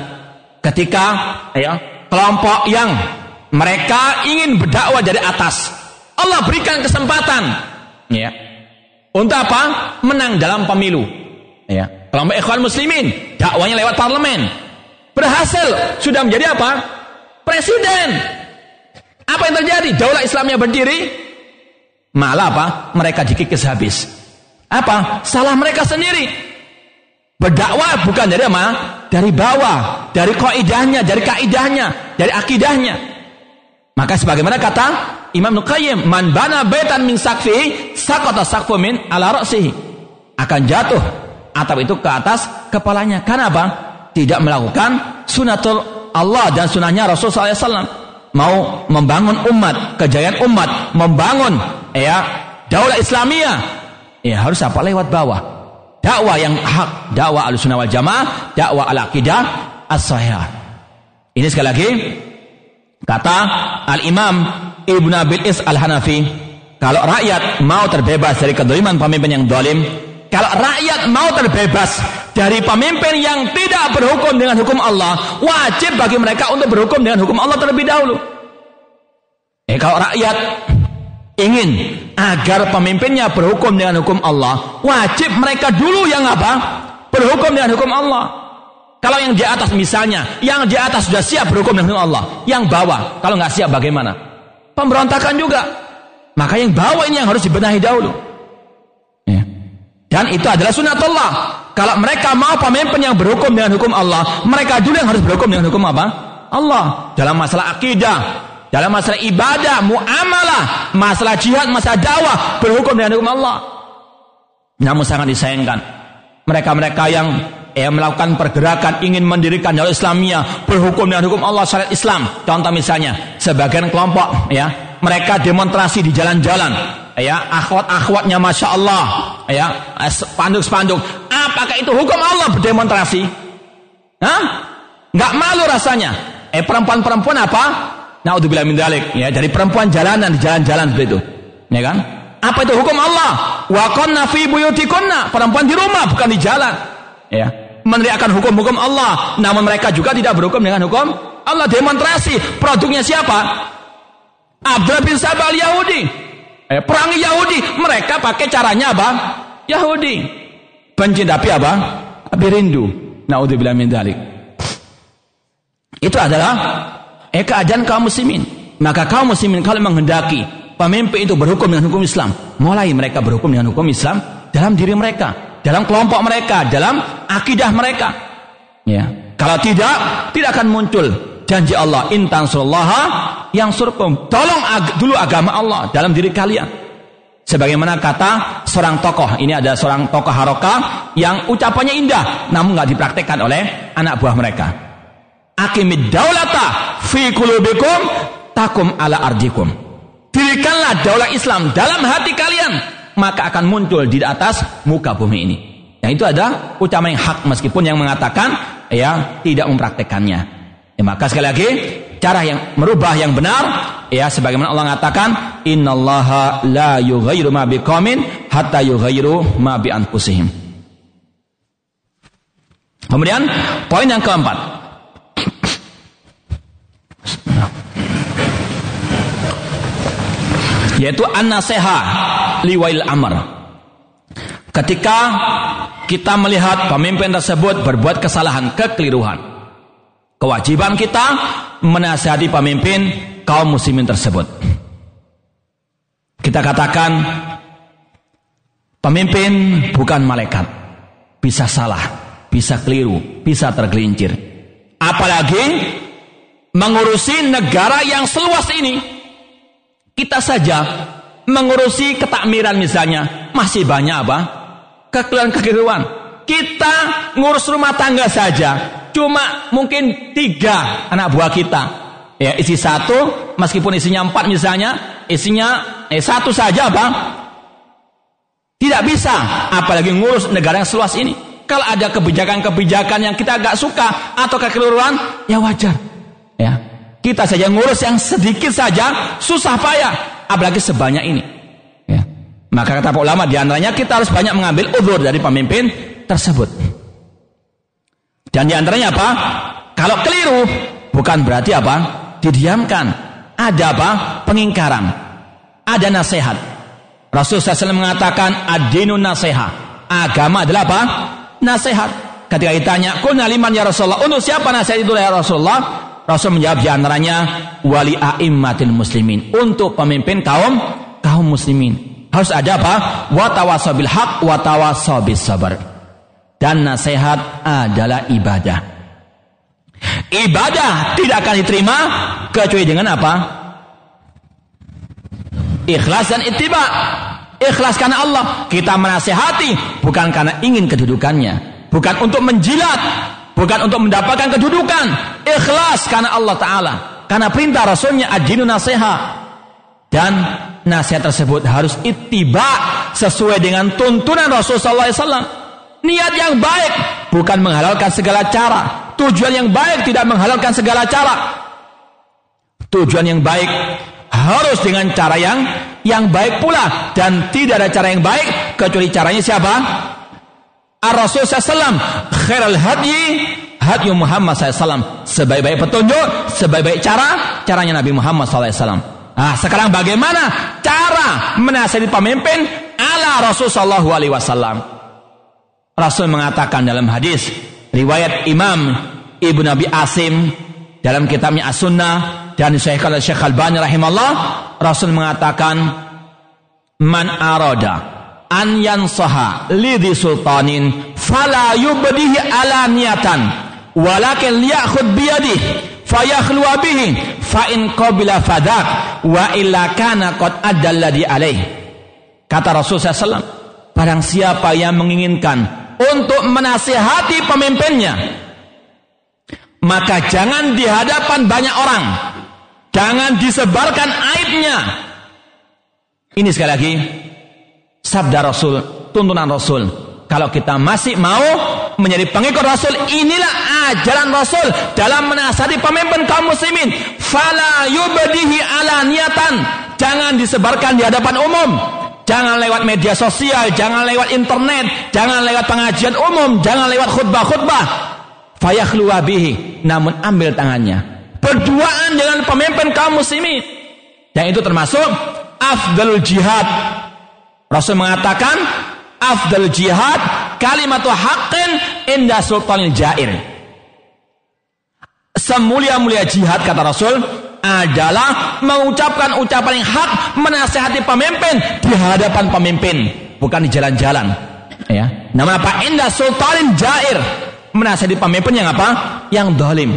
ketika ya kelompok yang mereka ingin berdakwah dari atas Allah berikan kesempatan ya untuk apa menang dalam pemilu ya kelompok ikhwan muslimin dakwanya lewat parlemen berhasil sudah menjadi apa presiden. Apa yang terjadi? Daulah Islamnya berdiri, malah apa? Mereka dikikis habis. Apa? Salah mereka sendiri. Berdakwah bukan dari apa? Dari bawah, dari kaidahnya, dari kaidahnya, dari akidahnya. Maka sebagaimana kata Imam Nukayyim, man bana baitan min sakfi, sakota sakfu min ala ra'sihi. Akan jatuh atap itu ke atas kepalanya. Karena apa? Tidak melakukan sunatul Allah dan sunnahnya Rasul SAW mau membangun umat, kejayaan umat, membangun ya daulah Islamiyah, ya harus apa lewat bawah. Dakwah yang hak, dakwah al-sunnah wal jamaah, dakwah al-aqidah as-sahihah. Ini sekali lagi kata al-Imam Ibnu Abil Is al-Hanafi, kalau rakyat mau terbebas dari kedoliman pemimpin yang dolim, kalau rakyat mau terbebas dari pemimpin yang tidak berhukum dengan hukum Allah, wajib bagi mereka untuk berhukum dengan hukum Allah terlebih dahulu. Eh kalau rakyat ingin agar pemimpinnya berhukum dengan hukum Allah, wajib mereka dulu yang apa? Berhukum dengan hukum Allah. Kalau yang di atas misalnya, yang di atas sudah siap berhukum dengan hukum Allah, yang bawah kalau nggak siap bagaimana? Pemberontakan juga. Maka yang bawah ini yang harus dibenahi dahulu. Dan itu adalah sunatullah. Kalau mereka mau pemimpin yang berhukum dengan hukum Allah, mereka dulu yang harus berhukum dengan hukum apa? Allah. Dalam masalah akidah, dalam masalah ibadah, muamalah, masalah jihad, masalah dakwah, berhukum dengan hukum Allah. Namun sangat disayangkan. Mereka-mereka yang ya, melakukan pergerakan ingin mendirikan dakwah Islamiyah berhukum dengan hukum Allah syariat Islam. Contoh misalnya, sebagian kelompok ya, mereka demonstrasi di jalan-jalan. Ya akhwat-akhwatnya masya Allah. Ya spanduk-spanduk. Apakah itu hukum Allah berdemonstrasi? Hah? nggak malu rasanya. Eh perempuan-perempuan apa? Naudzubillah min dalik. Ya dari perempuan jalanan di jalan-jalan seperti itu. Ya kan? Apa itu hukum Allah? Wa qanna fi buyutikunna. Perempuan di rumah bukan di jalan ya meneriakan hukum-hukum Allah namun mereka juga tidak berhukum dengan hukum Allah demonstrasi produknya siapa Abdullah bin Sabal Yahudi Eh, perangi Yahudi, mereka pakai caranya apa? Yahudi. Benci tapi apa? Abi rindu. Naudzubillah min dzalik. Itu adalah eh keadaan kaum muslimin. Maka kaum muslimin kalau menghendaki pemimpin itu berhukum dengan hukum Islam, mulai mereka berhukum dengan hukum Islam dalam diri mereka, dalam kelompok mereka, dalam akidah mereka. Ya. Kalau tidak, tidak akan muncul janji Allah intan surullaha yang surkum tolong ag dulu agama Allah dalam diri kalian. Sebagaimana kata seorang tokoh ini ada seorang tokoh haroka yang ucapannya indah namun nggak dipraktekkan oleh anak buah mereka. Akimid daulata fi kulubikum takum ala arjikum. Dirikanlah daulah Islam dalam hati kalian maka akan muncul di atas muka bumi ini yang itu ada ucapan yang hak meskipun yang mengatakan ya tidak mempraktekannya Ya, maka sekali lagi cara yang merubah yang benar ya sebagaimana Allah mengatakan innallaha la yughayyiru ma biqaumin hatta yughayyiru ma bi anfusihim. Kemudian poin yang keempat. Yaitu an-naseha liwail amr. Ketika kita melihat pemimpin tersebut berbuat kesalahan, kekeliruan, Kewajiban kita menasihati pemimpin kaum muslimin tersebut. Kita katakan pemimpin bukan malaikat. Bisa salah, bisa keliru, bisa tergelincir. Apalagi mengurusi negara yang seluas ini. Kita saja mengurusi ketakmiran misalnya masih banyak apa? Kekeliruan-kekeliruan. Kita ngurus rumah tangga saja cuma mungkin tiga anak buah kita. Ya, isi satu, meskipun isinya empat misalnya, isinya eh, satu saja bang. Tidak bisa, apalagi ngurus negara yang seluas ini. Kalau ada kebijakan-kebijakan yang kita agak suka atau kekeliruan, ya wajar. Ya, kita saja ngurus yang sedikit saja, susah payah, apalagi sebanyak ini. Ya. Maka kata ulama di antaranya kita harus banyak mengambil udur dari pemimpin tersebut. Dan di antaranya apa? Kalau keliru, bukan berarti apa? Didiamkan. Ada apa? Pengingkaran. Ada nasihat. Rasulullah SAW mengatakan, adinu nasihat. Agama adalah apa? Nasihat. Ketika ditanya, kuna liman ya Rasulullah. Untuk siapa nasihat itu ya Rasulullah? Rasul menjawab di antaranya, wali a'immatil muslimin. Untuk pemimpin kaum kaum muslimin. Harus ada apa? Watawasabil haq, watawasabil sabar dan nasihat adalah ibadah. Ibadah tidak akan diterima kecuali dengan apa? Ikhlas dan ittiba. Ikhlas karena Allah. Kita menasehati bukan karena ingin kedudukannya, bukan untuk menjilat, bukan untuk mendapatkan kedudukan. Ikhlas karena Allah Taala. Karena perintah Rasulnya adinu nasihat. Dan nasihat tersebut harus ittiba sesuai dengan tuntunan Rasulullah SAW niat yang baik bukan menghalalkan segala cara tujuan yang baik tidak menghalalkan segala cara tujuan yang baik harus dengan cara yang yang baik pula dan tidak ada cara yang baik kecuali caranya siapa Ar-Rasul SAW khairal hadyi hadyu Muhammad SAW sebaik-baik petunjuk sebaik-baik cara caranya Nabi Muhammad SAW nah sekarang bagaimana cara menasihati pemimpin ala Rasul Sallallahu Alaihi Wasallam? Rasul mengatakan dalam hadis riwayat Imam Ibnu Nabi Asim dalam kitabnya As-Sunnah dan Syekh Al-Syekh Al-Bani rahimahullah Rasul mengatakan man arada an yansaha lidhi sultanin fala yubdihi alaniyatan walakin liyakhud biyadihi fayakhluwa bihi fa in qabila fadak wa illa kana qad adalladhi alaih kata Rasul SAW barang siapa yang menginginkan untuk menasihati pemimpinnya. Maka jangan di hadapan banyak orang. Jangan disebarkan aibnya. Ini sekali lagi sabda Rasul, tuntunan Rasul. Kalau kita masih mau menjadi pengikut Rasul, inilah ajaran Rasul dalam menasihati pemimpin kaum muslimin. Fala yubdihi ala niatan. Jangan disebarkan di hadapan umum Jangan lewat media sosial, jangan lewat internet, jangan lewat pengajian umum, jangan lewat khutbah-khutbah. Fayakhluwa bihi, namun ambil tangannya. Berduaan dengan pemimpin kaum muslimin. Yang itu termasuk afdalul jihad. Rasul mengatakan afdal jihad kalimatu haqqin inda sultanil jair. Semulia-mulia jihad kata Rasul adalah mengucapkan ucapan yang hak menasehati pemimpin di hadapan pemimpin bukan di jalan-jalan. Ya. Nama apa? Indah sultanin jair. Menasehati pemimpin yang apa? Yang dolim.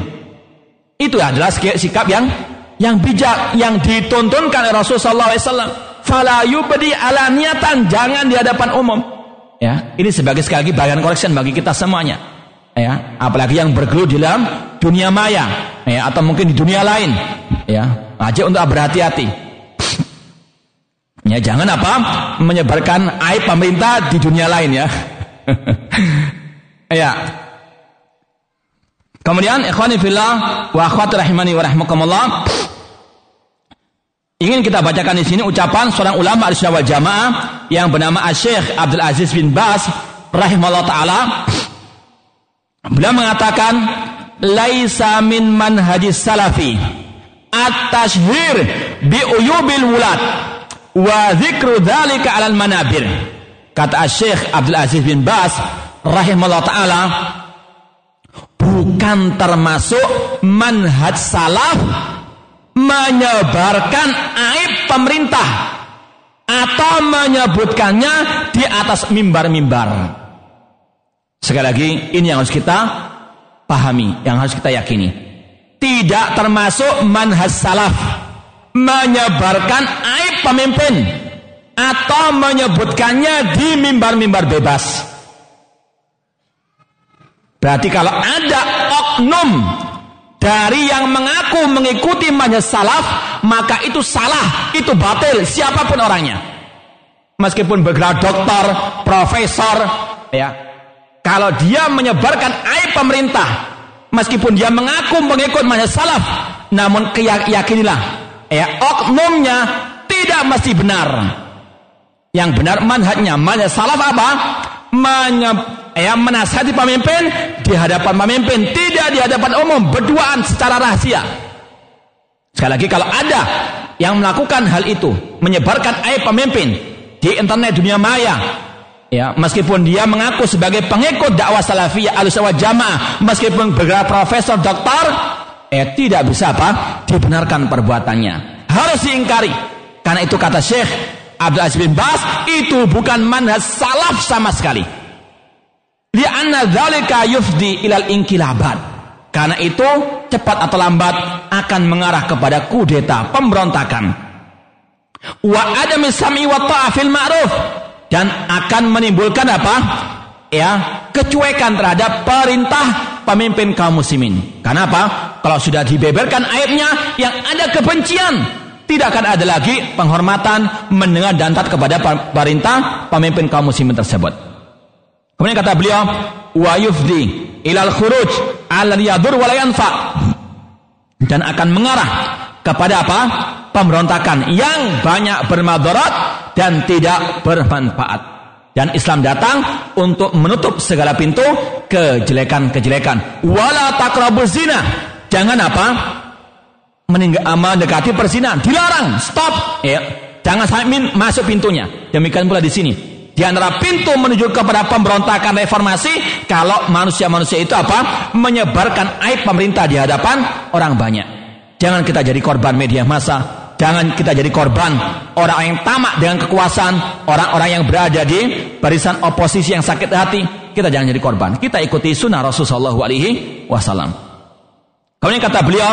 Itu adalah sikap yang yang bijak yang ditontonkan oleh Rasulullah SAW. Fala yubdi alaniatan jangan di hadapan umum. Ya, ini sebagai sekali lagi bagian correction bagi kita semuanya. Ya, apalagi yang bergelut di dalam dunia maya, ya, atau mungkin di dunia lain. Ya, aja untuk berhati-hati. Ya, jangan apa menyebarkan aib pemerintah di dunia lain ya. ya, Kemudian ikhwani fillah wa akhwati rahimani wa rahmakumullah. Ingin kita bacakan di sini ucapan seorang ulama al wal Jamaah yang bernama Syekh Abdul Aziz bin Bas rahimahullah taala. Beliau mengatakan laisa min manhajis salafi at-tashhir bi uyubil wulad wa dzikru dzalika 'alal manabir. Kata Syekh Abdul Aziz bin Bas rahimahullah taala bukan termasuk manhaj salaf menyebarkan aib pemerintah atau menyebutkannya di atas mimbar-mimbar. Sekali lagi, ini yang harus kita pahami, yang harus kita yakini. Tidak termasuk manhaj salaf menyebarkan aib pemimpin atau menyebutkannya di mimbar-mimbar bebas. Berarti kalau ada oknum dari yang mengaku mengikuti manhaj salaf, maka itu salah, itu batil, siapa pun orangnya. Meskipun bergelar dokter, profesor, ya. Kalau dia menyebarkan aib pemerintah, meskipun dia mengaku mengikut manhaj salaf, namun keyakinilah, ya, oknumnya tidak mesti benar. Yang benar manhajnya, manhaj salaf apa? Menye ya menasihati pemimpin di hadapan pemimpin, tidak di hadapan umum, berduaan secara rahasia. Sekali lagi kalau ada yang melakukan hal itu, menyebarkan aib pemimpin di internet dunia maya, ya meskipun dia mengaku sebagai pengikut dakwah salafiyah al jamaah, meskipun bergerak profesor, doktor, eh tidak bisa apa dibenarkan perbuatannya, harus diingkari. Karena itu kata Syekh Abdul Aziz bin Bas itu bukan manhaj salaf sama sekali. Lianna dzalika yufdi ilal inkilabat. Karena itu cepat atau lambat akan mengarah kepada kudeta, pemberontakan. Wa adami sami wa ta'afil ma'ruf dan akan menimbulkan apa? Ya, kecuekan terhadap perintah pemimpin kaum muslimin. Karena apa? Kalau sudah dibeberkan aibnya yang ada kebencian, tidak akan ada lagi penghormatan mendengar dan taat kepada perintah pemimpin kaum muslimin tersebut. Kemudian kata beliau, wa yufdi ilal khuruj al yadur wa dan akan mengarah kepada apa? Pemberontakan yang banyak bermadarat dan tidak bermanfaat. Dan Islam datang untuk menutup segala pintu kejelekan-kejelekan. Wala taqrabuz zina. Jangan apa? mendekati perzinahan. Dilarang. Stop. Ya. Jangan sampai masuk pintunya. Demikian pula di sini di antara pintu menuju kepada pemberontakan reformasi kalau manusia-manusia itu apa? Menyebarkan aib pemerintah di hadapan orang banyak. Jangan kita jadi korban media massa. Jangan kita jadi korban orang yang tamak dengan kekuasaan, orang-orang yang berada di barisan oposisi yang sakit hati. Kita jangan jadi korban. Kita ikuti sunnah Rasulullah alaihi wasallam. Kemudian kata beliau,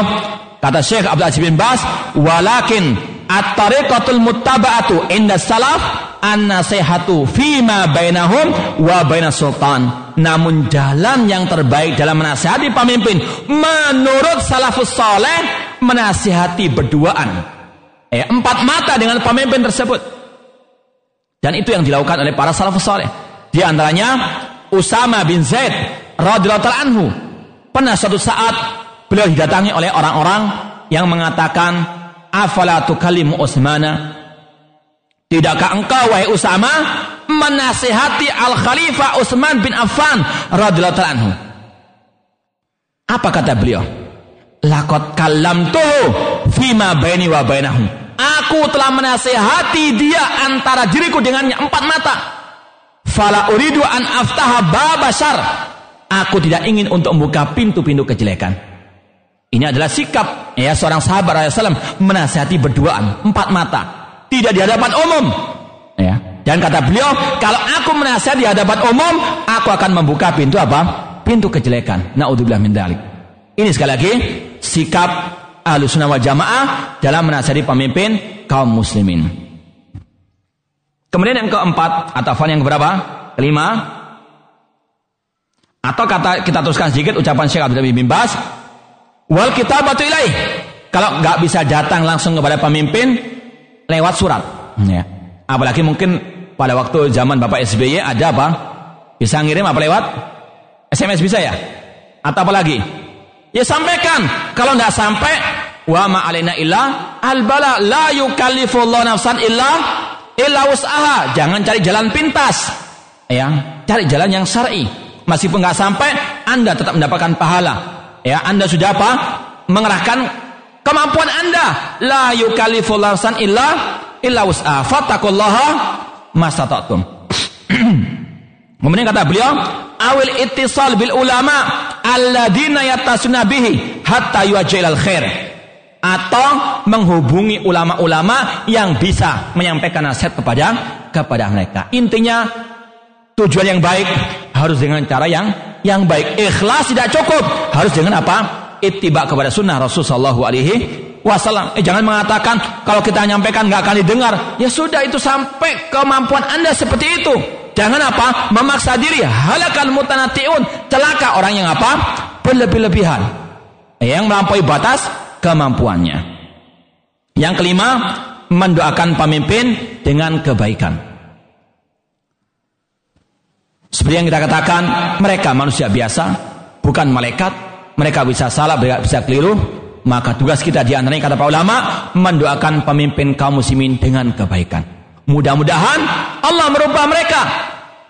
kata Syekh Abdul Aziz bin Bas, walakin at-tariqatul muttaba'atu inda salaf an-nasihatu fima bainahum wa bainas sultan. Namun jalan yang terbaik dalam menasihati pemimpin menurut salafus soleh menasihati berduaan. Eh, empat mata dengan pemimpin tersebut. Dan itu yang dilakukan oleh para salafus soleh. Di antaranya Usama bin Zaid radhiyallahu anhu. Pernah suatu saat beliau didatangi oleh orang-orang yang mengatakan afala tukallimu Utsmana Tidakkah engkau wahai Usama menasihati Al Khalifah Utsman bin Affan radhiyallahu anhu? Apa kata beliau? Lakot kalam tuh fima baini wa bainahu. Aku telah menasihati dia antara diriku dengannya empat mata. Fala uridu an aftaha babasar. Aku tidak ingin untuk membuka pintu-pintu kejelekan. Ini adalah sikap ya seorang sahabat Rasulullah menasihati berduaan empat mata tidak di hadapan umum. Ya. Dan kata beliau, kalau aku menasihat di hadapan umum, aku akan membuka pintu apa? Pintu kejelekan. Naudzubillah min dalik. Ini sekali lagi sikap Ahlussunnah wal Jamaah dalam menasihati pemimpin kaum muslimin. Kemudian yang keempat, atau yang berapa? Kelima. Atau kata kita teruskan sedikit ucapan Syekh Abdul bin Bas, wal kitabatu ilaih. Kalau nggak bisa datang langsung kepada pemimpin lewat surat. Ya. Apalagi mungkin pada waktu zaman Bapak SBY ada apa? Bisa ngirim apa lewat? SMS bisa ya? Atau apa lagi? Ya sampaikan. Kalau nggak sampai, wa ma alaina illa albala la yukallifullahu nafsan illa illa usaha. Jangan cari jalan pintas. Ya, cari jalan yang syar'i. Meskipun nggak sampai, Anda tetap mendapatkan pahala. Ya, Anda sudah apa? Mengerahkan Kemampuan Anda la yukalliful nafsan illa illa wus'aha. Fattaqullaha mastata'tum. Kemudian kata beliau, awil ittisal bil ulama alladzina yatasuna bihi hatta yuajilal khair. Atau menghubungi ulama-ulama yang bisa menyampaikan nasihat kepada kepada mereka. Intinya tujuan yang baik harus dengan cara yang yang baik. Ikhlas tidak cukup, harus dengan apa? Ittiba kepada sunnah Rasul Shallallahu Alaihi Wasallam. Eh jangan mengatakan kalau kita nyampaikan nggak akan didengar. Ya sudah itu sampai kemampuan anda seperti itu. Jangan apa memaksa diri. Halakal mutanatiun celaka orang yang apa berlebih-lebihan. Yang melampaui batas kemampuannya. Yang kelima mendoakan pemimpin dengan kebaikan. Seperti yang kita katakan, mereka manusia biasa, bukan malaikat, mereka bisa salah, bisa keliru, maka tugas kita di antaranya kata para ulama mendoakan pemimpin kaum muslimin dengan kebaikan. Mudah-mudahan Allah merubah mereka.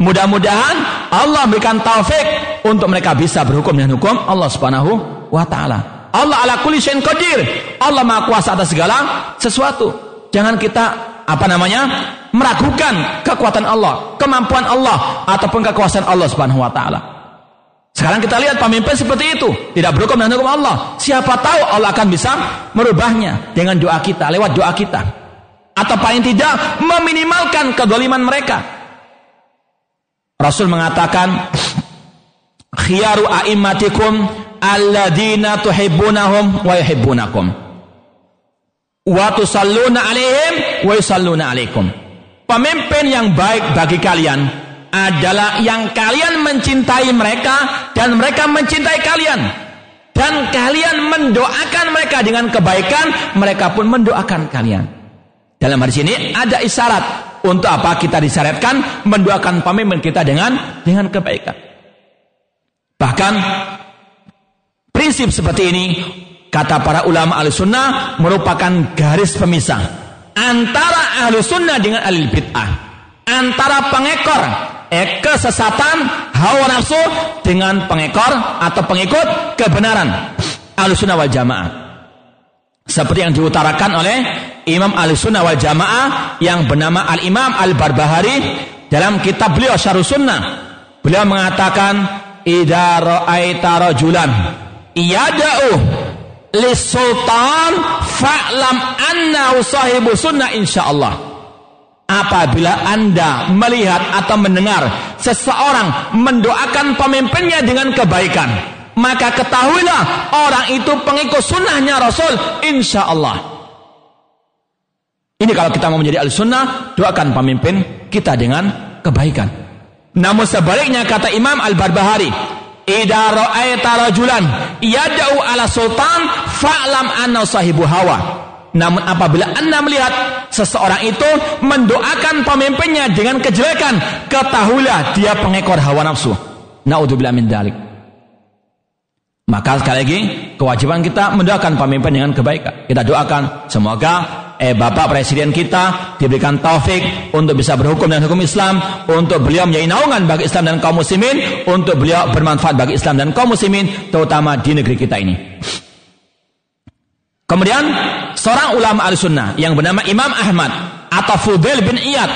Mudah-mudahan Allah memberikan taufik untuk mereka bisa berhukum dengan hukum Allah Subhanahu wa taala. Allah ala kulli syai'in qadir. Allah Maha Kuasa atas segala sesuatu. Jangan kita apa namanya? meragukan kekuatan Allah, kemampuan Allah ataupun kekuasaan Allah Subhanahu wa taala. Sekarang kita lihat pemimpin seperti itu, tidak berhukum dengan hukum Allah. Siapa tahu Allah akan bisa merubahnya dengan doa kita, lewat doa kita. Atau paling tidak meminimalkan kedoliman mereka. Rasul mengatakan, khiyaru a'immatikum alladina tuhibbunahum wa yuhibbunakum. Wa tusalluna alaihim wa yusalluna alaikum. Pemimpin yang baik bagi kalian adalah yang kalian mencintai mereka dan mereka mencintai kalian. Dan kalian mendoakan mereka dengan kebaikan mereka pun mendoakan kalian. Dalam hadis ini ada isyarat. Untuk apa kita disyaratkan? Mendoakan pemimpin kita dengan dengan kebaikan. Bahkan prinsip seperti ini kata para ulama ahli sunnah merupakan garis pemisah antara ahli sunnah dengan ahli bid'ah. Antara pengekor kesesatan hawa nafsu dengan pengekor atau pengikut kebenaran. Al-sunnah wal jamaah. Seperti yang diutarakan oleh Imam al-sunnah wal jamaah yang bernama al-imam al-barbahari dalam kitab beliau syarul sunnah. Beliau mengatakan idha ra'aita rajulan iyada'u lis sultan fa'lam anna sahibu sunnah insyaallah Apabila Anda melihat atau mendengar seseorang mendoakan pemimpinnya dengan kebaikan, maka ketahuilah orang itu pengikut sunnahnya Rasul, insya Allah. Ini kalau kita mau menjadi al-sunnah, doakan pemimpin kita dengan kebaikan. Namun sebaliknya kata Imam Al-Barbahari, Ida ra'aita rajulan yad'u ala sultan fa'lam anna sahibu hawa. Namun apabila anda melihat seseorang itu mendoakan pemimpinnya dengan kejelekan, ketahuilah dia pengekor hawa nafsu. Naudzubillah min dalik. Maka sekali lagi kewajiban kita mendoakan pemimpin dengan kebaikan. Kita doakan semoga eh Bapak Presiden kita diberikan taufik untuk bisa berhukum dengan hukum Islam, untuk beliau menjadi naungan bagi Islam dan kaum muslimin, untuk beliau bermanfaat bagi Islam dan kaum muslimin terutama di negeri kita ini. Kemudian seorang ulama al-sunnah yang bernama Imam Ahmad atau Fudail bin Iyad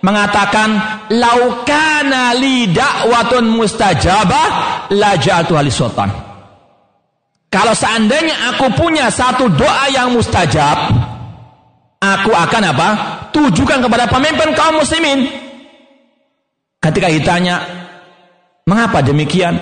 mengatakan laukana li da'watun mustajabah la ja'altu sultan. Kalau seandainya aku punya satu doa yang mustajab, aku akan apa? Tujukan kepada pemimpin kaum muslimin. Ketika ditanya, mengapa demikian?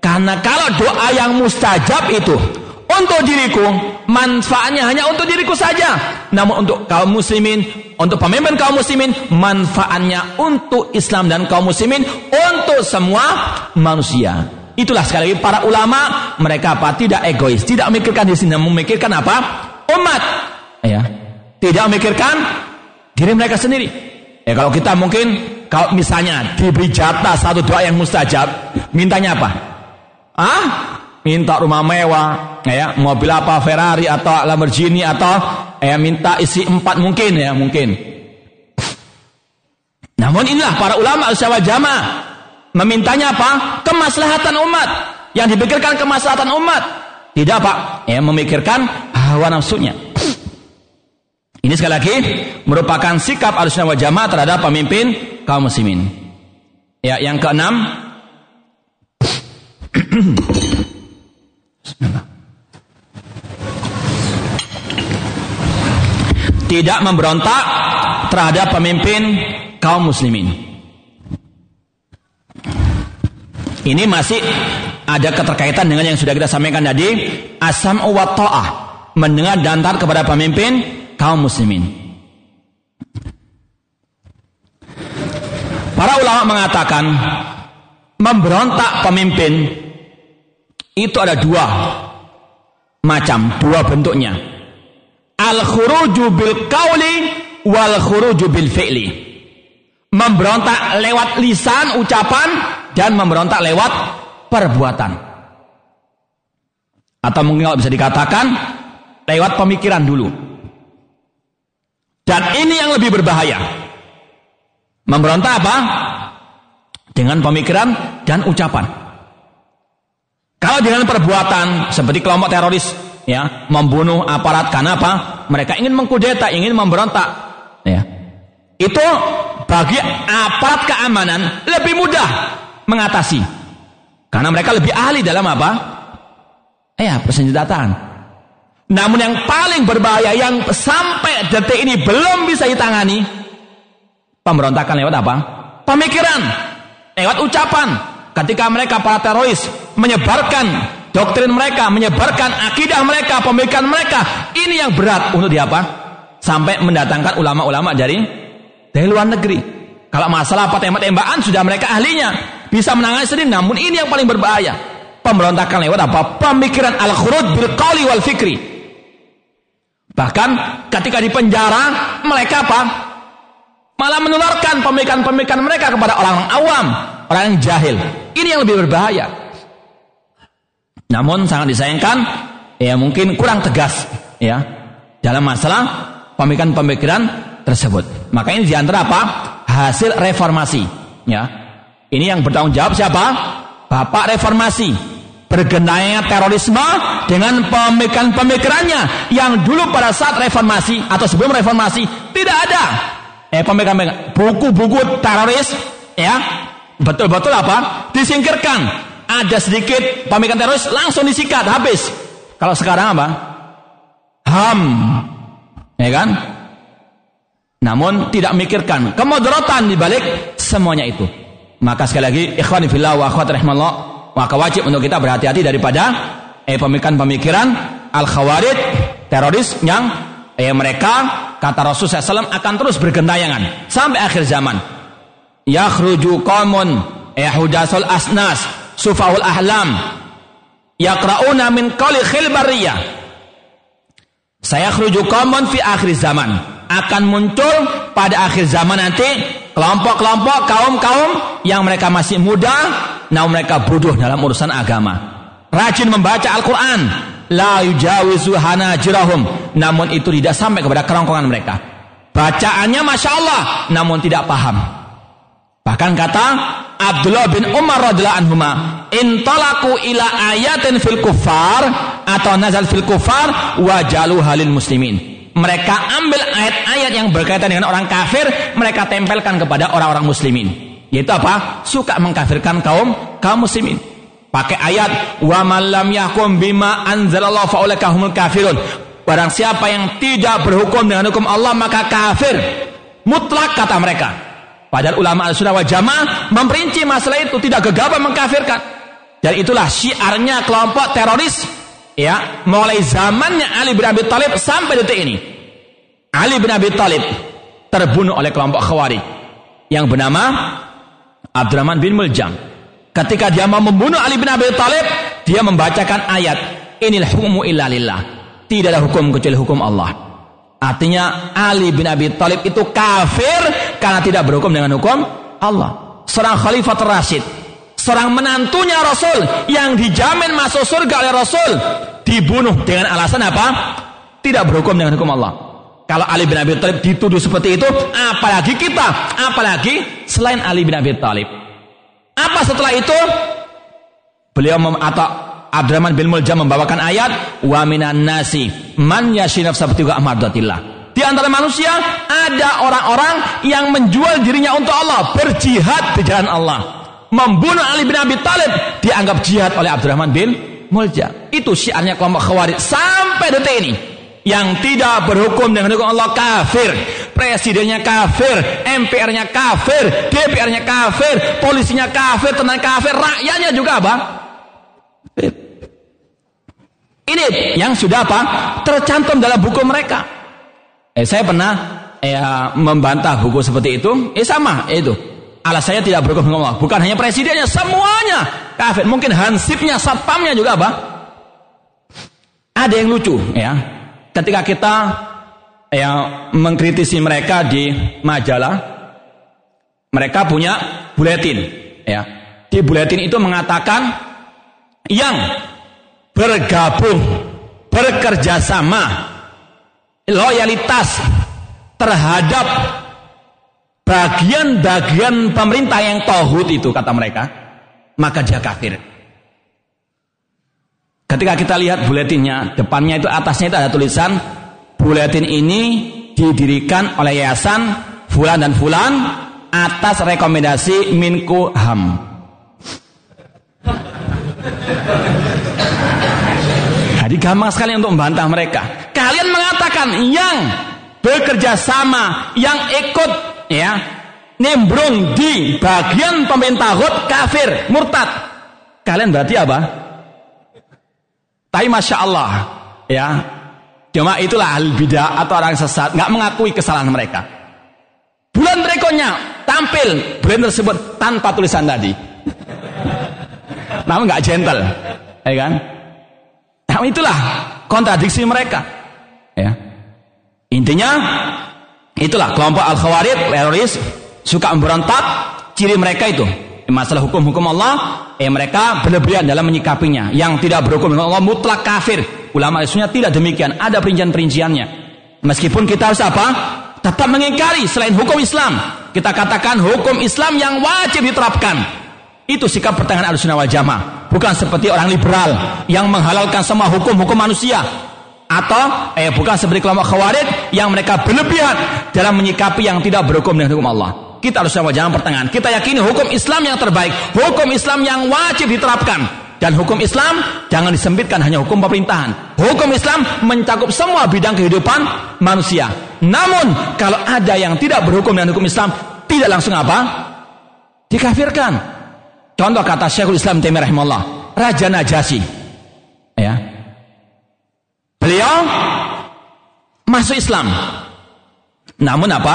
Karena kalau doa yang mustajab itu untuk diriku, manfaatnya hanya untuk diriku saja. Namun untuk kaum muslimin, untuk pemimpin kaum muslimin, manfaatnya untuk Islam dan kaum muslimin, untuk semua manusia. Itulah sekali lagi para ulama, mereka apa? Tidak egois, tidak memikirkan di sini, memikirkan apa? Umat. Ya. Tidak memikirkan diri mereka sendiri. Ya kalau kita mungkin kalau misalnya diberi jatah satu doa yang mustajab, mintanya apa? Ah, minta rumah mewah, ya, mobil apa Ferrari atau Lamborghini atau ya minta isi empat mungkin ya mungkin. Namun inilah para ulama usaha jamaah memintanya apa? Kemaslahatan umat. Yang dipikirkan kemaslahatan umat. Tidak pak, ya memikirkan hawa nafsunya. Ini sekali lagi merupakan sikap al-sunnah jamaah terhadap pemimpin kaum muslimin. Ya, yang keenam Tidak memberontak terhadap pemimpin kaum muslimin. Ini masih ada keterkaitan dengan yang sudah kita sampaikan tadi, asam wa ta'ah, mendengar dan taat kepada pemimpin kaum muslimin. Para ulama mengatakan memberontak pemimpin itu ada dua macam, dua bentuknya. Al-khuruju bil kauli wal khuruju bil fi'li. Memberontak lewat lisan, ucapan dan memberontak lewat perbuatan. Atau mungkin kalau bisa dikatakan lewat pemikiran dulu. Dan ini yang lebih berbahaya. Memberontak apa? Dengan pemikiran dan ucapan. Kalau dengan perbuatan seperti kelompok teroris ya, membunuh aparat karena apa? Mereka ingin mengkudeta, ingin memberontak, ya. Itu bagi aparat keamanan lebih mudah mengatasi. Karena mereka lebih ahli dalam apa? Ya, persenjataan. Namun yang paling berbahaya yang sampai detik ini belum bisa ditangani pemberontakan lewat apa? Pemikiran, lewat ucapan, ketika mereka para teroris menyebarkan doktrin mereka, menyebarkan akidah mereka, pemikiran mereka, ini yang berat untuk diapa? Sampai mendatangkan ulama-ulama dari dari luar negeri. Kalau masalah apa tembak-tembakan sudah mereka ahlinya, bisa menangani sendiri. Namun ini yang paling berbahaya. Pemberontakan lewat apa? Pemikiran al-khuruj bil wal fikri. Bahkan ketika di penjara mereka apa? Malah menularkan pemikiran-pemikiran mereka kepada orang-orang awam, orang yang jahil. Ini yang lebih berbahaya. Namun sangat disayangkan, ya mungkin kurang tegas, ya dalam masalah pemikiran-pemikiran tersebut. Maka ini di antara apa? Hasil reformasi, ya. Ini yang bertanggung jawab siapa? Bapak reformasi bergenayanya terorisme dengan pemikiran-pemikirannya yang dulu pada saat reformasi atau sebelum reformasi tidak ada eh pemikiran buku-buku teroris ya betul-betul apa disingkirkan ada sedikit pemikiran teroris langsung disikat habis. Kalau sekarang apa? Ham. Ya kan? Namun tidak mikirkan. Kemudaratan di balik semuanya itu. Maka sekali lagi ikhwan fillah wa akhwat rahimallah maka wajib untuk kita berhati-hati daripada eh pemikiran-pemikiran al khawarid teroris yang eh mereka kata Rasul SAW akan terus bergentayangan sampai akhir zaman. Yakhruju qaumun yahudasul asnas sufahul ahlam. Yaqrauna min qali khil bariyah. Saya khruju qaumun fi akhir zaman. Akan muncul pada akhir zaman nanti kelompok-kelompok kaum-kaum yang mereka masih muda namun mereka bodoh dalam urusan agama. Rajin membaca Al-Qur'an. La yujawizu hanajirahum. Namun itu tidak sampai kepada kerongkongan mereka. Bacaannya Masya Allah namun tidak paham Bahkan kata Abdullah bin Umar radhiyallahu anhuma, "Intalaku ila ayatin fil kufar atau nazal fil kufar wajalu halil muslimin." Mereka ambil ayat-ayat yang berkaitan dengan orang kafir, mereka tempelkan kepada orang-orang muslimin. Yaitu apa? Suka mengkafirkan kaum kaum muslimin. Pakai ayat wa man lam yahkum bima anzalallahu faulaika humul kafirun. Barang siapa yang tidak berhukum dengan hukum Allah maka kafir. Mutlak kata mereka. Padahal ulama al-sunnah wal jamaah memperinci masalah itu tidak gegabah mengkafirkan. Dan itulah syiarnya kelompok teroris ya mulai zamannya Ali bin Abi Thalib sampai detik ini Ali bin Abi Thalib terbunuh oleh kelompok Khawarij yang bernama Abdurrahman bin Muljam. Ketika dia mau membunuh Ali bin Abi Thalib, dia membacakan ayat Inil hukmu illa lillah. Tidak ada hukum kecuali hukum Allah. Artinya Ali bin Abi Thalib itu kafir karena tidak berhukum dengan hukum Allah. Seorang khalifah Rasid, seorang menantunya Rasul yang dijamin masuk surga oleh Rasul dibunuh dengan alasan apa? Tidak berhukum dengan hukum Allah. Kalau Ali bin Abi Thalib dituduh seperti itu, apalagi kita, apalagi selain Ali bin Abi Thalib. Apa setelah itu? Beliau mem atau Abdurrahman bin Muljam membawakan ayat wa minan nasi man yashinaf sabtiga amardatillah. Di antara manusia ada orang-orang yang menjual dirinya untuk Allah, berjihad di jalan Allah. Membunuh Ali bin Abi Thalib. Dianggap jihad oleh Abdurrahman bin Muljam. Itu syiarnya kelompok Khawarij sampai detik ini. Yang tidak berhukum dengan hukum Allah kafir. Presidennya kafir MPR-nya kafir DPR-nya kafir polisinya kafir tenang kafir rakyatnya juga apa ini yang sudah apa tercantum dalam buku mereka eh saya pernah eh, membantah buku seperti itu. Eh sama eh, itu. Alasannya tidak berhukum dengan Allah. Bukan hanya presidennya semuanya. Kafir. Mungkin hansipnya satpamnya juga apa ada yang lucu ya. Ketika kita ya mengkritisi mereka di majalah mereka punya buletin ya. Di buletin itu mengatakan yang bergabung bekerja sama loyalitas terhadap bagian-bagian pemerintah yang tohut itu kata mereka maka dia kafir Ketika kita lihat buletinnya, depannya itu atasnya itu ada tulisan buletin ini didirikan oleh yayasan Fulan dan Fulan atas rekomendasi Minko Ham. Jadi gampang sekali untuk membantah mereka. Kalian mengatakan yang bekerja sama, yang ikut ya nimbrung di bagian pemerintah kafir, murtad. Kalian berarti apa? Tapi masya Allah, ya, cuma itulah al bidah atau orang sesat nggak mengakui kesalahan mereka. Bulan berikutnya tampil bulan tersebut tanpa tulisan tadi, namun nggak gentle, ya kan? Nah, itulah kontradiksi mereka. Ya. Intinya itulah kelompok al khawarij teroris suka memberontak ciri mereka itu masalah hukum-hukum Allah, eh mereka berlebihan dalam menyikapinya. Yang tidak berhukum dengan Allah mutlak kafir. Ulama Islamnya tidak demikian, ada perincian-perinciannya. Meskipun kita harus apa? Tetap mengingkari selain hukum Islam. Kita katakan hukum Islam yang wajib diterapkan. Itu sikap pertengahan al-sunnah wal jamaah. Bukan seperti orang liberal yang menghalalkan semua hukum-hukum manusia. Atau eh bukan seperti kelompok khawarij yang mereka berlebihan dalam menyikapi yang tidak berhukum dengan hukum Allah kita harus sama jalan pertengahan. Kita yakini hukum Islam yang terbaik, hukum Islam yang wajib diterapkan. Dan hukum Islam jangan disempitkan hanya hukum pemerintahan. Hukum Islam mencakup semua bidang kehidupan manusia. Namun kalau ada yang tidak berhukum dengan hukum Islam, tidak langsung apa? Dikafirkan. Contoh kata Syekhul Islam Taimiyah rahimahullah, Raja Najasyi. Beliau masuk Islam namun apa?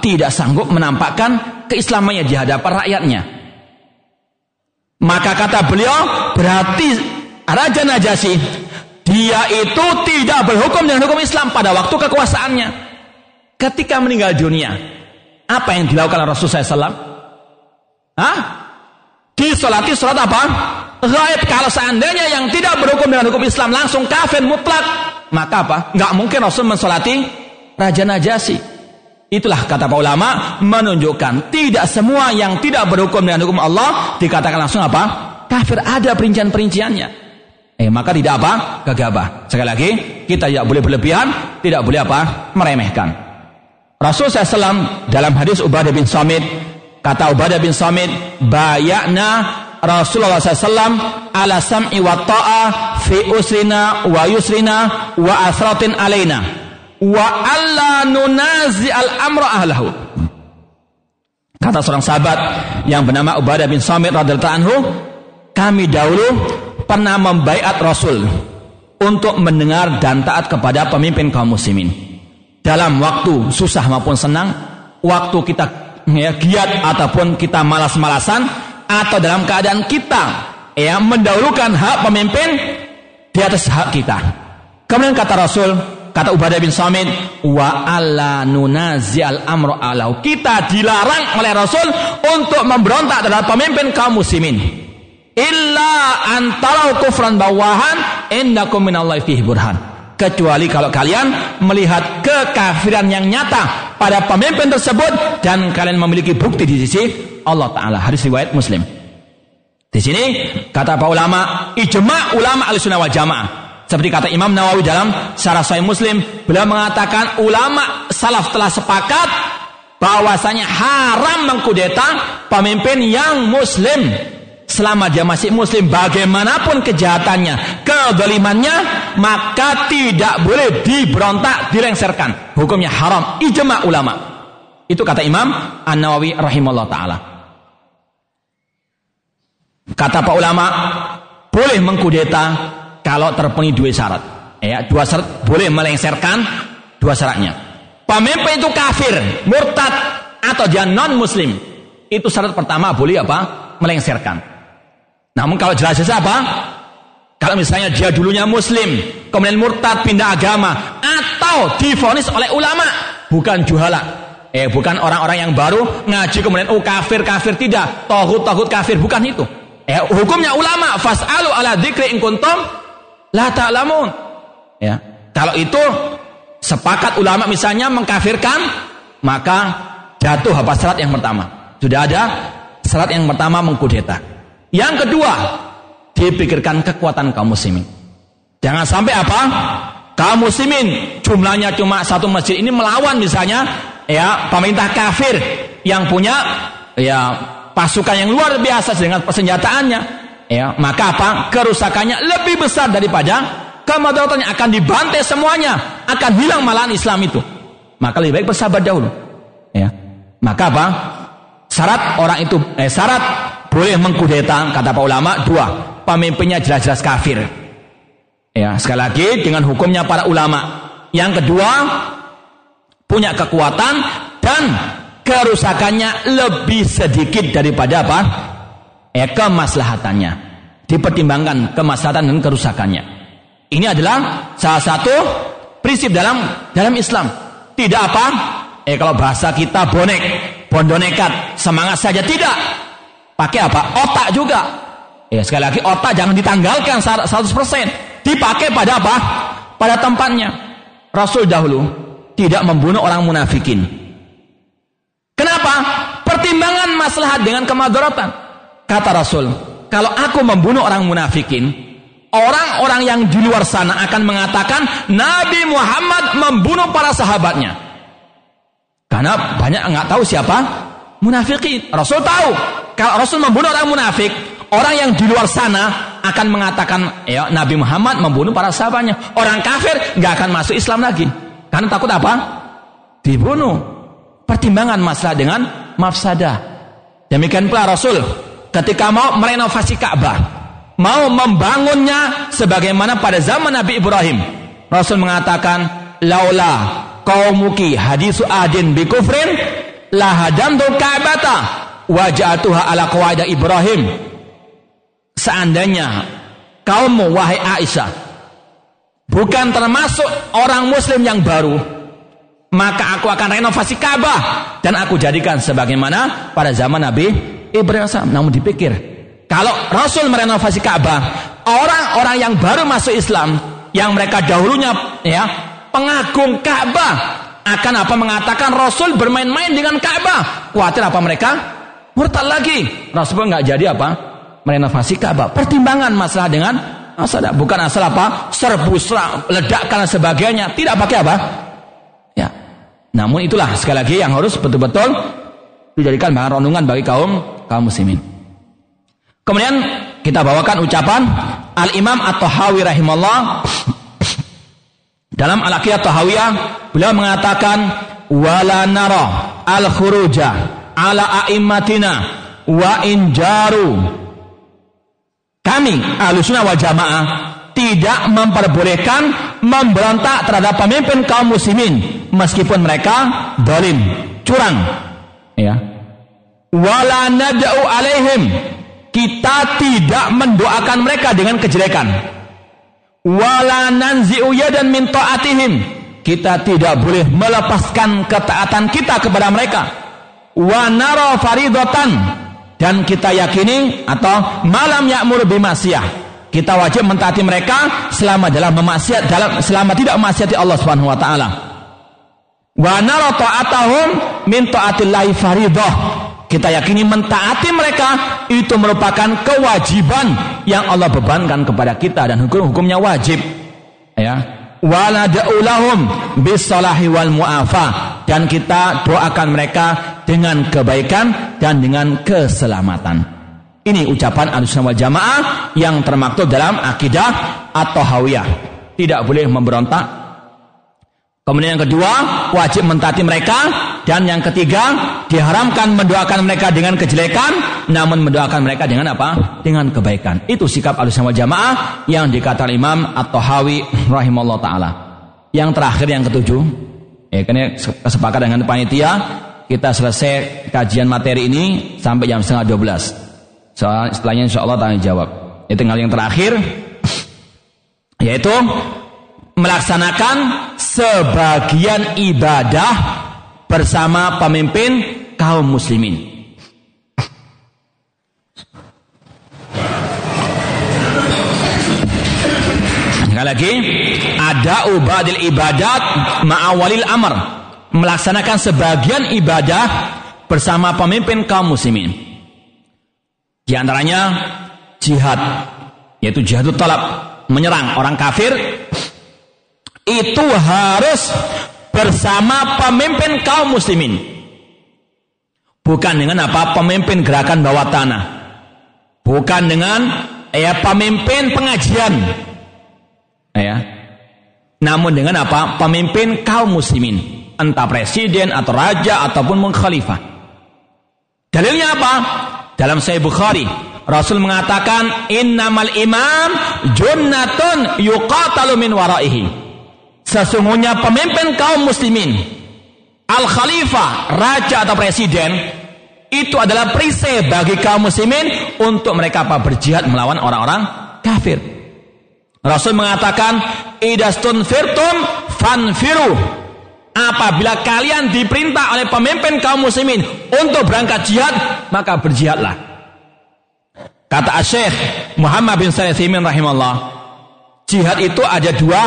Tidak sanggup menampakkan keislamannya di hadapan rakyatnya. Maka kata beliau, berarti Raja Najasyi dia itu tidak berhukum dengan hukum Islam pada waktu kekuasaannya. Ketika meninggal dunia, apa yang dilakukan Rasulullah SAW? Hah? Disolati sholat apa? Gaib. Kalau seandainya yang tidak berhukum dengan hukum Islam langsung kafir mutlak, maka apa? Nggak mungkin Rasul mensolati Raja Najasyi. Itulah kata para ulama menunjukkan tidak semua yang tidak berhukum dengan hukum Allah dikatakan langsung apa? Kafir ada perincian-perinciannya. Eh maka tidak apa? Gegabah. Sekali lagi kita tidak boleh berlebihan, tidak boleh apa? Meremehkan. Rasul SAW dalam hadis Ubadah bin Samit kata Ubadah bin Samit bayakna Rasulullah SAW ala sam'i wa ta'a fi usrina wa yusrina wa asratin alaina wa alla nunazi al amra ahlahu. Kata seorang sahabat yang bernama Ubadah bin Samit radhiyallahu anhu, kami dahulu pernah membaiat Rasul untuk mendengar dan taat kepada pemimpin kaum muslimin. Dalam waktu susah maupun senang, waktu kita ya, giat ataupun kita malas-malasan, atau dalam keadaan kita ya mendahulukan hak pemimpin di atas hak kita. Kemudian kata Rasul, kata Ubadah bin Samit, wa alla nunazial amru alau. Kita dilarang oleh Rasul untuk memberontak terhadap pemimpin kaum muslimin illa antarau kufran bawahan innakum minallahi fihi burhan kecuali kalau kalian melihat kekafiran yang nyata pada pemimpin tersebut dan kalian memiliki bukti di sisi Allah taala. Hadis riwayat Muslim. Di sini kata para ulama ijma ulama al-sunnah wal jamaah. Seperti kata Imam Nawawi dalam Syarah Sahih Muslim beliau mengatakan ulama salaf telah sepakat bahwasanya haram mengkudeta pemimpin yang muslim selama dia masih muslim bagaimanapun kejahatannya kezalimannya maka tidak boleh diberontak dilengserkan hukumnya haram ijma ulama. Itu kata Imam An-Nawawi rahimahullah taala. Kata Pak ulama boleh mengkudeta kalau terpenuhi dua syarat. Ya dua syarat boleh melengserkan dua syaratnya. Pemimpin itu kafir murtad atau dia non muslim itu syarat pertama boleh apa? Melengserkan namun kalau jelas-jelas? Kalau misalnya dia dulunya muslim, kemudian murtad pindah agama, atau difonis oleh ulama, bukan juhala. Eh, bukan orang-orang yang baru ngaji kemudian oh kafir kafir tidak, tohut tohut kafir bukan itu. Eh, hukumnya ulama fasalu ala dzikri in kuntum la ta'lamun. Ya. Kalau itu sepakat ulama misalnya mengkafirkan, maka jatuh apa syarat yang pertama. Sudah ada syarat yang pertama mengkudeta. Yang kedua, dipikirkan kekuatan kaum muslimin. Jangan sampai apa? Kaum muslimin jumlahnya cuma satu masjid ini melawan misalnya ya pemerintah kafir yang punya ya pasukan yang luar biasa dengan persenjataannya. Ya maka apa? Kerusakannya lebih besar daripada kemadaratannya akan dibantai semuanya. Akan hilang malahan Islam itu. Maka lebih baik bersabar dahulu. Ya maka apa? Syarat orang itu eh syarat boleh mengkudeta kata para ulama dua. Pemimpinnya jelas-jelas kafir. Ya sekali lagi dengan hukumnya para ulama. Yang kedua punya kekuatan dan kerusakannya lebih sedikit daripada apa? Ya kemaslahatannya. Dipertimbangkan kemaslahatan dan kerusakannya. Ini adalah salah satu prinsip dalam dalam Islam. Tidak apa? Eh kalau bahasa kita bonek bondonekat semangat saja tidak Pakai apa? Otak juga. Ya sekali lagi otak jangan ditanggalkan 100%. Dipakai pada apa? Pada tempatnya. Rasul dahulu tidak membunuh orang munafikin. Kenapa? Pertimbangan maslahat dengan kemadaratan. Kata Rasul, kalau aku membunuh orang munafikin, orang-orang yang di luar sana akan mengatakan Nabi Muhammad membunuh para sahabatnya. Karena banyak nggak tahu siapa munafikin. Rasul tahu kalau Rasul membunuh orang munafik, orang yang di luar sana akan mengatakan, ya Nabi Muhammad membunuh para sahabatnya. Orang kafir nggak akan masuk Islam lagi. Karena takut apa? Dibunuh. Pertimbangan masalah dengan mafsadah. Demikian pula Rasul ketika mau merenovasi Ka'bah, mau membangunnya sebagaimana pada zaman Nabi Ibrahim. Rasul mengatakan, "Laula qaumuki hadisu adin bi kufrin lahadamtu Ka'bata. Wajatuha ala qawaida Ibrahim. Seandainya kaummu wahai Aisyah bukan termasuk orang muslim yang baru maka aku akan renovasi Ka'bah dan aku jadikan sebagaimana pada zaman Nabi Ibrahim namun dipikir kalau Rasul merenovasi Ka'bah orang-orang yang baru masuk Islam yang mereka dahulunya ya pengagung Ka'bah akan apa mengatakan Rasul bermain-main dengan Ka'bah khawatir apa mereka murtad lagi. Rasulullah nggak jadi apa? Merenovasi Ka'bah. Pertimbangan masalah dengan masalah bukan asal apa? Serbu, serak, ledakan sebagainya. Tidak pakai apa? Ya. Namun itulah sekali lagi yang harus betul-betul dijadikan bahan renungan bagi kaum kaum muslimin. Kemudian kita bawakan ucapan Al Imam At-Tahawi rahimahullah dalam Al-Aqiyah Tahawiyah beliau mengatakan wala nara al-khuruja ala a'immatina wa injaru kami alusuna wa jamaah tidak memperbolehkan memberontak terhadap pemimpin kaum muslimin meskipun mereka dolim, curang. Ya. Wala nad'u alaihim. Kita tidak mendoakan mereka dengan kejelekan. Wala nanzi'u yadan min ta'atihim. Kita tidak boleh melepaskan ketaatan kita kepada mereka. Wa nara faridatan dan kita yakini atau malam ya'mur bimasiyah kita wajib mentaati mereka selama dalam memaksiat dalam selama tidak memaksiati Allah Subhanahu wa taala. Wa nara ta'atahum min ta'atillahi faridah. Kita yakini mentaati mereka itu merupakan kewajiban yang Allah bebankan kepada kita dan hukum-hukumnya wajib. Ya. Wala da'ulahum bisalahi wal mu'afa dan kita doakan mereka dengan kebaikan dan dengan keselamatan. Ini ucapan Ahlussunnah wal Jamaah yang termaktub dalam akidah atau hawiyah. Tidak boleh memberontak. Kemudian yang kedua, wajib mentaati mereka dan yang ketiga, diharamkan mendoakan mereka dengan kejelekan, namun mendoakan mereka dengan apa? Dengan kebaikan. Itu sikap Ahlussunnah wal Jamaah yang dikatakan Imam At-Tahawi rahimahullah taala. Yang terakhir yang ketujuh, ya kan kesepakatan dengan panitia kita selesai kajian materi ini sampai jam setengah 12 Soal setelahnya insya Allah tanya jawab. Itu tinggal yang terakhir yaitu melaksanakan sebagian ibadah bersama pemimpin kaum muslimin. Sekali lagi, ada ubadil ibadat ma'awalil amr. Melaksanakan sebagian ibadah bersama pemimpin kaum muslimin. Di antaranya jihad, yaitu jihadut talab, menyerang orang kafir itu harus bersama pemimpin kaum muslimin. Bukan dengan apa? Pemimpin gerakan bawah tanah. Bukan dengan ya pemimpin pengajian. Ya. Namun dengan apa? Pemimpin kaum muslimin. Entah presiden atau raja ataupun mengkhalifah. Dalilnya apa? Dalam Sahih Bukhari, Rasul mengatakan innamal imam junnatun yuqatalu min waraihi. Sesungguhnya pemimpin kaum muslimin, al-khalifah, raja atau presiden, itu adalah perisai bagi kaum muslimin untuk mereka apa berjihad melawan orang-orang kafir. Rasul mengatakan idastun firtum fanfiru Apabila kalian diperintah oleh pemimpin kaum muslimin untuk berangkat jihad, maka berjihadlah. Kata Syekh Muhammad bin Salih rahimahullah, jihad itu ada dua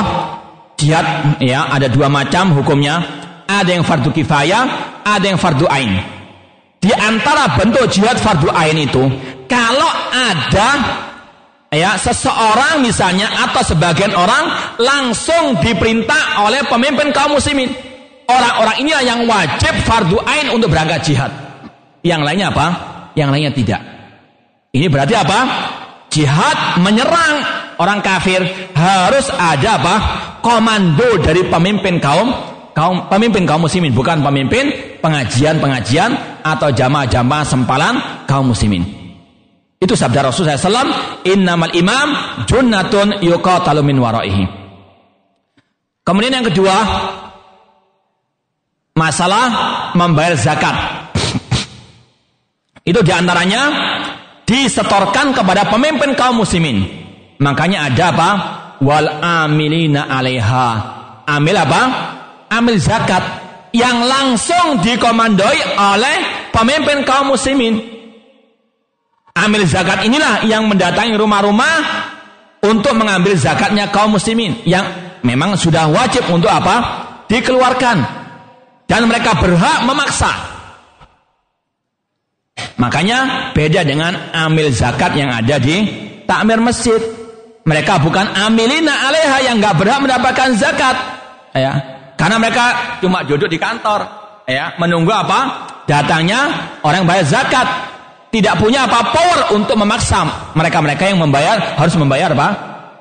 jihad ya, ada dua macam hukumnya. Ada yang fardu kifayah, ada yang fardu ain. Di antara bentuk jihad fardu ain itu, kalau ada ya seseorang misalnya atau sebagian orang langsung diperintah oleh pemimpin kaum muslimin Orang-orang inilah yang wajib fardu ain untuk berangkat jihad. Yang lainnya apa? Yang lainnya tidak. Ini berarti apa? Jihad menyerang orang kafir harus ada apa? Komando dari pemimpin kaum kaum pemimpin kaum muslimin, bukan pemimpin pengajian-pengajian atau jamaah-jamaah sempalan kaum muslimin. Itu sabda Rasulullah SAW, innamal imam junnatun yuqatalu min waraihi. Kemudian yang kedua, masalah membayar zakat. Itu di antaranya disetorkan kepada pemimpin kaum muslimin. Makanya ada apa? Wal amilina alaiha. Amil apa? Amil zakat yang langsung dikomandoi oleh pemimpin kaum muslimin. Amil zakat inilah yang mendatangi rumah-rumah untuk mengambil zakatnya kaum muslimin yang memang sudah wajib untuk apa? Dikeluarkan dan mereka berhak memaksa. Makanya beda dengan amil zakat yang ada di takmir masjid. Mereka bukan amilina aleha yang nggak berhak mendapatkan zakat, ya. Karena mereka cuma duduk di kantor, ya, menunggu apa? Datangnya orang bayar zakat. Tidak punya apa power untuk memaksa mereka-mereka yang membayar harus membayar apa?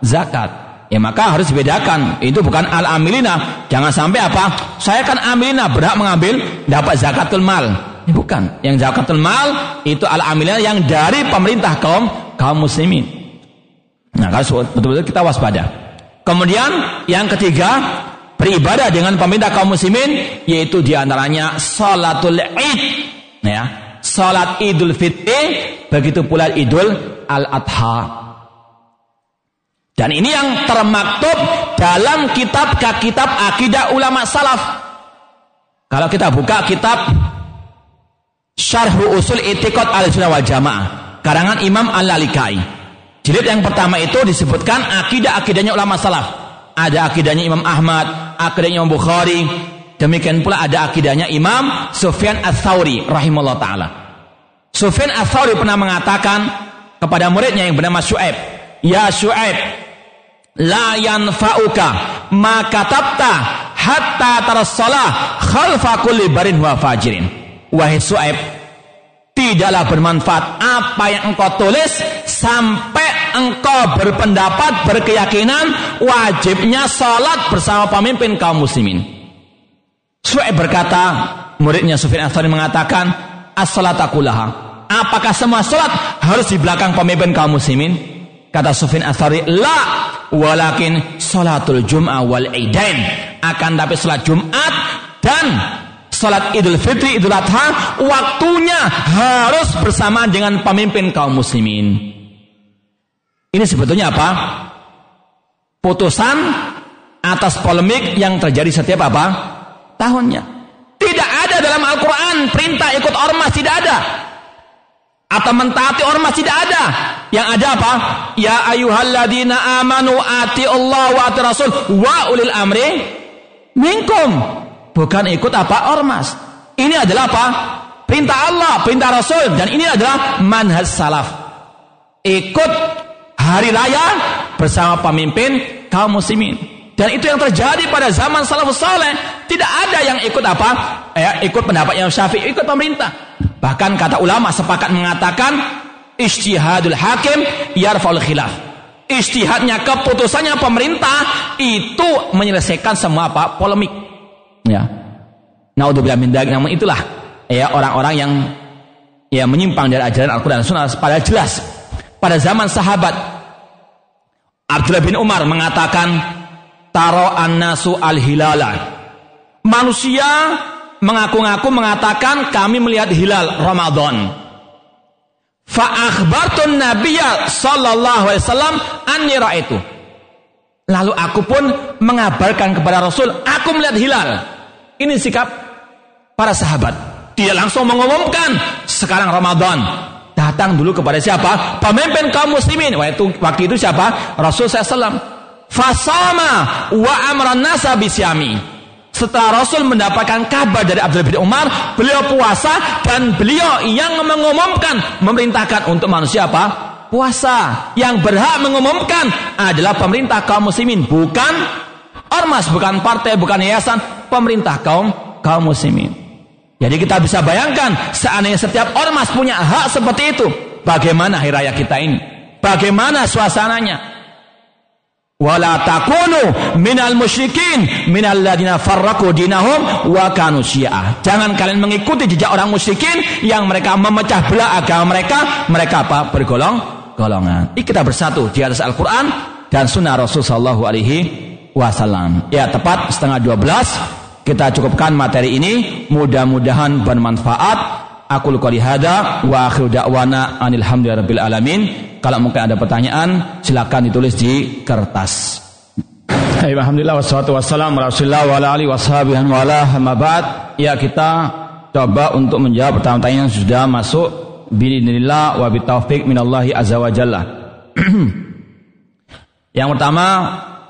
Zakat. Ya maka harus dibedakan. Itu bukan al-amilina. Jangan sampai apa? Saya kan amilina berhak mengambil dapat zakatul mal. Bukan. Yang zakatul mal itu al-amilina yang dari pemerintah kaum kaum muslimin. Nah, kalau betul-betul kita waspada. Kemudian yang ketiga, beribadah dengan pemerintah kaum muslimin yaitu di antaranya salatul id ya salat idul fitri begitu pula idul al adha dan ini yang termaktub dalam kitab kitab akidah ulama salaf. Kalau kita buka kitab syarhu usul itiqad al sunnah wal jamaah karangan imam al lalikai jilid yang pertama itu disebutkan akidah akidahnya ulama salaf ada akidahnya Imam Ahmad, akidahnya Imam Bukhari, demikian pula ada akidahnya Imam Sufyan Ats-Tsauri rahimahullah taala. Sufyan Ats-Tsauri pernah mengatakan kepada muridnya yang bernama Syuaib, "Ya Syuaib, la yanfa'uka ma katabta hatta tarassalah khalfa kulli barin wa fajirin." Wahai Syuaib, tidaklah bermanfaat apa yang engkau tulis sampai engkau berpendapat berkeyakinan wajibnya salat bersama pemimpin kaum muslimin. Su'aib berkata, muridnya Sufyan Asari mengatakan, as-salatakullaha. Apakah semua salat harus di belakang pemimpin kaum muslimin? Kata Sufyan Asari, la, walakin salatul jum'ah wal idain. Akan tapi salat Jumat dan salat Idul Fitri, Idul Adha, waktunya harus bersama dengan pemimpin kaum muslimin. Ini sebetulnya apa? Putusan atas polemik yang terjadi setiap apa? Tahunnya. Tidak ada dalam Al-Quran perintah ikut ormas, tidak ada. Atau mentaati ormas tidak ada. Yang ada apa? Ya ayuhalladina amanu ati Allah wa ati Rasul wa ulil amri minkum. Bukan ikut apa? Ormas. Ini adalah apa? Perintah Allah, perintah Rasul. Dan ini adalah manhaj salaf. Ikut hari raya bersama pemimpin kaum muslimin. Dan itu yang terjadi pada zaman salafus saleh. Tidak ada yang ikut apa? Ya, ikut pendapat yang syafi'i, ikut pemerintah. Bahkan kata ulama sepakat mengatakan istihadul hakim yarfal khilaf. Istihadnya keputusannya pemerintah itu menyelesaikan semua apa? Polemik. Ya. Naudzubillah min Namun itulah ya orang-orang yang ya menyimpang dari ajaran Al-Qur'an dan Sunnah pada jelas pada zaman sahabat Abdullah bin Umar mengatakan taro annasu al-hilala. Manusia mengaku-ngaku mengatakan kami melihat hilal Ramadan. Fa akhbartun nabiyya sallallahu alaihi wasallam anni itu. Lalu aku pun mengabarkan kepada Rasul, aku melihat hilal. Ini sikap para sahabat. Dia langsung mengumumkan sekarang Ramadan. Datang dulu kepada siapa? Pemimpin kaum muslimin. Waktu, waktu itu siapa? Rasul SAW. Fasama wa amran nasa bisyami. Setelah Rasul mendapatkan kabar dari Abdul bin Umar, beliau puasa dan beliau yang mengumumkan, memerintahkan untuk manusia apa? puasa yang berhak mengumumkan adalah pemerintah kaum muslimin bukan ormas bukan partai bukan yayasan pemerintah kaum kaum muslimin jadi kita bisa bayangkan seandainya setiap ormas punya hak seperti itu bagaimana hari raya kita ini? Bagaimana suasananya? Wala takunu minal musyrikin minal ladina farraqu dinahum wa kanu syiah. Jangan kalian mengikuti jejak orang musyrikin yang mereka memecah belah agama mereka mereka apa? Bergolong golongan. Ini kita bersatu di atas Al-Quran dan Sunnah Rasul Sallallahu Alaihi Wasallam. Ya tepat setengah dua belas kita cukupkan materi ini. Mudah-mudahan bermanfaat. Aku luka hada wa akhir da'wana anilhamdulillahirabbil alamin. Kalau mungkin ada pertanyaan silakan ditulis di kertas. Alhamdulillah wassalatu wassalamu Rasulullah wa ala alihi washabihi wa ala Ya kita coba untuk menjawab pertanyaan yang sudah masuk Binillah wa bitaufiq minallahi azza wa jalla. yang pertama,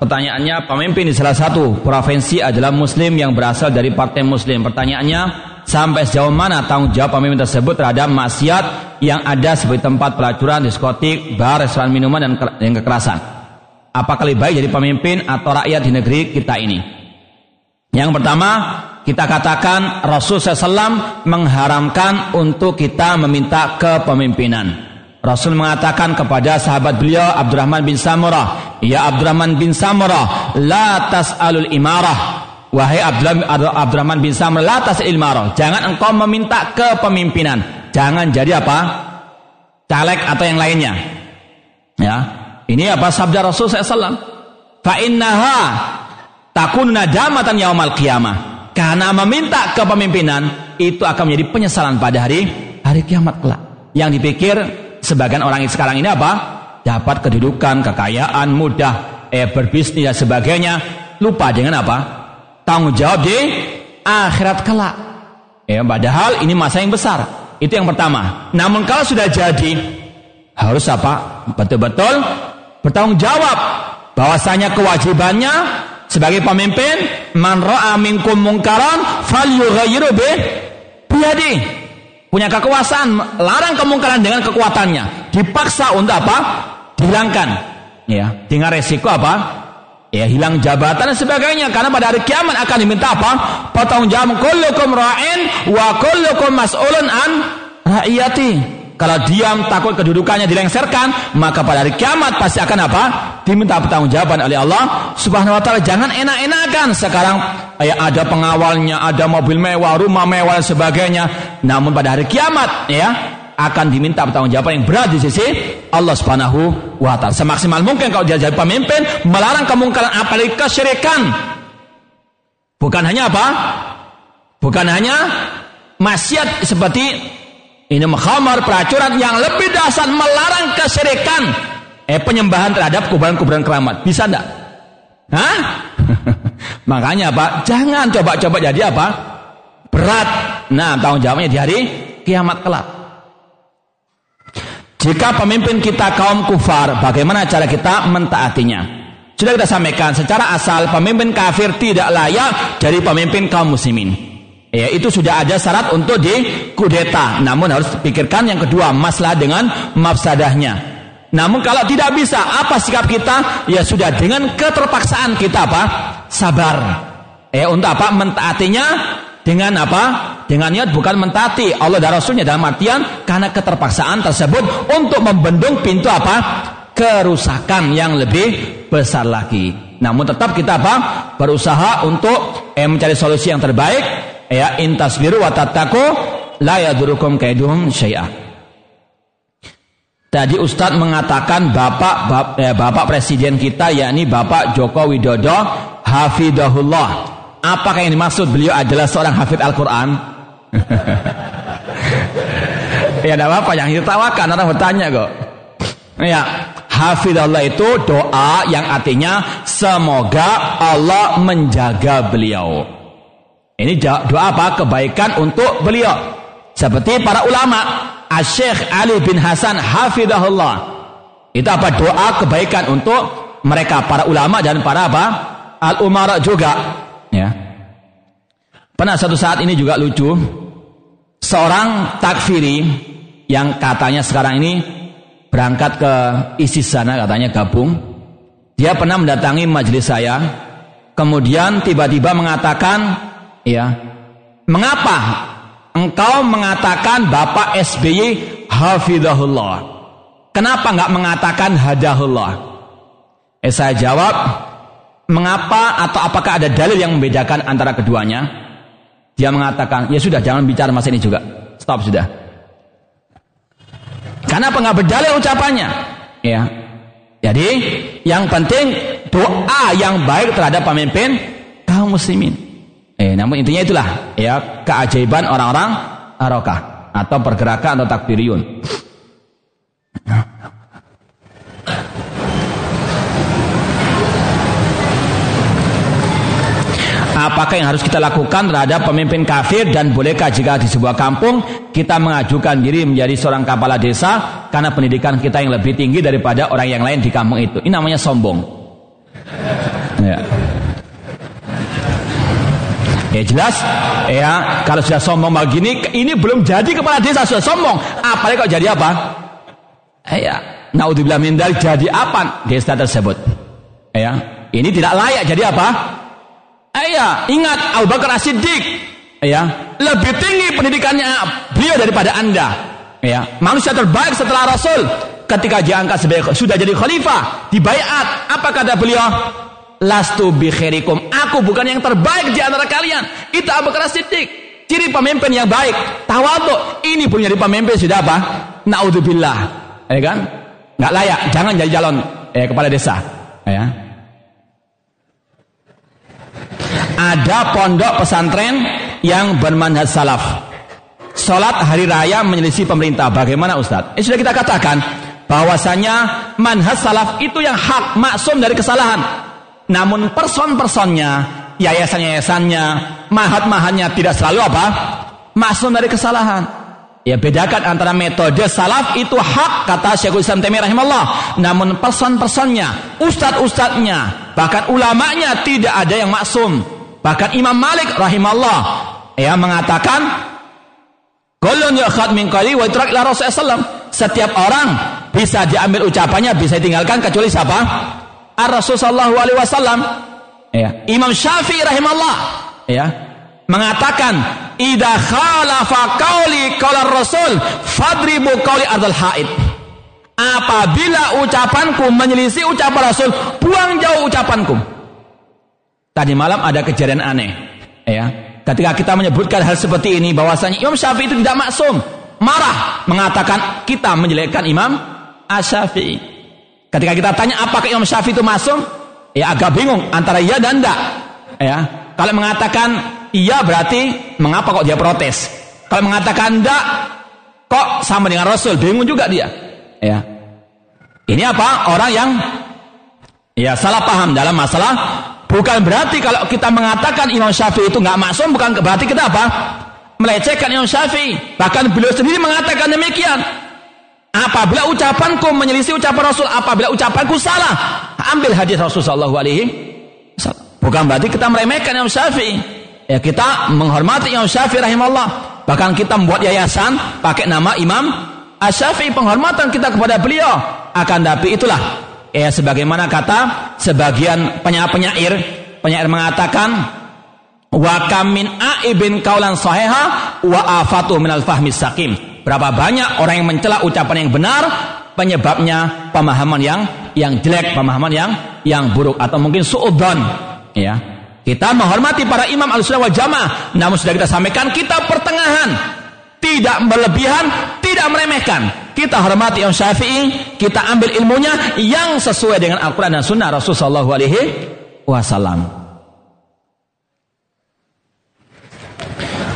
pertanyaannya pemimpin di salah satu provinsi adalah muslim yang berasal dari partai muslim. Pertanyaannya, sampai sejauh mana tanggung jawab pemimpin tersebut terhadap maksiat yang ada sebagai tempat pelacuran, diskotik, bar, restoran minuman dan, dan kekerasan? Apakah lebih baik jadi pemimpin atau rakyat di negeri kita ini? Yang pertama, kita katakan Rasul SAW mengharamkan untuk kita meminta kepemimpinan. Rasul mengatakan kepada sahabat beliau Abdurrahman bin Samurah, "Ya Abdurrahman bin Samurah, la tas'alul imarah." Wahai Abdurrahman bin Samurah, la tas'alul imarah. Jangan engkau meminta kepemimpinan. Jangan jadi apa? Caleg atau yang lainnya. Ya. Ini apa sabda Rasul SAW? Fa innaha takun nadamatan yaumal qiyamah. Karena meminta kepemimpinan itu akan menjadi penyesalan pada hari hari kiamat kelak. Yang dipikir sebagian orang sekarang ini apa? Dapat kedudukan, kekayaan, mudah, eh berbisnis dan sebagainya. Lupa dengan apa? Tanggung jawab di akhirat kelak. Ya, padahal ini masa yang besar. Itu yang pertama. Namun kalau sudah jadi harus apa? Betul-betul bertanggung jawab bahwasanya kewajibannya sebagai pemimpin man ra'a minkum mungkaran falyughayyiru bih biyadi punya kekuasaan larang kemungkaran dengan kekuatannya. Dipaksa untuk apa? Dihilangkan. Ya dengan resiko apa? Ya hilang jabatan dan sebagainya. Karena pada hari kiamat akan diminta apa? Potong jam. Kullukum ra'in wa kullukum mas'ulun an ra'iyati kalau diam takut kedudukannya dilengserkan, maka pada hari kiamat pasti akan apa? Diminta pertanggungjawaban oleh Allah Subhanahu wa taala. Jangan enak-enakan sekarang ya ada pengawalnya, ada mobil mewah, rumah mewah dan sebagainya. Namun pada hari kiamat ya akan diminta pertanggungjawaban yang berat di sisi Allah Subhanahu wa taala. Semaksimal mungkin kalau dia jadi pemimpin melarang kemungkaran apalagi kesyirikan. Bukan hanya apa? Bukan hanya maksiat seperti ini khamar pelacuran yang lebih dasar melarang kesyirikan. Eh penyembahan terhadap kuburan-kuburan keramat. Bisa enggak? Hah? Makanya Pak, jangan coba-coba jadi apa? Berat. Nah, tanggung jawabnya di hari kiamat kelak. Jika pemimpin kita kaum kufar, bagaimana cara kita mentaatinya? Sudah kita sampaikan, secara asal pemimpin kafir tidak layak jadi pemimpin kaum muslimin. Ya, itu sudah ada syarat untuk dikudeta. Namun harus pikirkan yang kedua, masalah dengan mafsadahnya. Namun kalau tidak bisa, apa sikap kita? Ya sudah dengan keterpaksaan kita apa? Sabar. Ya, untuk apa? Mentaatinya dengan apa? Dengan niat bukan mentaati Allah dan Rasulnya dalam artian karena keterpaksaan tersebut untuk membendung pintu apa? Kerusakan yang lebih besar lagi. Namun tetap kita apa? Berusaha untuk eh, mencari solusi yang terbaik ya intasbiru wa tattaqu la yadurukum kaidum syai'ah. Tadi Ustadz mengatakan Bapak bap, eh, Bapak Presiden kita yakni Bapak Joko Widodo hafidahullah. Apakah yang dimaksud beliau adalah seorang hafid Al-Qur'an? ya tidak apa-apa yang ditawakan orang bertanya kok. Ya, hafidahullah itu doa yang artinya semoga Allah menjaga beliau. Ini doa apa? Kebaikan untuk beliau. Seperti para ulama, Asyikh Ali bin Hasan hafidahullah. Itu apa? Doa kebaikan untuk mereka para ulama dan para apa? Al-umara juga. Ya. Pernah satu saat ini juga lucu. Seorang takfiri yang katanya sekarang ini berangkat ke ISIS sana katanya gabung. Dia pernah mendatangi majelis saya. Kemudian tiba-tiba mengatakan ya. Mengapa engkau mengatakan Bapak SBY hafidahullah kenapa nggak mengatakan hadahullah? Eh saya jawab mengapa atau apakah ada dalil yang membedakan antara keduanya? Dia mengatakan ya sudah jangan bicara masa ini juga. Stop sudah. Kenapa nggak berdalil ucapannya? Ya. Jadi yang penting doa yang baik terhadap pemimpin kaum muslimin Eh, namun intinya itulah ya keajaiban orang-orang arokah atau pergerakan atau takbiriyun. Apakah yang harus kita lakukan terhadap pemimpin kafir dan bolehkah jika di sebuah kampung kita mengajukan diri menjadi seorang kepala desa karena pendidikan kita yang lebih tinggi daripada orang yang lain di kampung itu? Ini namanya sombong. Ya. Ya jelas, ya kalau sudah sombong begini, ini belum jadi kepala desa sudah sombong. Apalagi kalau jadi apa? Ya, naudzubillah min jadi apa desa tersebut? Ya, ini tidak layak jadi apa? Ya, ingat Abu Bakar As-Siddiq, ya, lebih tinggi pendidikannya beliau daripada Anda. Ya, manusia terbaik setelah Rasul ketika diangkat sebagai sudah jadi khalifah, dibayat, apa kata beliau? Lastu bi khairikum. Aku bukan yang terbaik di antara kalian. Itu Abu Bakar Siddiq. Ciri pemimpin yang baik. Tawadhu. Ini punya di pemimpin sudah apa? Naudzubillah. Ya kan? Nggak layak. Jangan jadi calon eh kepala desa, ya. Ada pondok pesantren yang bermanhaj salaf. Salat hari raya menyelisih pemerintah. Bagaimana Ustaz? Eh, sudah kita katakan bahwasanya manhaj salaf itu yang hak maksum dari kesalahan. Namun person-personnya, yayasan-yayasannya, mahat-mahatnya tidak selalu apa? Maksum dari kesalahan. Ya bedakan antara metode salaf itu hak kata Syekhul Islam Taimiyah rahimahullah. Namun person-personnya, ustad-ustadnya, bahkan ulamanya tidak ada yang maksum. Bahkan Imam Malik rahimahullah ya mengatakan Kulun yukhad min qali wa Setiap orang bisa diambil ucapannya, bisa ditinggalkan kecuali siapa? Ar-Rasul sallallahu alaihi wasallam. Ya. Imam Syafi'i rahimahullah ya mengatakan idza khalafa qauli qala rasul fadribu qauli ardal haid. Apabila ucapanku menyelisih ucapan rasul buang jauh ucapanku. Tadi malam ada kejadian aneh. Ya ketika kita menyebutkan hal seperti ini bahwasanya Imam Syafi'i itu tidak maksum. Marah mengatakan kita menjelekkan Imam Asy-Syafi'i ketika kita tanya apakah Imam Syafi'i itu maksum ya agak bingung antara iya dan tidak ya kalau mengatakan iya berarti mengapa kok dia protes? Kalau mengatakan enggak, kok sama dengan Rasul? Bingung juga dia. Ya. Ini apa? Orang yang ya salah paham dalam masalah bukan berarti kalau kita mengatakan Imam Syafi'i itu nggak maksum bukan berarti kita apa? Melecehkan Imam Syafi'i. Bahkan beliau sendiri mengatakan demikian. Apabila ucapanku menyelisih ucapan Rasul, apabila ucapanku salah, ambil hadis Rasulullah Shallallahu Alaihi Bukan berarti kita meremehkan Imam Syafi'i. Ya kita menghormati Imam Syafi'i rahimahullah. Bahkan kita membuat yayasan pakai nama Imam Asy-Syafi'i penghormatan kita kepada beliau. Akan tapi itulah ya sebagaimana kata sebagian penyair-penyair penyair mengatakan wa kamin aibin kaulan sahiha wa afatu minal fahmi sakim. Berapa banyak orang yang mencela ucapan yang benar penyebabnya pemahaman yang yang jelek, pemahaman yang yang buruk atau mungkin suudzon ya. Kita menghormati para imam al-sunnah wal jamaah. Namun sudah kita sampaikan, kita pertengahan. Tidak berlebihan, tidak meremehkan. Kita hormati Imam Syafi'i, kita ambil ilmunya yang sesuai dengan Al-Quran dan Sunnah Rasulullah Alaihi Wasallam.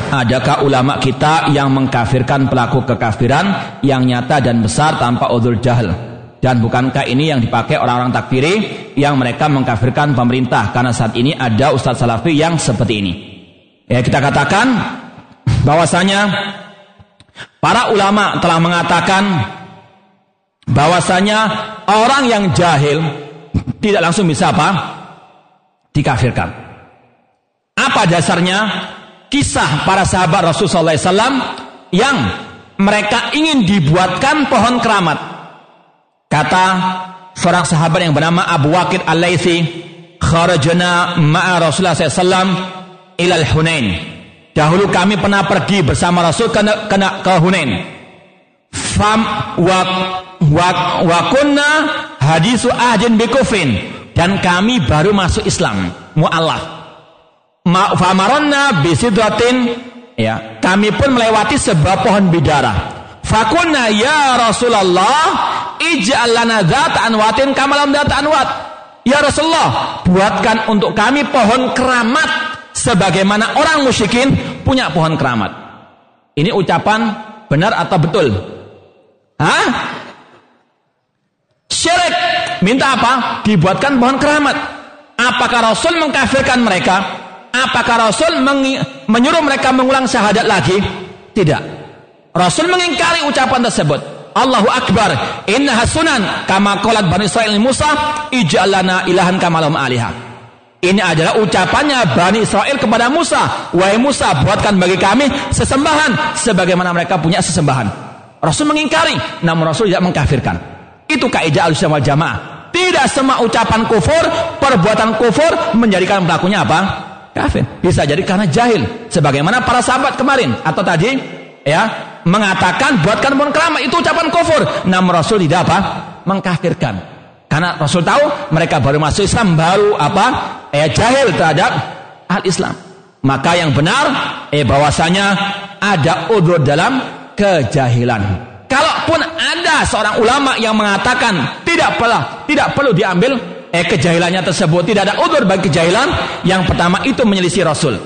Adakah ulama kita yang mengkafirkan pelaku kekafiran yang nyata dan besar tanpa udzur jahil? Dan bukankah ini yang dipakai orang-orang takfiri yang mereka mengkafirkan pemerintah karena saat ini ada ustadz salafi yang seperti ini. Ya kita katakan bahwasanya para ulama telah mengatakan bahwasanya orang yang jahil tidak langsung bisa apa? dikafirkan. Apa dasarnya? Kisah para sahabat Rasulullah SAW yang mereka ingin dibuatkan pohon keramat Kata seorang sahabat yang bernama Abu Waqid Al-Laythi, kharajna ma'a Rasulullah SAW ilal Hunain. Dahulu kami pernah pergi bersama Rasul ke, ke, ke Hunain. Fam wa, wa, wa kunna hadisu ahdin bikufin. Dan kami baru masuk Islam. Mu'allaf. Ma, famaronna bisidratin. Ya, kami pun melewati sebuah pohon bidara. Fakunna ya Rasulullah ij'al lana dzata anwatin kamalam dzata anwat. Ya Rasulullah, buatkan untuk kami pohon keramat sebagaimana orang musyrikin punya pohon keramat. Ini ucapan benar atau betul? Hah? Syirik. Minta apa? Dibuatkan pohon keramat. Apakah Rasul mengkafirkan mereka? Apakah Rasul menyuruh mereka mengulang syahadat lagi? Tidak. Rasul mengingkari ucapan tersebut. Allahu Akbar. Inna hasunan kama qalat Bani Israil Musa ij'alana ilahan kama lahum aliha. Ini adalah ucapannya Bani Israel kepada Musa. Wahai Musa, buatkan bagi kami sesembahan sebagaimana mereka punya sesembahan. Rasul mengingkari, namun Rasul tidak mengkafirkan. Itu kaidah al wal jamaah. Tidak semua ucapan kufur, perbuatan kufur menjadikan pelakunya apa? Kafir. Bisa jadi karena jahil. Sebagaimana para sahabat kemarin atau tadi ya mengatakan buatkan pohon keramat itu ucapan kufur. Namun Rasul tidak apa? Mengkafirkan. Karena Rasul tahu mereka baru masuk Islam baru apa? Eh jahil terhadap al Islam. Maka yang benar eh bahwasanya ada udur dalam kejahilan. Kalaupun ada seorang ulama yang mengatakan Tidak perlu, tidak perlu diambil eh kejahilannya tersebut. Tidak ada udur bagi kejahilan. Yang pertama itu menyelisih Rasul.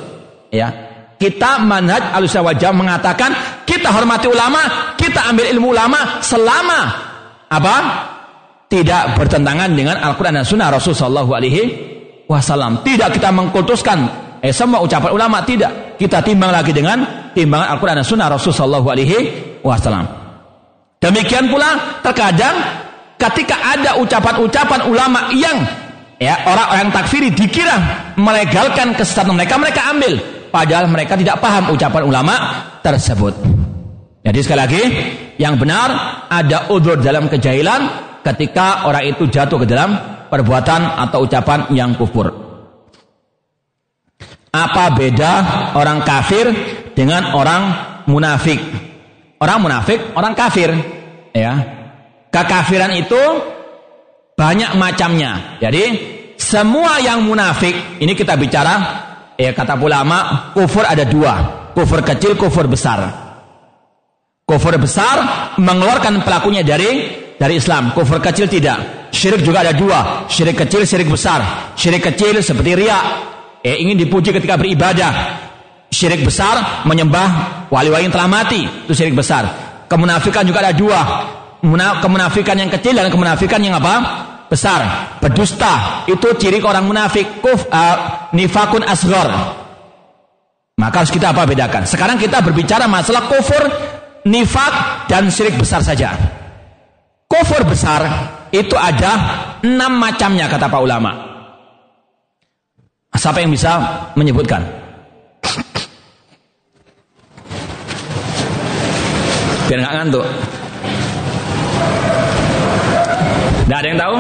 Ya, kita manhaj al-sawajah mengatakan kita hormati ulama, kita ambil ilmu ulama selama apa? Tidak bertentangan dengan Al-Quran dan Sunnah Rasul Sallallahu Alaihi Wasallam. Tidak kita mengkultuskan eh semua ucapan ulama tidak. Kita timbang lagi dengan timbangan Al-Quran dan Sunnah Rasul Sallallahu Alaihi Wasallam. Demikian pula terkadang ketika ada ucapan-ucapan ulama yang ya orang-orang takfiri dikira melegalkan kesesatan mereka, mereka ambil padahal mereka tidak paham ucapan ulama tersebut. Jadi sekali lagi, yang benar ada udur dalam kejahilan ketika orang itu jatuh ke dalam perbuatan atau ucapan yang kufur. Apa beda orang kafir dengan orang munafik? Orang munafik, orang kafir, ya. Kekafiran itu banyak macamnya. Jadi semua yang munafik, ini kita bicara ya kata ulama kufur ada dua. Kufur kecil kufur besar. Kufur besar mengeluarkan pelakunya dari dari Islam. Kufur kecil tidak. Syirik juga ada dua. Syirik kecil syirik besar. Syirik kecil seperti ria eh, ingin dipuji ketika beribadah. Syirik besar menyembah wali-wali yang telah mati. Itu syirik besar. Kemunafikan juga ada dua kemunafikan yang kecil dan kemunafikan yang apa besar, berdusta, itu ciri orang munafik, kuf uh, nifakun asghar. Maka harus kita apa bedakan? Sekarang kita berbicara masalah kufur, nifak dan syirik besar saja. Kufur besar itu ada enam macamnya kata pak ulama. Siapa yang bisa menyebutkan? Biar nggak ngantuk. Tidak ada yang tahu?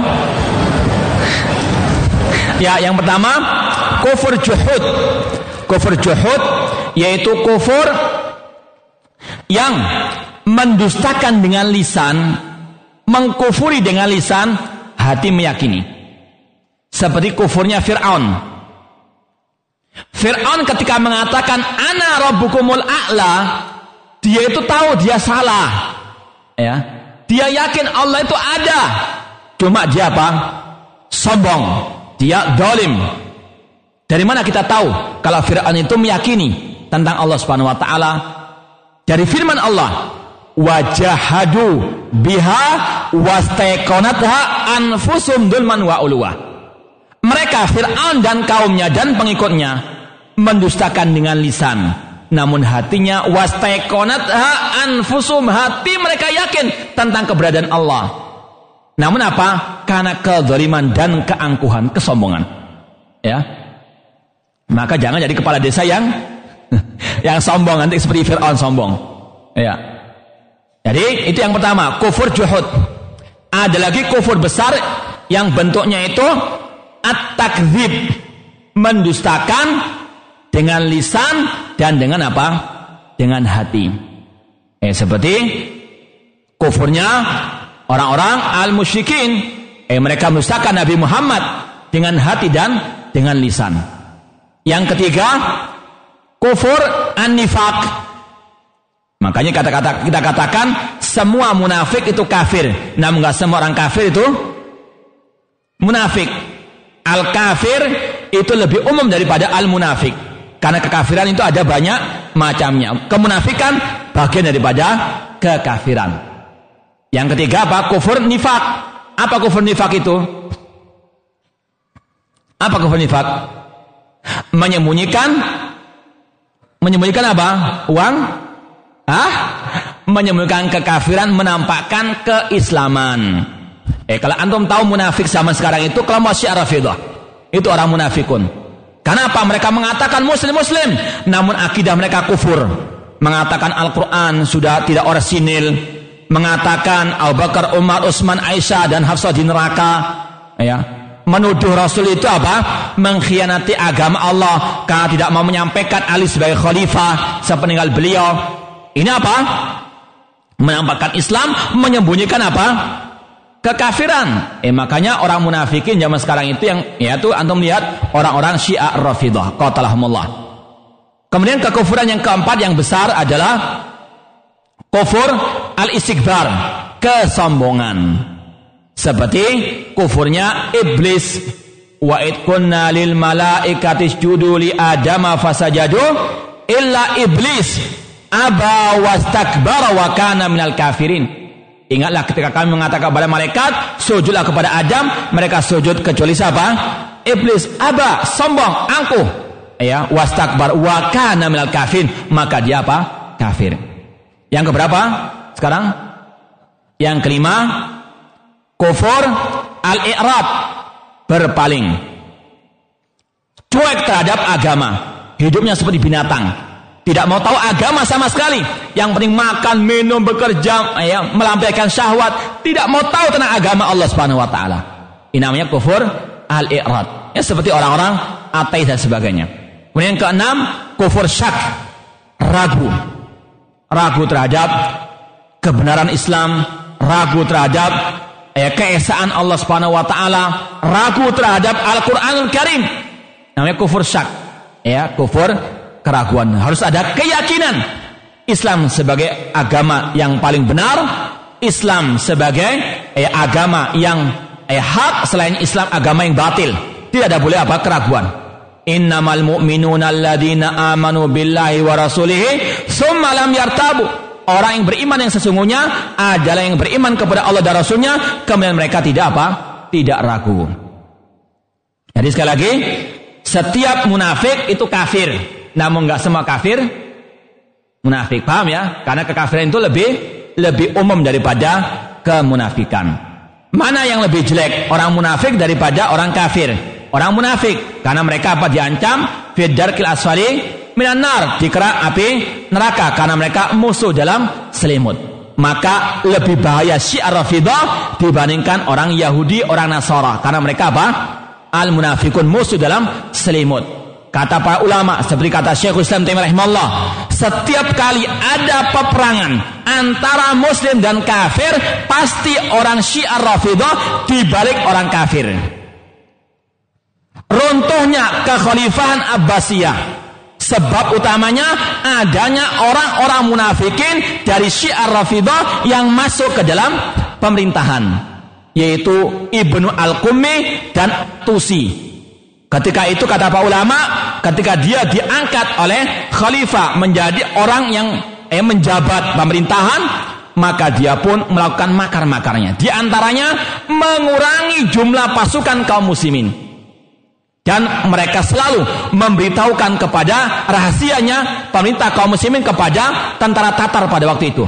Ya, yang pertama kufur juhud. Kufur juhud yaitu kufur yang mendustakan dengan lisan, mengkufuri dengan lisan, hati meyakini. Seperti kufurnya Fir'aun. Fir'aun ketika mengatakan ana rabbukumul a'la, dia itu tahu dia salah. Ya. Dia yakin Allah itu ada, Cuma dia apa? Sombong. Dia dolim. Dari mana kita tahu kalau Fir'aun itu meyakini tentang Allah Subhanahu wa taala dari firman Allah wajahadu biha wastaiqanatha anfusum dulman wa ulwa. Mereka Fir'aun dan kaumnya dan pengikutnya mendustakan dengan lisan namun hatinya wastaiqanatha anfusum hati mereka yakin tentang keberadaan Allah namun apa? Karena kezaliman dan keangkuhan, kesombongan. Ya. Maka jangan jadi kepala desa yang yang sombong nanti seperti Fir'aun sombong. Ya. Jadi itu yang pertama, kufur juhud. Ada lagi kufur besar yang bentuknya itu at-takdzib, mendustakan dengan lisan dan dengan apa? Dengan hati. Eh seperti kufurnya orang-orang al-musyrikin eh mereka mendustakan Nabi Muhammad dengan hati dan dengan lisan. Yang ketiga, kufur an-nifaq. Makanya kata-kata kita katakan semua munafik itu kafir. Namun enggak semua orang kafir itu munafik. Al-kafir itu lebih umum daripada al-munafik. Karena kekafiran itu ada banyak macamnya. Kemunafikan bagian daripada kekafiran. Yang ketiga apa? Kufur nifak. Apa kufur nifak itu? Apa kufur nifak? Menyembunyikan menyembunyikan apa? Uang? Ah? Menyembunyikan kekafiran, menampakkan keislaman. Eh kalau antum tahu munafik zaman sekarang itu kelompok Syiah Rafidah. Itu orang munafikun. Kenapa mereka mengatakan muslim-muslim namun akidah mereka kufur. Mengatakan Al-Qur'an sudah tidak orisinil, mengatakan Abu Bakar, Umar, Utsman, Aisyah dan Hafsah di neraka ya menuduh Rasul itu apa? Mengkhianati agama Allah karena tidak mau menyampaikan Ali sebagai khalifah sepeninggal beliau. Ini apa? Menampakkan Islam, menyembunyikan apa? Kekafiran. Eh makanya orang munafikin zaman sekarang itu yang yaitu antum lihat orang-orang Syiah Rafidah. Qatalahumullah. Kemudian kekufuran yang keempat yang besar adalah Kufur al-istikbar, kesombongan. Seperti kufurnya iblis. Wa id kunna lil malaikati isjudu li adama fasajadu illa iblis aba wastakbara wa kana minal kafirin. Ingatlah ketika kami mengatakan kepada malaikat, sujudlah kepada Adam, mereka sujud kecuali siapa? Iblis, aba, sombong, angkuh. Ya, wastakbar wa kana minal kafirin, maka dia apa? Kafir. Yang keberapa? Sekarang? Yang kelima, kufur al-i'rab, berpaling. Cuek terhadap agama. Hidupnya seperti binatang tidak mau tahu agama sama sekali. Yang penting makan, minum, bekerja, ya, melampaikan syahwat, tidak mau tahu tentang agama Allah Subhanahu wa taala. Ini namanya kufur al-i'rad. Ya seperti orang-orang ateis dan sebagainya. Kemudian yang keenam, kufur syak, ragu. Ragu terhadap kebenaran Islam, ragu terhadap ya, keesaan Allah Subhanahu wa taala, ragu terhadap Al-Qur'anul Karim. Namanya kufur syak. Ya, kufur keraguan, harus ada keyakinan. Islam sebagai agama yang paling benar, Islam sebagai eh, agama yang eh, hak, selain Islam agama yang batil. Tidak ada boleh apa keraguan. Innamal mu'minuna alladina amanu billahi wa rasulihi summa lam yartabu. Orang yang beriman yang sesungguhnya adalah yang beriman kepada Allah dan Rasulnya, kemudian mereka tidak apa? Tidak ragu. Jadi sekali lagi, setiap munafik itu kafir namun nggak semua kafir munafik. Paham ya? Karena kekafiran itu lebih lebih umum daripada kemunafikan. Mana yang lebih jelek? Orang munafik daripada orang kafir. Orang munafik karena mereka apa diancam fidarkil asfali minan nar dikira api neraka karena mereka musuh dalam selimut. Maka lebih bahaya syiar Rafidah dibandingkan orang Yahudi, orang Nasara karena mereka apa? Al munafikun musuh dalam selimut. Kata para ulama seperti kata Syekhul Islam Taimiyah setiap kali ada peperangan antara muslim dan kafir, pasti orang Syiah Rafidah dibalik orang kafir. Runtuhnya kekhalifahan Abbasiyah sebab utamanya adanya orang-orang munafikin dari Syiah Rafidah yang masuk ke dalam pemerintahan yaitu Ibnu Al-Qummi dan Tusi Ketika itu kata para ulama, ketika dia diangkat oleh khalifah menjadi orang yang eh, menjabat pemerintahan, maka dia pun melakukan makar-makarnya. Di antaranya mengurangi jumlah pasukan kaum muslimin. Dan mereka selalu memberitahukan kepada rahasianya pemerintah kaum muslimin kepada tentara Tatar pada waktu itu.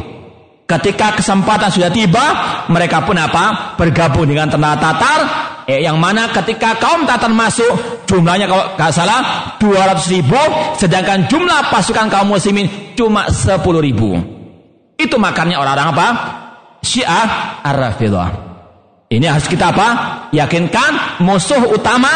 Ketika kesempatan sudah tiba, mereka pun apa? Bergabung dengan tentara Tatar eh, yang mana ketika kaum Tatar masuk jumlahnya kalau nggak salah 200 ribu sedangkan jumlah pasukan kaum muslimin cuma 10 ribu itu makannya orang-orang apa? Syiah Ar-Rafidah ini harus kita apa? yakinkan musuh utama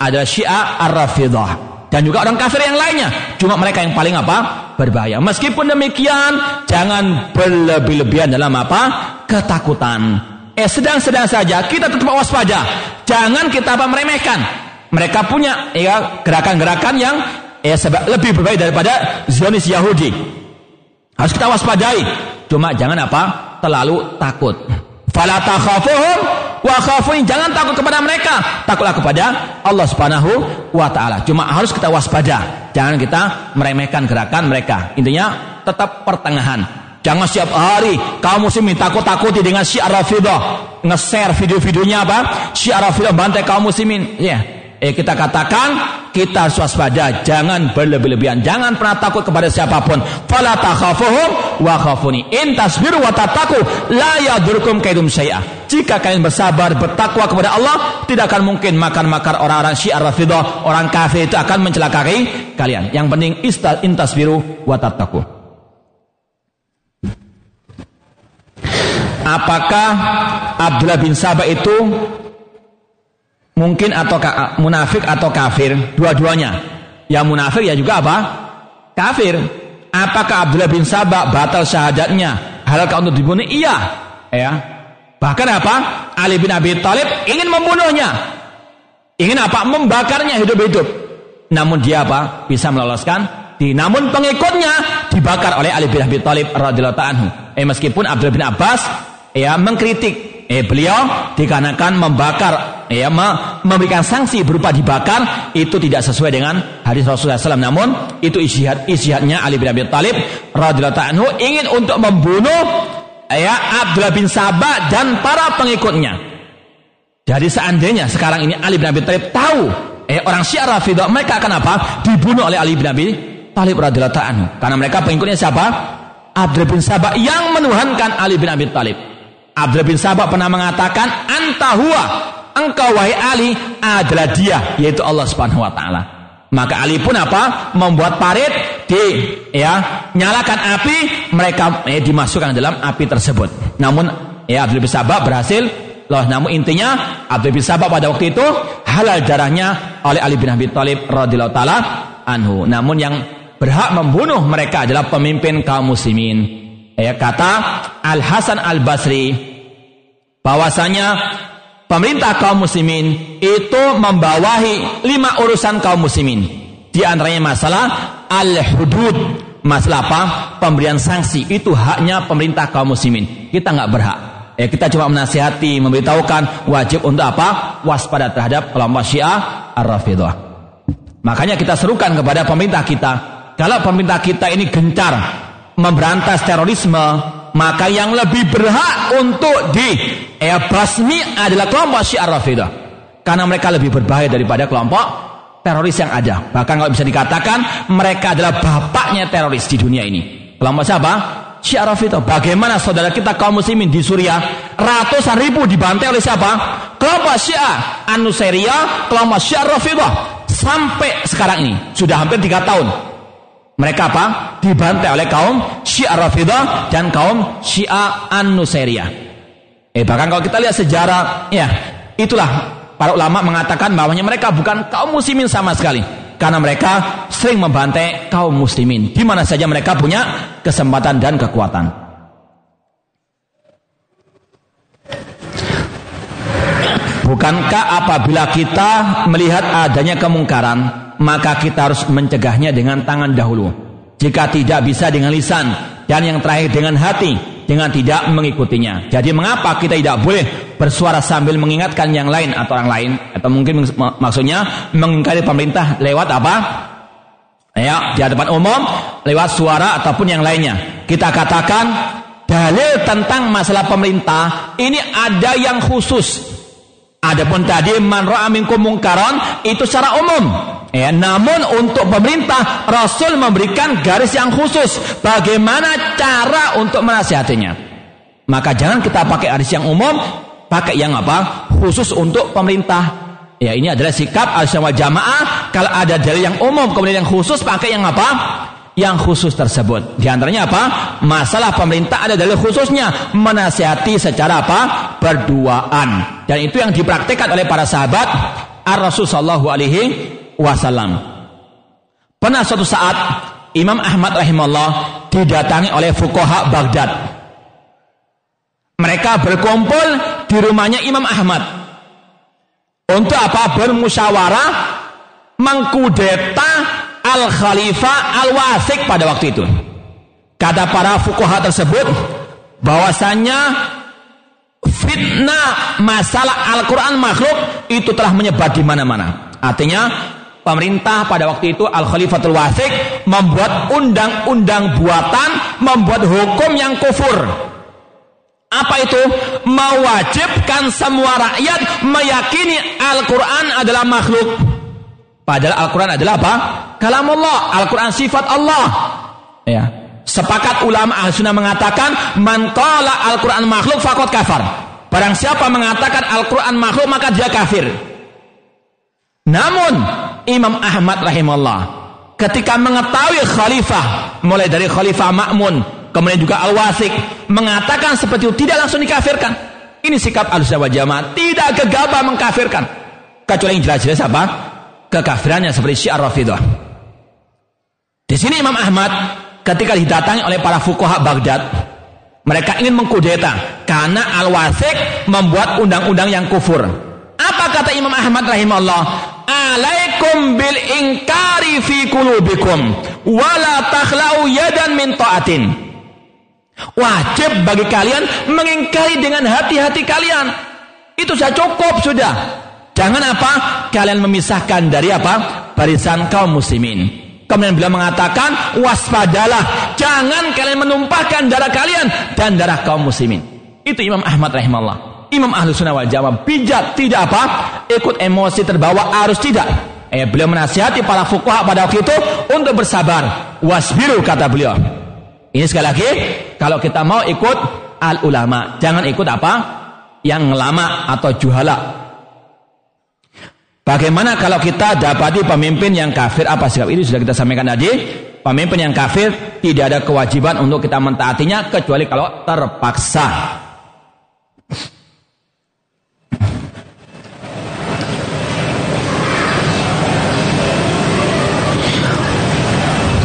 adalah Syiah Ar-Rafidah dan juga orang kafir yang lainnya cuma mereka yang paling apa? berbahaya meskipun demikian jangan berlebih-lebihan dalam apa? ketakutan eh sedang-sedang saja kita tetap waspada. Jangan kita apa meremehkan. Mereka punya ya gerakan-gerakan yang ya sebab lebih berbahaya daripada Zionis Yahudi. Harus kita waspadai. Cuma jangan apa? Terlalu takut. Fala wa khafuni. Jangan takut kepada mereka. Takutlah kepada Allah Subhanahu wa taala. Cuma harus kita waspada. Jangan kita meremehkan gerakan mereka. Intinya tetap pertengahan. Jangan setiap hari kaum muslimin takut-takuti dengan syiar Rafidah. Nge-share video-videonya apa? Syiar Rafidah bantai kaum muslimin. Ya. Eh kita katakan kita waspada, jangan berlebih-lebihan, jangan pernah takut kepada siapa pun. Fala takhafuhum wa khafuni. In tasbiru wa tattaqu la yadurkum kaidum syai'a. Jika kalian bersabar, bertakwa kepada Allah, tidak akan mungkin makan-makar orang-orang Syiah Rafidah, orang kafir itu akan mencelakai kalian. Yang penting intasbiru wa tattaqu. apakah Abdullah bin Sabah itu mungkin atau munafik atau kafir dua-duanya. Yang munafik ya juga apa? Kafir. Apakah Abdullah bin Sabah batal syahadatnya? Halalkah untuk dibunuh? Iya. Ya. Bahkan apa? Ali bin Abi Thalib ingin membunuhnya. Ingin apa? Membakarnya hidup-hidup. Namun dia apa? Bisa meloloskan di namun pengikutnya dibakar oleh Ali bin Abi Thalib radhiyallahu anhu. Eh meskipun Abdullah bin Abbas ya mengkritik. Eh beliau dikarenakan membakar ya memberikan sanksi berupa dibakar itu tidak sesuai dengan hadis Rasulullah SAW. Namun itu isyihad isyihadnya Ali bin Abi Thalib radhiyallahu anhu ingin untuk membunuh ya Abdullah bin Sabah dan para pengikutnya. Jadi seandainya sekarang ini Ali bin Abi Thalib tahu eh orang Syiah Rafidah mereka akan apa? Dibunuh oleh Ali bin Abi Thalib radhiyallahu anhu. Karena mereka pengikutnya siapa? Abdullah bin Sabah yang menuhankan Ali bin Abi Thalib. Abdullah bin Sabah pernah mengatakan antahua engkau wahai Ali adalah dia yaitu Allah Subhanahu wa taala. Maka Ali pun apa? Membuat parit di ya nyalakan api mereka eh, dimasukkan dalam api tersebut. Namun ya Abdul bin berhasil loh. Namun intinya Abdul bin pada waktu itu halal darahnya oleh Ali bin Abi Thalib radhiyallahu taala anhu. Namun yang berhak membunuh mereka adalah pemimpin kaum muslimin. Ya kata Al Hasan Al Basri bahwasanya pemerintah kaum muslimin itu membawahi lima urusan kaum muslimin. Di antaranya masalah al-hudud, masalah apa? Pemberian sanksi itu haknya pemerintah kaum muslimin. Kita nggak berhak. Ya, kita cuma menasihati, memberitahukan wajib untuk apa? Waspada terhadap kelompok Syiah Ar-Rafidah. Makanya kita serukan kepada pemerintah kita, kalau pemerintah kita ini gencar memberantas terorisme, maka yang lebih berhak untuk di ya, basmi adalah kelompok Syiah Rafidah. Karena mereka lebih berbahaya daripada kelompok teroris yang ada. Bahkan kalau bisa dikatakan mereka adalah bapaknya teroris di dunia ini. Kelompok siapa? Syiah Rafidah. Bagaimana saudara kita kaum muslimin di Suriah ratusan ribu dibantai oleh siapa? Kelompok Syiah An-Nusairiyah, kelompok Syiah Rafidah. Sampai sekarang ini sudah hampir tiga tahun mereka apa? Dibantai oleh kaum Syiah Rafidah dan kaum Syiah An-Nusairiyah. Eh bahkan kalau kita lihat sejarah, ya itulah para ulama mengatakan bahwanya mereka bukan kaum muslimin sama sekali. Karena mereka sering membantai kaum muslimin. Di mana saja mereka punya kesempatan dan kekuatan. Bukankah apabila kita melihat adanya kemungkaran, maka kita harus mencegahnya dengan tangan dahulu. Jika tidak bisa dengan lisan dan yang terakhir dengan hati dengan tidak mengikutinya. Jadi mengapa kita tidak boleh bersuara sambil mengingatkan yang lain atau orang lain atau mungkin maksudnya mengingkari pemerintah lewat apa? Ya, di hadapan umum lewat suara ataupun yang lainnya. Kita katakan dalil tentang masalah pemerintah ini ada yang khusus. Adapun tadi man ra'a minkum itu secara umum. Ya, namun untuk pemerintah Rasul memberikan garis yang khusus bagaimana cara untuk menasihatinya. Maka jangan kita pakai garis yang umum, pakai yang apa? Khusus untuk pemerintah. Ya ini adalah sikap al jamaah. Kalau ada dalil yang umum kemudian yang khusus pakai yang apa? Yang khusus tersebut. Di antaranya apa? Masalah pemerintah ada dalil khususnya menasihati secara apa? Berduaan. Dan itu yang dipraktikkan oleh para sahabat Ar-Rasul sallallahu alaihi wasallam. Pernah suatu saat Imam Ahmad rahimahullah didatangi oleh fukoha Baghdad. Mereka berkumpul di rumahnya Imam Ahmad. Untuk apa? Bermusyawarah mengkudeta Al-Khalifah Al-Wasik pada waktu itu. Kata para fukoha tersebut bahwasanya fitnah masalah Al-Quran makhluk itu telah menyebar di mana-mana. Artinya pemerintah pada waktu itu Al Khalifatul Wasik membuat undang-undang buatan, membuat hukum yang kufur. Apa itu? Mewajibkan semua rakyat meyakini Al-Quran adalah makhluk. Padahal Al-Quran adalah apa? Kalamullah. Al-Quran sifat Allah. Ya. Sepakat ulama ahli sunnah mengatakan, Man Al-Quran makhluk fakot kafar. Barang siapa mengatakan Al-Quran makhluk maka dia kafir. Namun Imam Ahmad rahimahullah ketika mengetahui khalifah mulai dari khalifah Ma'mun kemudian juga Al-Wasik mengatakan seperti itu tidak langsung dikafirkan. Ini sikap Ahlussunnah wal Jamaah, tidak gegabah mengkafirkan. Kecuali yang jelas-jelas apa? Kekafirannya seperti Syiar Rafidah. Di sini Imam Ahmad ketika didatangi oleh para fuqaha Baghdad, mereka ingin mengkudeta karena Al-Wasik membuat undang-undang yang kufur. Apa kata Imam Ahmad rahimahullah? Alaikum bil ingkari fi kulubikum wala takhlau yadan min ta'atin. Wajib bagi kalian mengingkari dengan hati-hati kalian. Itu sudah cukup sudah. Jangan apa? Kalian memisahkan dari apa? Barisan kaum muslimin. Kemudian beliau mengatakan, waspadalah. Jangan kalian menumpahkan darah kalian dan darah kaum muslimin. Itu Imam Ahmad rahimahullah. Imam Ahlu Sunnah wal Jamaah bijak tidak apa? Ikut emosi terbawa arus tidak. Eh, beliau menasihati para fuqaha pada waktu itu untuk bersabar. Wasbiru kata beliau. Ini sekali lagi, kalau kita mau ikut al ulama, jangan ikut apa? Yang lama atau juhala. Bagaimana kalau kita dapati pemimpin yang kafir apa sikap ini sudah kita sampaikan tadi? Pemimpin yang kafir tidak ada kewajiban untuk kita mentaatinya kecuali kalau terpaksa.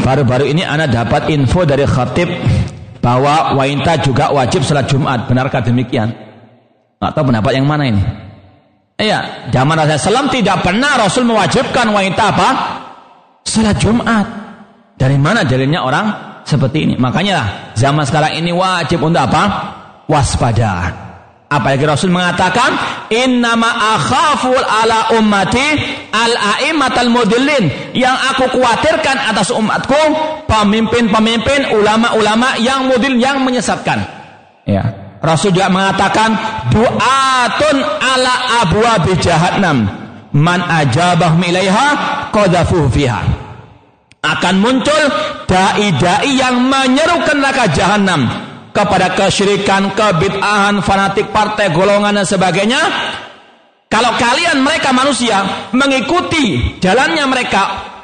Baru-baru ini Anda dapat info dari khatib bahwa wanita juga wajib sholat Jumat. Benarkah demikian? Atau pendapat yang mana ini? Iya, zaman Rasulullah SAW tidak pernah Rasul mewajibkan wanita apa? Sholat Jumat. Dari mana dalilnya orang seperti ini? Makanya lah, zaman sekarang ini wajib untuk apa? Waspada. Apalagi Rasul mengatakan, Innama akhaful ala ummati al-a'immatal mudillin. Yang aku khawatirkan atas umatku, pemimpin-pemimpin, ulama-ulama yang mudil, yang menyesatkan. Ya. Rasul juga mengatakan, Du'atun ala abwa jahannam. Man ajabah milaiha qadhafuhu fiha. Akan muncul dai-dai yang menyerukan neraka jahanam kepada kesyirikan, kebid'ahan, fanatik partai, golongan dan sebagainya. Kalau kalian mereka manusia mengikuti jalannya mereka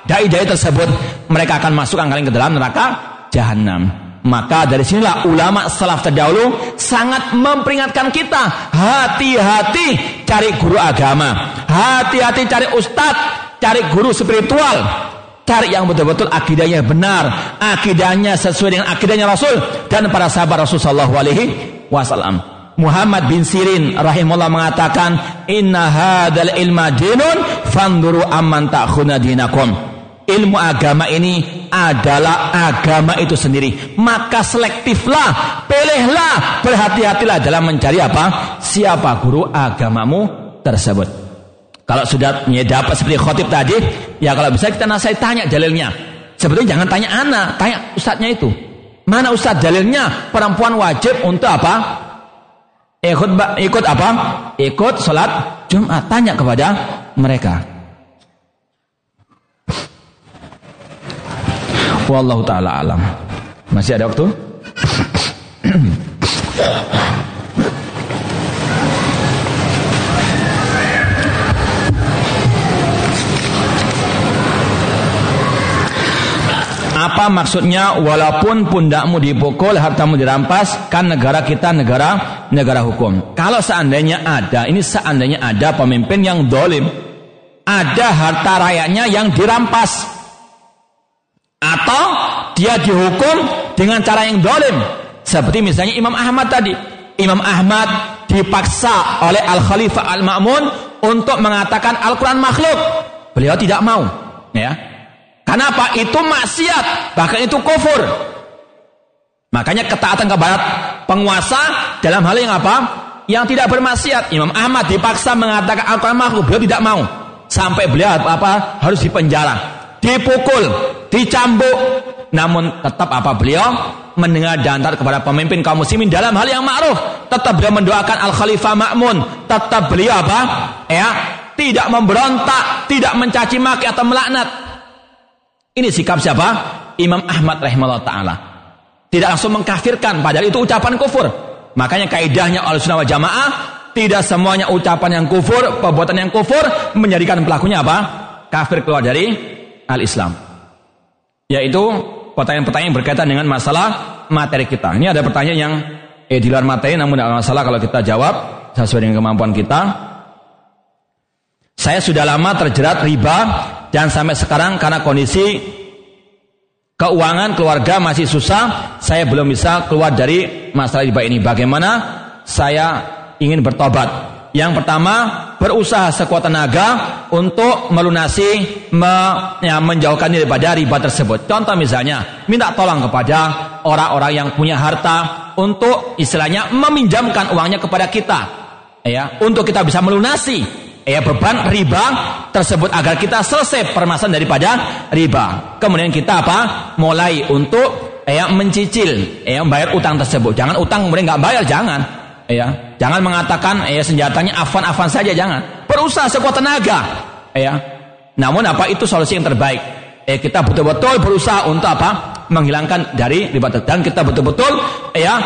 dai-dai tersebut, mereka akan masuk kalian ke dalam neraka jahanam. Maka dari sinilah ulama salaf terdahulu sangat memperingatkan kita hati-hati cari guru agama, hati-hati cari ustadz, cari guru spiritual, Cari yang betul-betul akidahnya benar, akidahnya sesuai dengan akidahnya Rasul dan para sahabat Rasul sallallahu alaihi wasallam. Muhammad bin Sirin rahimahullah mengatakan, "Inna hadzal ilma dinun fanduru amman ta'khuna dinakum." Ilmu agama ini adalah agama itu sendiri. Maka selektiflah, pilihlah, berhati-hatilah dalam mencari apa? Siapa guru agamamu tersebut. Kalau sudah dapat seperti khotib tadi, ya kalau bisa kita nasihat tanya dalilnya. Sebetulnya jangan tanya anak, tanya ustadznya itu. Mana ustadz dalilnya? Perempuan wajib untuk apa? Ikut ikut apa? Ikut sholat Jumat. Tanya kepada mereka. Wallahu taala alam. Masih ada waktu? Apa maksudnya walaupun pundakmu dipukul, hartamu dirampas, kan negara kita negara negara hukum. Kalau seandainya ada, ini seandainya ada pemimpin yang dolim, ada harta rakyatnya yang dirampas, atau dia dihukum dengan cara yang dolim, seperti misalnya Imam Ahmad tadi. Imam Ahmad dipaksa oleh Al Khalifah Al Ma'mun untuk mengatakan Al Quran makhluk. Beliau tidak mau, ya. Kenapa? Itu maksiat, bahkan itu kufur. Makanya ketaatan kepada penguasa dalam hal yang apa? Yang tidak bermaksiat. Imam Ahmad dipaksa mengatakan Al-Quran makhluk, beliau tidak mau. Sampai beliau apa? Harus dipenjara, dipukul, dicambuk. Namun tetap apa beliau mendengar dan kepada pemimpin kaum muslimin dalam hal yang ma'ruf. Tetap beliau mendoakan Al-Khalifah Ma'mun. Tetap beliau apa? Ya, tidak memberontak, tidak mencaci maki atau melaknat ini sikap siapa? Imam Ahmad rahimahullah ta'ala. Tidak langsung mengkafirkan, padahal itu ucapan kufur. Makanya kaidahnya al sunnah jamaah, tidak semuanya ucapan yang kufur, perbuatan yang kufur, menjadikan pelakunya apa? Kafir keluar dari al-Islam. Yaitu pertanyaan-pertanyaan berkaitan dengan masalah materi kita. Ini ada pertanyaan yang eh, di luar materi, namun tidak masalah kalau kita jawab sesuai dengan kemampuan kita. Saya sudah lama terjerat riba dan sampai sekarang karena kondisi keuangan keluarga masih susah, saya belum bisa keluar dari masalah riba ini. Bagaimana saya ingin bertobat? Yang pertama, berusaha sekuat tenaga untuk melunasi, me, ya, menjauhkan diri daripada riba tersebut. Contoh misalnya, minta tolong kepada orang-orang yang punya harta untuk istilahnya meminjamkan uangnya kepada kita ya untuk kita bisa melunasi ya beban riba tersebut agar kita selesai permasalahan daripada riba. Kemudian kita apa? Mulai untuk ya mencicil ya membayar utang tersebut. Jangan utang kemudian nggak bayar, jangan. Ya, jangan mengatakan ya senjatanya afan-afan saja jangan. Berusaha sekuat tenaga. Ya. Namun apa itu solusi yang terbaik? Eh kita betul-betul berusaha untuk apa? Menghilangkan dari riba dan kita betul-betul ya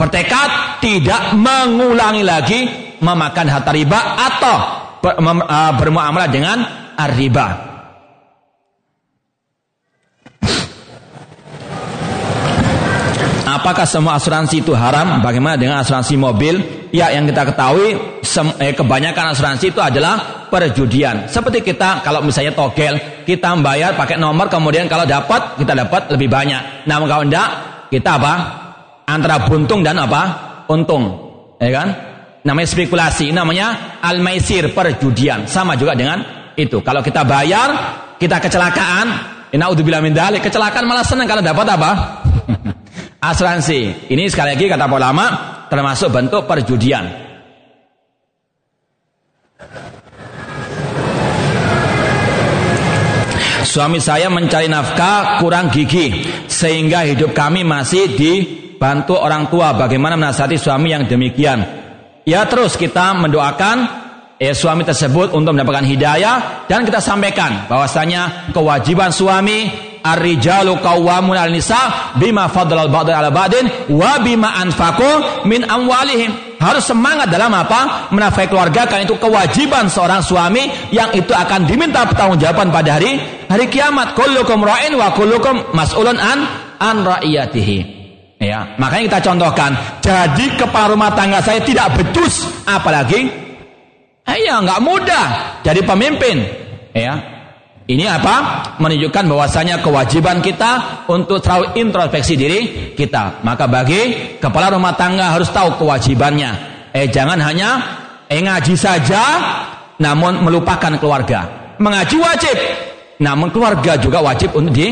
bertekad tidak mengulangi lagi memakan harta riba atau uh, bermuamalah dengan riba. Apakah semua asuransi itu haram? Bagaimana dengan asuransi mobil? Ya, yang kita ketahui eh, kebanyakan asuransi itu adalah perjudian. Seperti kita kalau misalnya togel, kita membayar pakai nomor kemudian kalau dapat kita dapat lebih banyak. Namun kalau tidak, kita apa? Antara buntung dan apa? Untung. Ya kan? namanya spekulasi, namanya al-maisir perjudian. Sama juga dengan itu. Kalau kita bayar, kita kecelakaan, naudzubillah min dalik, kecelakaan malah senang kalau dapat apa? Asuransi. Ini sekali lagi kata ulama termasuk bentuk perjudian. Suami saya mencari nafkah kurang gigi sehingga hidup kami masih dibantu orang tua. Bagaimana menasihati suami yang demikian? ya terus kita mendoakan ya, suami tersebut untuk mendapatkan hidayah dan kita sampaikan bahwasanya kewajiban suami ar-rijalu qawwamun 'alan nisa bima faddala al-ba'd 'ala ba'din wa bima anfaqu min amwalihim. Harus semangat dalam apa? Menafkahi keluarga karena itu kewajiban seorang suami yang itu akan diminta pertanggungjawaban pada hari hari kiamat. Kullukum ra'in wa kullukum mas'ulun an an ra'iyatihi. Ya, makanya kita contohkan. Jadi kepala rumah tangga saya tidak becus, apalagi eh, ya nggak mudah jadi pemimpin. Ya, ini apa? Menunjukkan bahwasanya kewajiban kita untuk selalu introspeksi diri kita. Maka bagi kepala rumah tangga harus tahu kewajibannya. Eh jangan hanya eh ngaji saja, namun melupakan keluarga. Mengaji wajib, namun keluarga juga wajib untuk di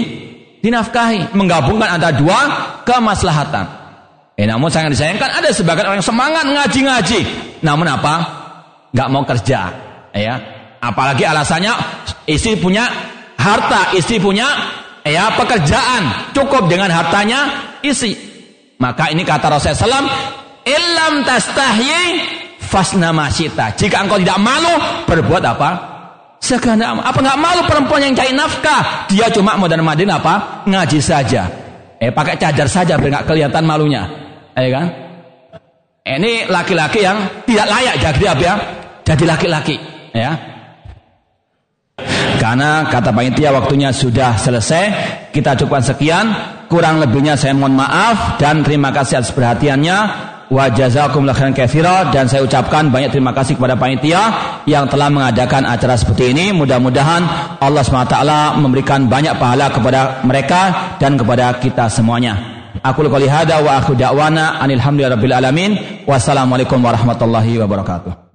dinafkahi, menggabungkan antara dua kemaslahatan. Eh, namun sangat disayangkan ada sebagian orang yang semangat ngaji-ngaji, namun apa? Gak mau kerja, ya. Apalagi alasannya istri punya harta, istri punya ya pekerjaan, cukup dengan hartanya istri. Maka ini kata Rasulullah SAW, ilam tastahyi fasna masita. Jika engkau tidak malu, berbuat apa? Sekarang apa nggak malu perempuan yang cari nafkah? Dia cuma modern madin apa? Ngaji saja. Eh pakai cadar saja biar nggak kelihatan malunya. Eh kan? Ini laki-laki yang tidak layak jadi apa ya? Jadi laki-laki, ya. Karena kata panitia waktunya sudah selesai, kita cukupkan sekian. Kurang lebihnya saya mohon maaf dan terima kasih atas perhatiannya wa jazakumullah khairan katsira dan saya ucapkan banyak terima kasih kepada panitia yang telah mengadakan acara seperti ini. Mudah-mudahan Allah SWT memberikan banyak pahala kepada mereka dan kepada kita semuanya. Aku qouli hada wa akhu da'wana anil alamin. Wassalamualaikum warahmatullahi wabarakatuh.